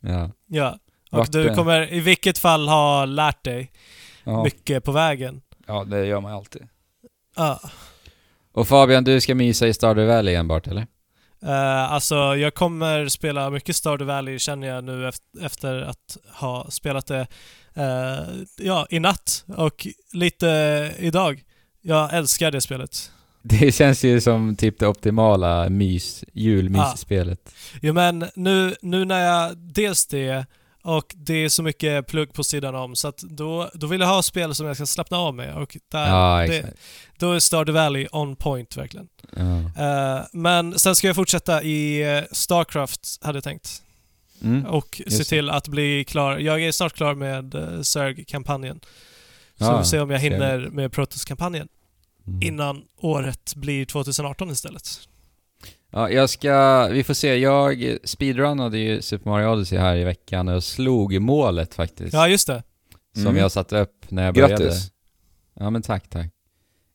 Ja. Ja. Och Vart du det? kommer i vilket fall ha lärt dig Ja, mycket på vägen. ja det gör man alltid. Ja. Och Fabian, du ska mysa i Stardew Valley enbart eller? Eh, alltså, jag kommer spela mycket Stardew Valley känner jag nu efter att ha spelat det eh, ja, i natt och lite idag. Jag älskar det spelet. [LAUGHS] Det känns ju som typ det optimala mys, julmysspelet. Ja, men nu, nu när jag dels det och det är så mycket plugg på sidan om så att då, då vill jag ha spel som jag ska slappna av med och där, Ja, det, då är Stardew Valley on point verkligen. Ja. Eh, men sen ska jag fortsätta i eh, Starcraft hade jag tänkt. Mm. och se det. till att bli klar. Jag är snart klar med uh, Zerg-kampanjen. Så Ja, vi får se om jag hinner med Protoss-kampanjen Mm. innan året blir 2018 istället. Ja, jag ska, vi får se. Jag speedrunnade ju Super Mario Odyssey här i veckan och slog målet faktiskt. Ja, just det. Som Mm. jag satte upp när jag började. Grattis! Ja men tack, tack.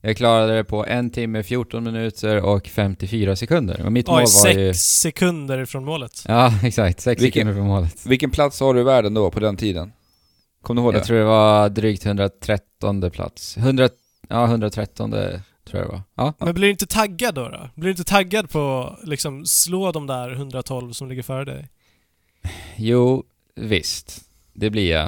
Jag klarade det på en timme, 14 minuter och 54 sekunder. Och mitt mål Oj, var sex ju... sekunder från målet. Ja, [LAUGHS] exakt. Sex Vilken- sekunder från målet. Vilken plats har du i världen då på den tiden? Kommer du ihåg Jag det? tror det var drygt 113 plats. 100, ja 113 tror jag det var. Ja. Men blir du inte taggad då? då? Blir du inte taggad på liksom slå de där 112 som ligger före dig? Jo, visst. Det blir jag.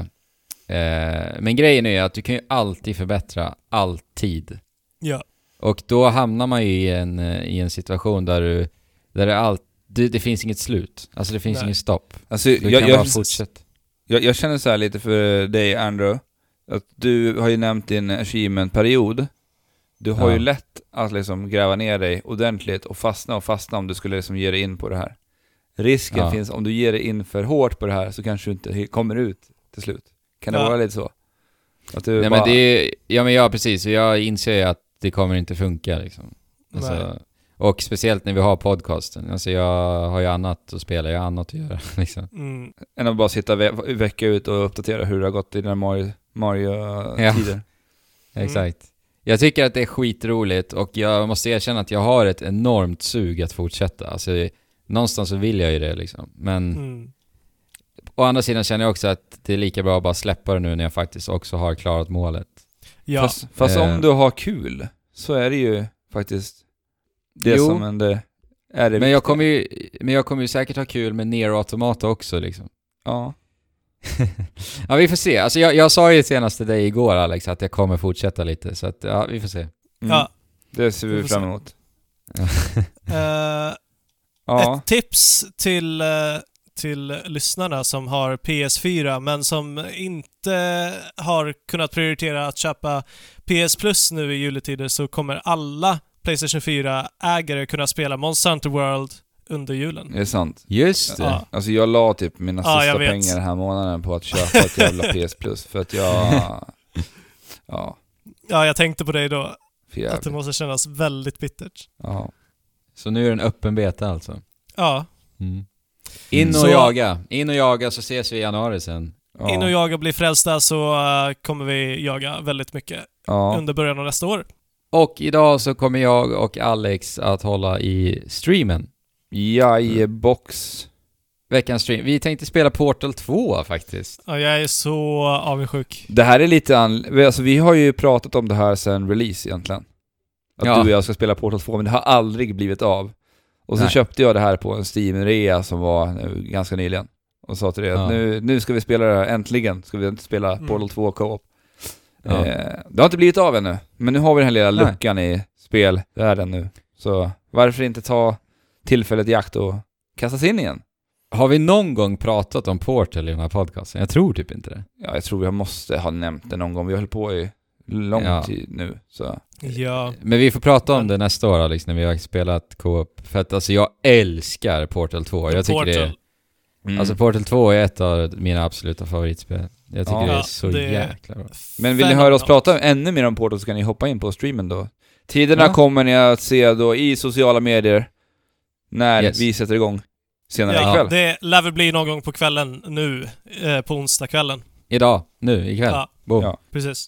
Eh, men grejen är att du kan ju alltid förbättra, alltid. Ja. Och då hamnar man ju i en, eh, i en situation där du, där det allt, det, det finns inget slut. Alltså det finns Nej. inget stopp. Alltså, Du jag, kan jag, bara fortsätta. jag, jag känner så här lite för dig Andrew, att du har ju nämnt din achievement-period. Du har Ja. ju lätt att liksom gräva ner dig ordentligt och fastna och fastna om du skulle liksom ge dig in på det här. Risken Ja. finns, om du ger dig in för hårt på det här så kanske du inte kommer ut till slut. Kan det Ja. vara lite så? Att du Nej bara, men det är, ja men ja precis, och jag inser ju att det kommer inte funka liksom. Alltså, och speciellt när vi har podcasten. Alltså jag har ju annat att spela, jag har annat att göra [LAUGHS] liksom. Mm. än att bara sitta ve- vecka ut och uppdatera hur det har gått i dina Mario- Mario-tider. Mm. [LAUGHS] Exakt. Jag tycker att det är skitroligt och jag måste erkänna att jag har ett enormt sug att fortsätta. Alltså, någonstans så vill jag ju det liksom. Men Mm. å andra sidan känner jag också att det är lika bra att bara släppa det nu när jag faktiskt också har klarat målet. Ja. Fast, fast Eh. om du har kul, så är det ju faktiskt det Jo. som en, det är det Men jag viktiga. kommer ju, men jag kommer ju säkert ha kul med Nero Automata också liksom. Ja. [LAUGHS] ja, vi får se. Alltså jag, jag sa ju senast till dig igår Alex att jag kommer fortsätta lite, så att ja, vi får se. Mm. Ja. Det ser Vi vi får fram se. emot. [LAUGHS] Eh, Ja. Ett tips till, eh, till lyssnarna som har PS4 men som inte har kunnat prioritera att köpa PS Plus nu i juletider så kommer alla Playstation 4-ägare kunna spela Monster Hunter World under julen. Det är sant. Just det. Ja. Alltså jag la typ mina Ja, sista pengar den här månaden på att köpa ett jävla [LAUGHS] PS Plus för att jag... [LAUGHS] Ja, Ja, jag tänkte på dig då. för Att det måste kännas väldigt bittert. Ja. Så nu är det en öppen beta alltså? Ja, Mm. In och Så- jaga. In och jaga så ses vi i januari sen. Ja. in och jaga bli frälsta så eh, kommer vi jaga väldigt mycket Ja. under början av nästa år. Och idag så kommer jag och Alex att hålla i streamen. Jajebox. Veckans stream. Vi tänkte spela Portal 2 faktiskt. Ja, jag är så avundsjuk. Det här är lite an... Alltså vi har ju pratat om det här sen release egentligen. Att Ja. du och jag ska spela Portal 2, men det har aldrig blivit av. Och så Nej. köpte jag det här på en Steam-rea som var ganska nyligen. Och sa till dig Ja. att nu, nu ska vi spela det här, äntligen ska vi spela Mm. Portal 2 Co-op. Ja. Eh, det har inte blivit av ännu, men nu har vi den här lilla Nej. luckan i spelvärlden nu. Så varför inte ta tillfället i akt och kasta sig in igen? Har vi någon gång pratat om Portal i den här podcasten? Jag tror typ inte det. Ja, jag tror jag måste ha nämnt det någon gång. Vi hållit på i lång Ja. tid nu, så... Ja. Men vi får prata om det nästa år Alex, när vi har spelat Co-op. För att alltså jag älskar Portal 2. Jag tycker det är... Portal. Mm. Alltså Portal 2 är ett av mina absoluta favoritspel. Jag tycker Ja. det är så det jäkla bra. Men vill ni höra oss prata ännu mer om Portal så kan ni hoppa in på streamen då. Tiderna Ja. kommer ni att se då i sociala medier. när Yes. vi sätter igång senare Ja, ikväll. det lär väl bli någon gång på kvällen nu, eh, på onsdagskvällen. Idag, nu, ikväll. Ja, Boom. Ja. precis.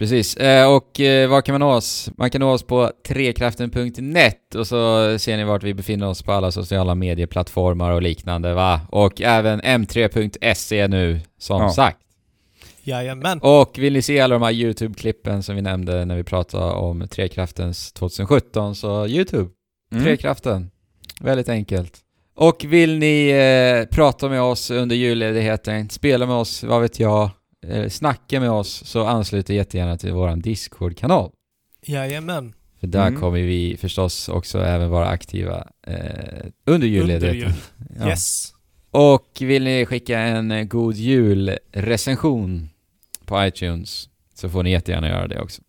Precis. Eh, och eh, var kan man nå oss? Man kan nå oss på trekraften.net och så ser ni vart vi befinner oss på alla sociala medieplattformar och liknande va? Och även m3.se nu, som Ja. sagt. Jajamän. Och vill ni se alla de här YouTube-klippen som vi nämnde när vi pratade om Trekraftens 2017 så YouTube, Mm. Trekraften. Väldigt enkelt. Och vill ni eh, prata med oss under julledigheten, spela med oss, vad vet jag, eh, snacka med oss så anslut er jättegärna till våran Discord-kanal. Jajamän. För där Mm. kommer vi förstås också även vara aktiva eh, under julledigheten. Under jul. [LAUGHS] Ja. Yes. Och vill ni skicka en eh, god jul-recension på iTunes så får ni jättegärna göra det också.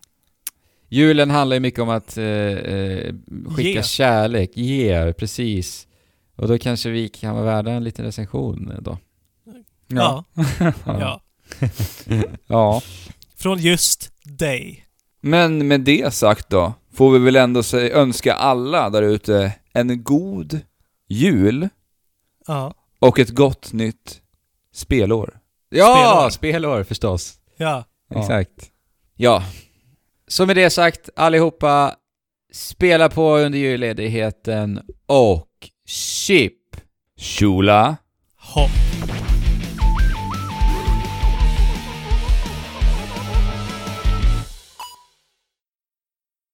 Julen handlar ju mycket om att eh, eh, skicka Ge. kärlek, ge, precis. Och då kanske vi kan vara värda en liten recension då. Ja. ja. [LAUGHS] ja. Från just dig. Men med det sagt då, får vi väl ändå önska alla där ute en god jul Ja. och ett gott nytt spelår. Ja, Spelår. spelår förstås. Ja. Ja. Exakt. Ja. Så med det sagt, allihopa, spela på under julledigheten och chip! Shula! Hopp.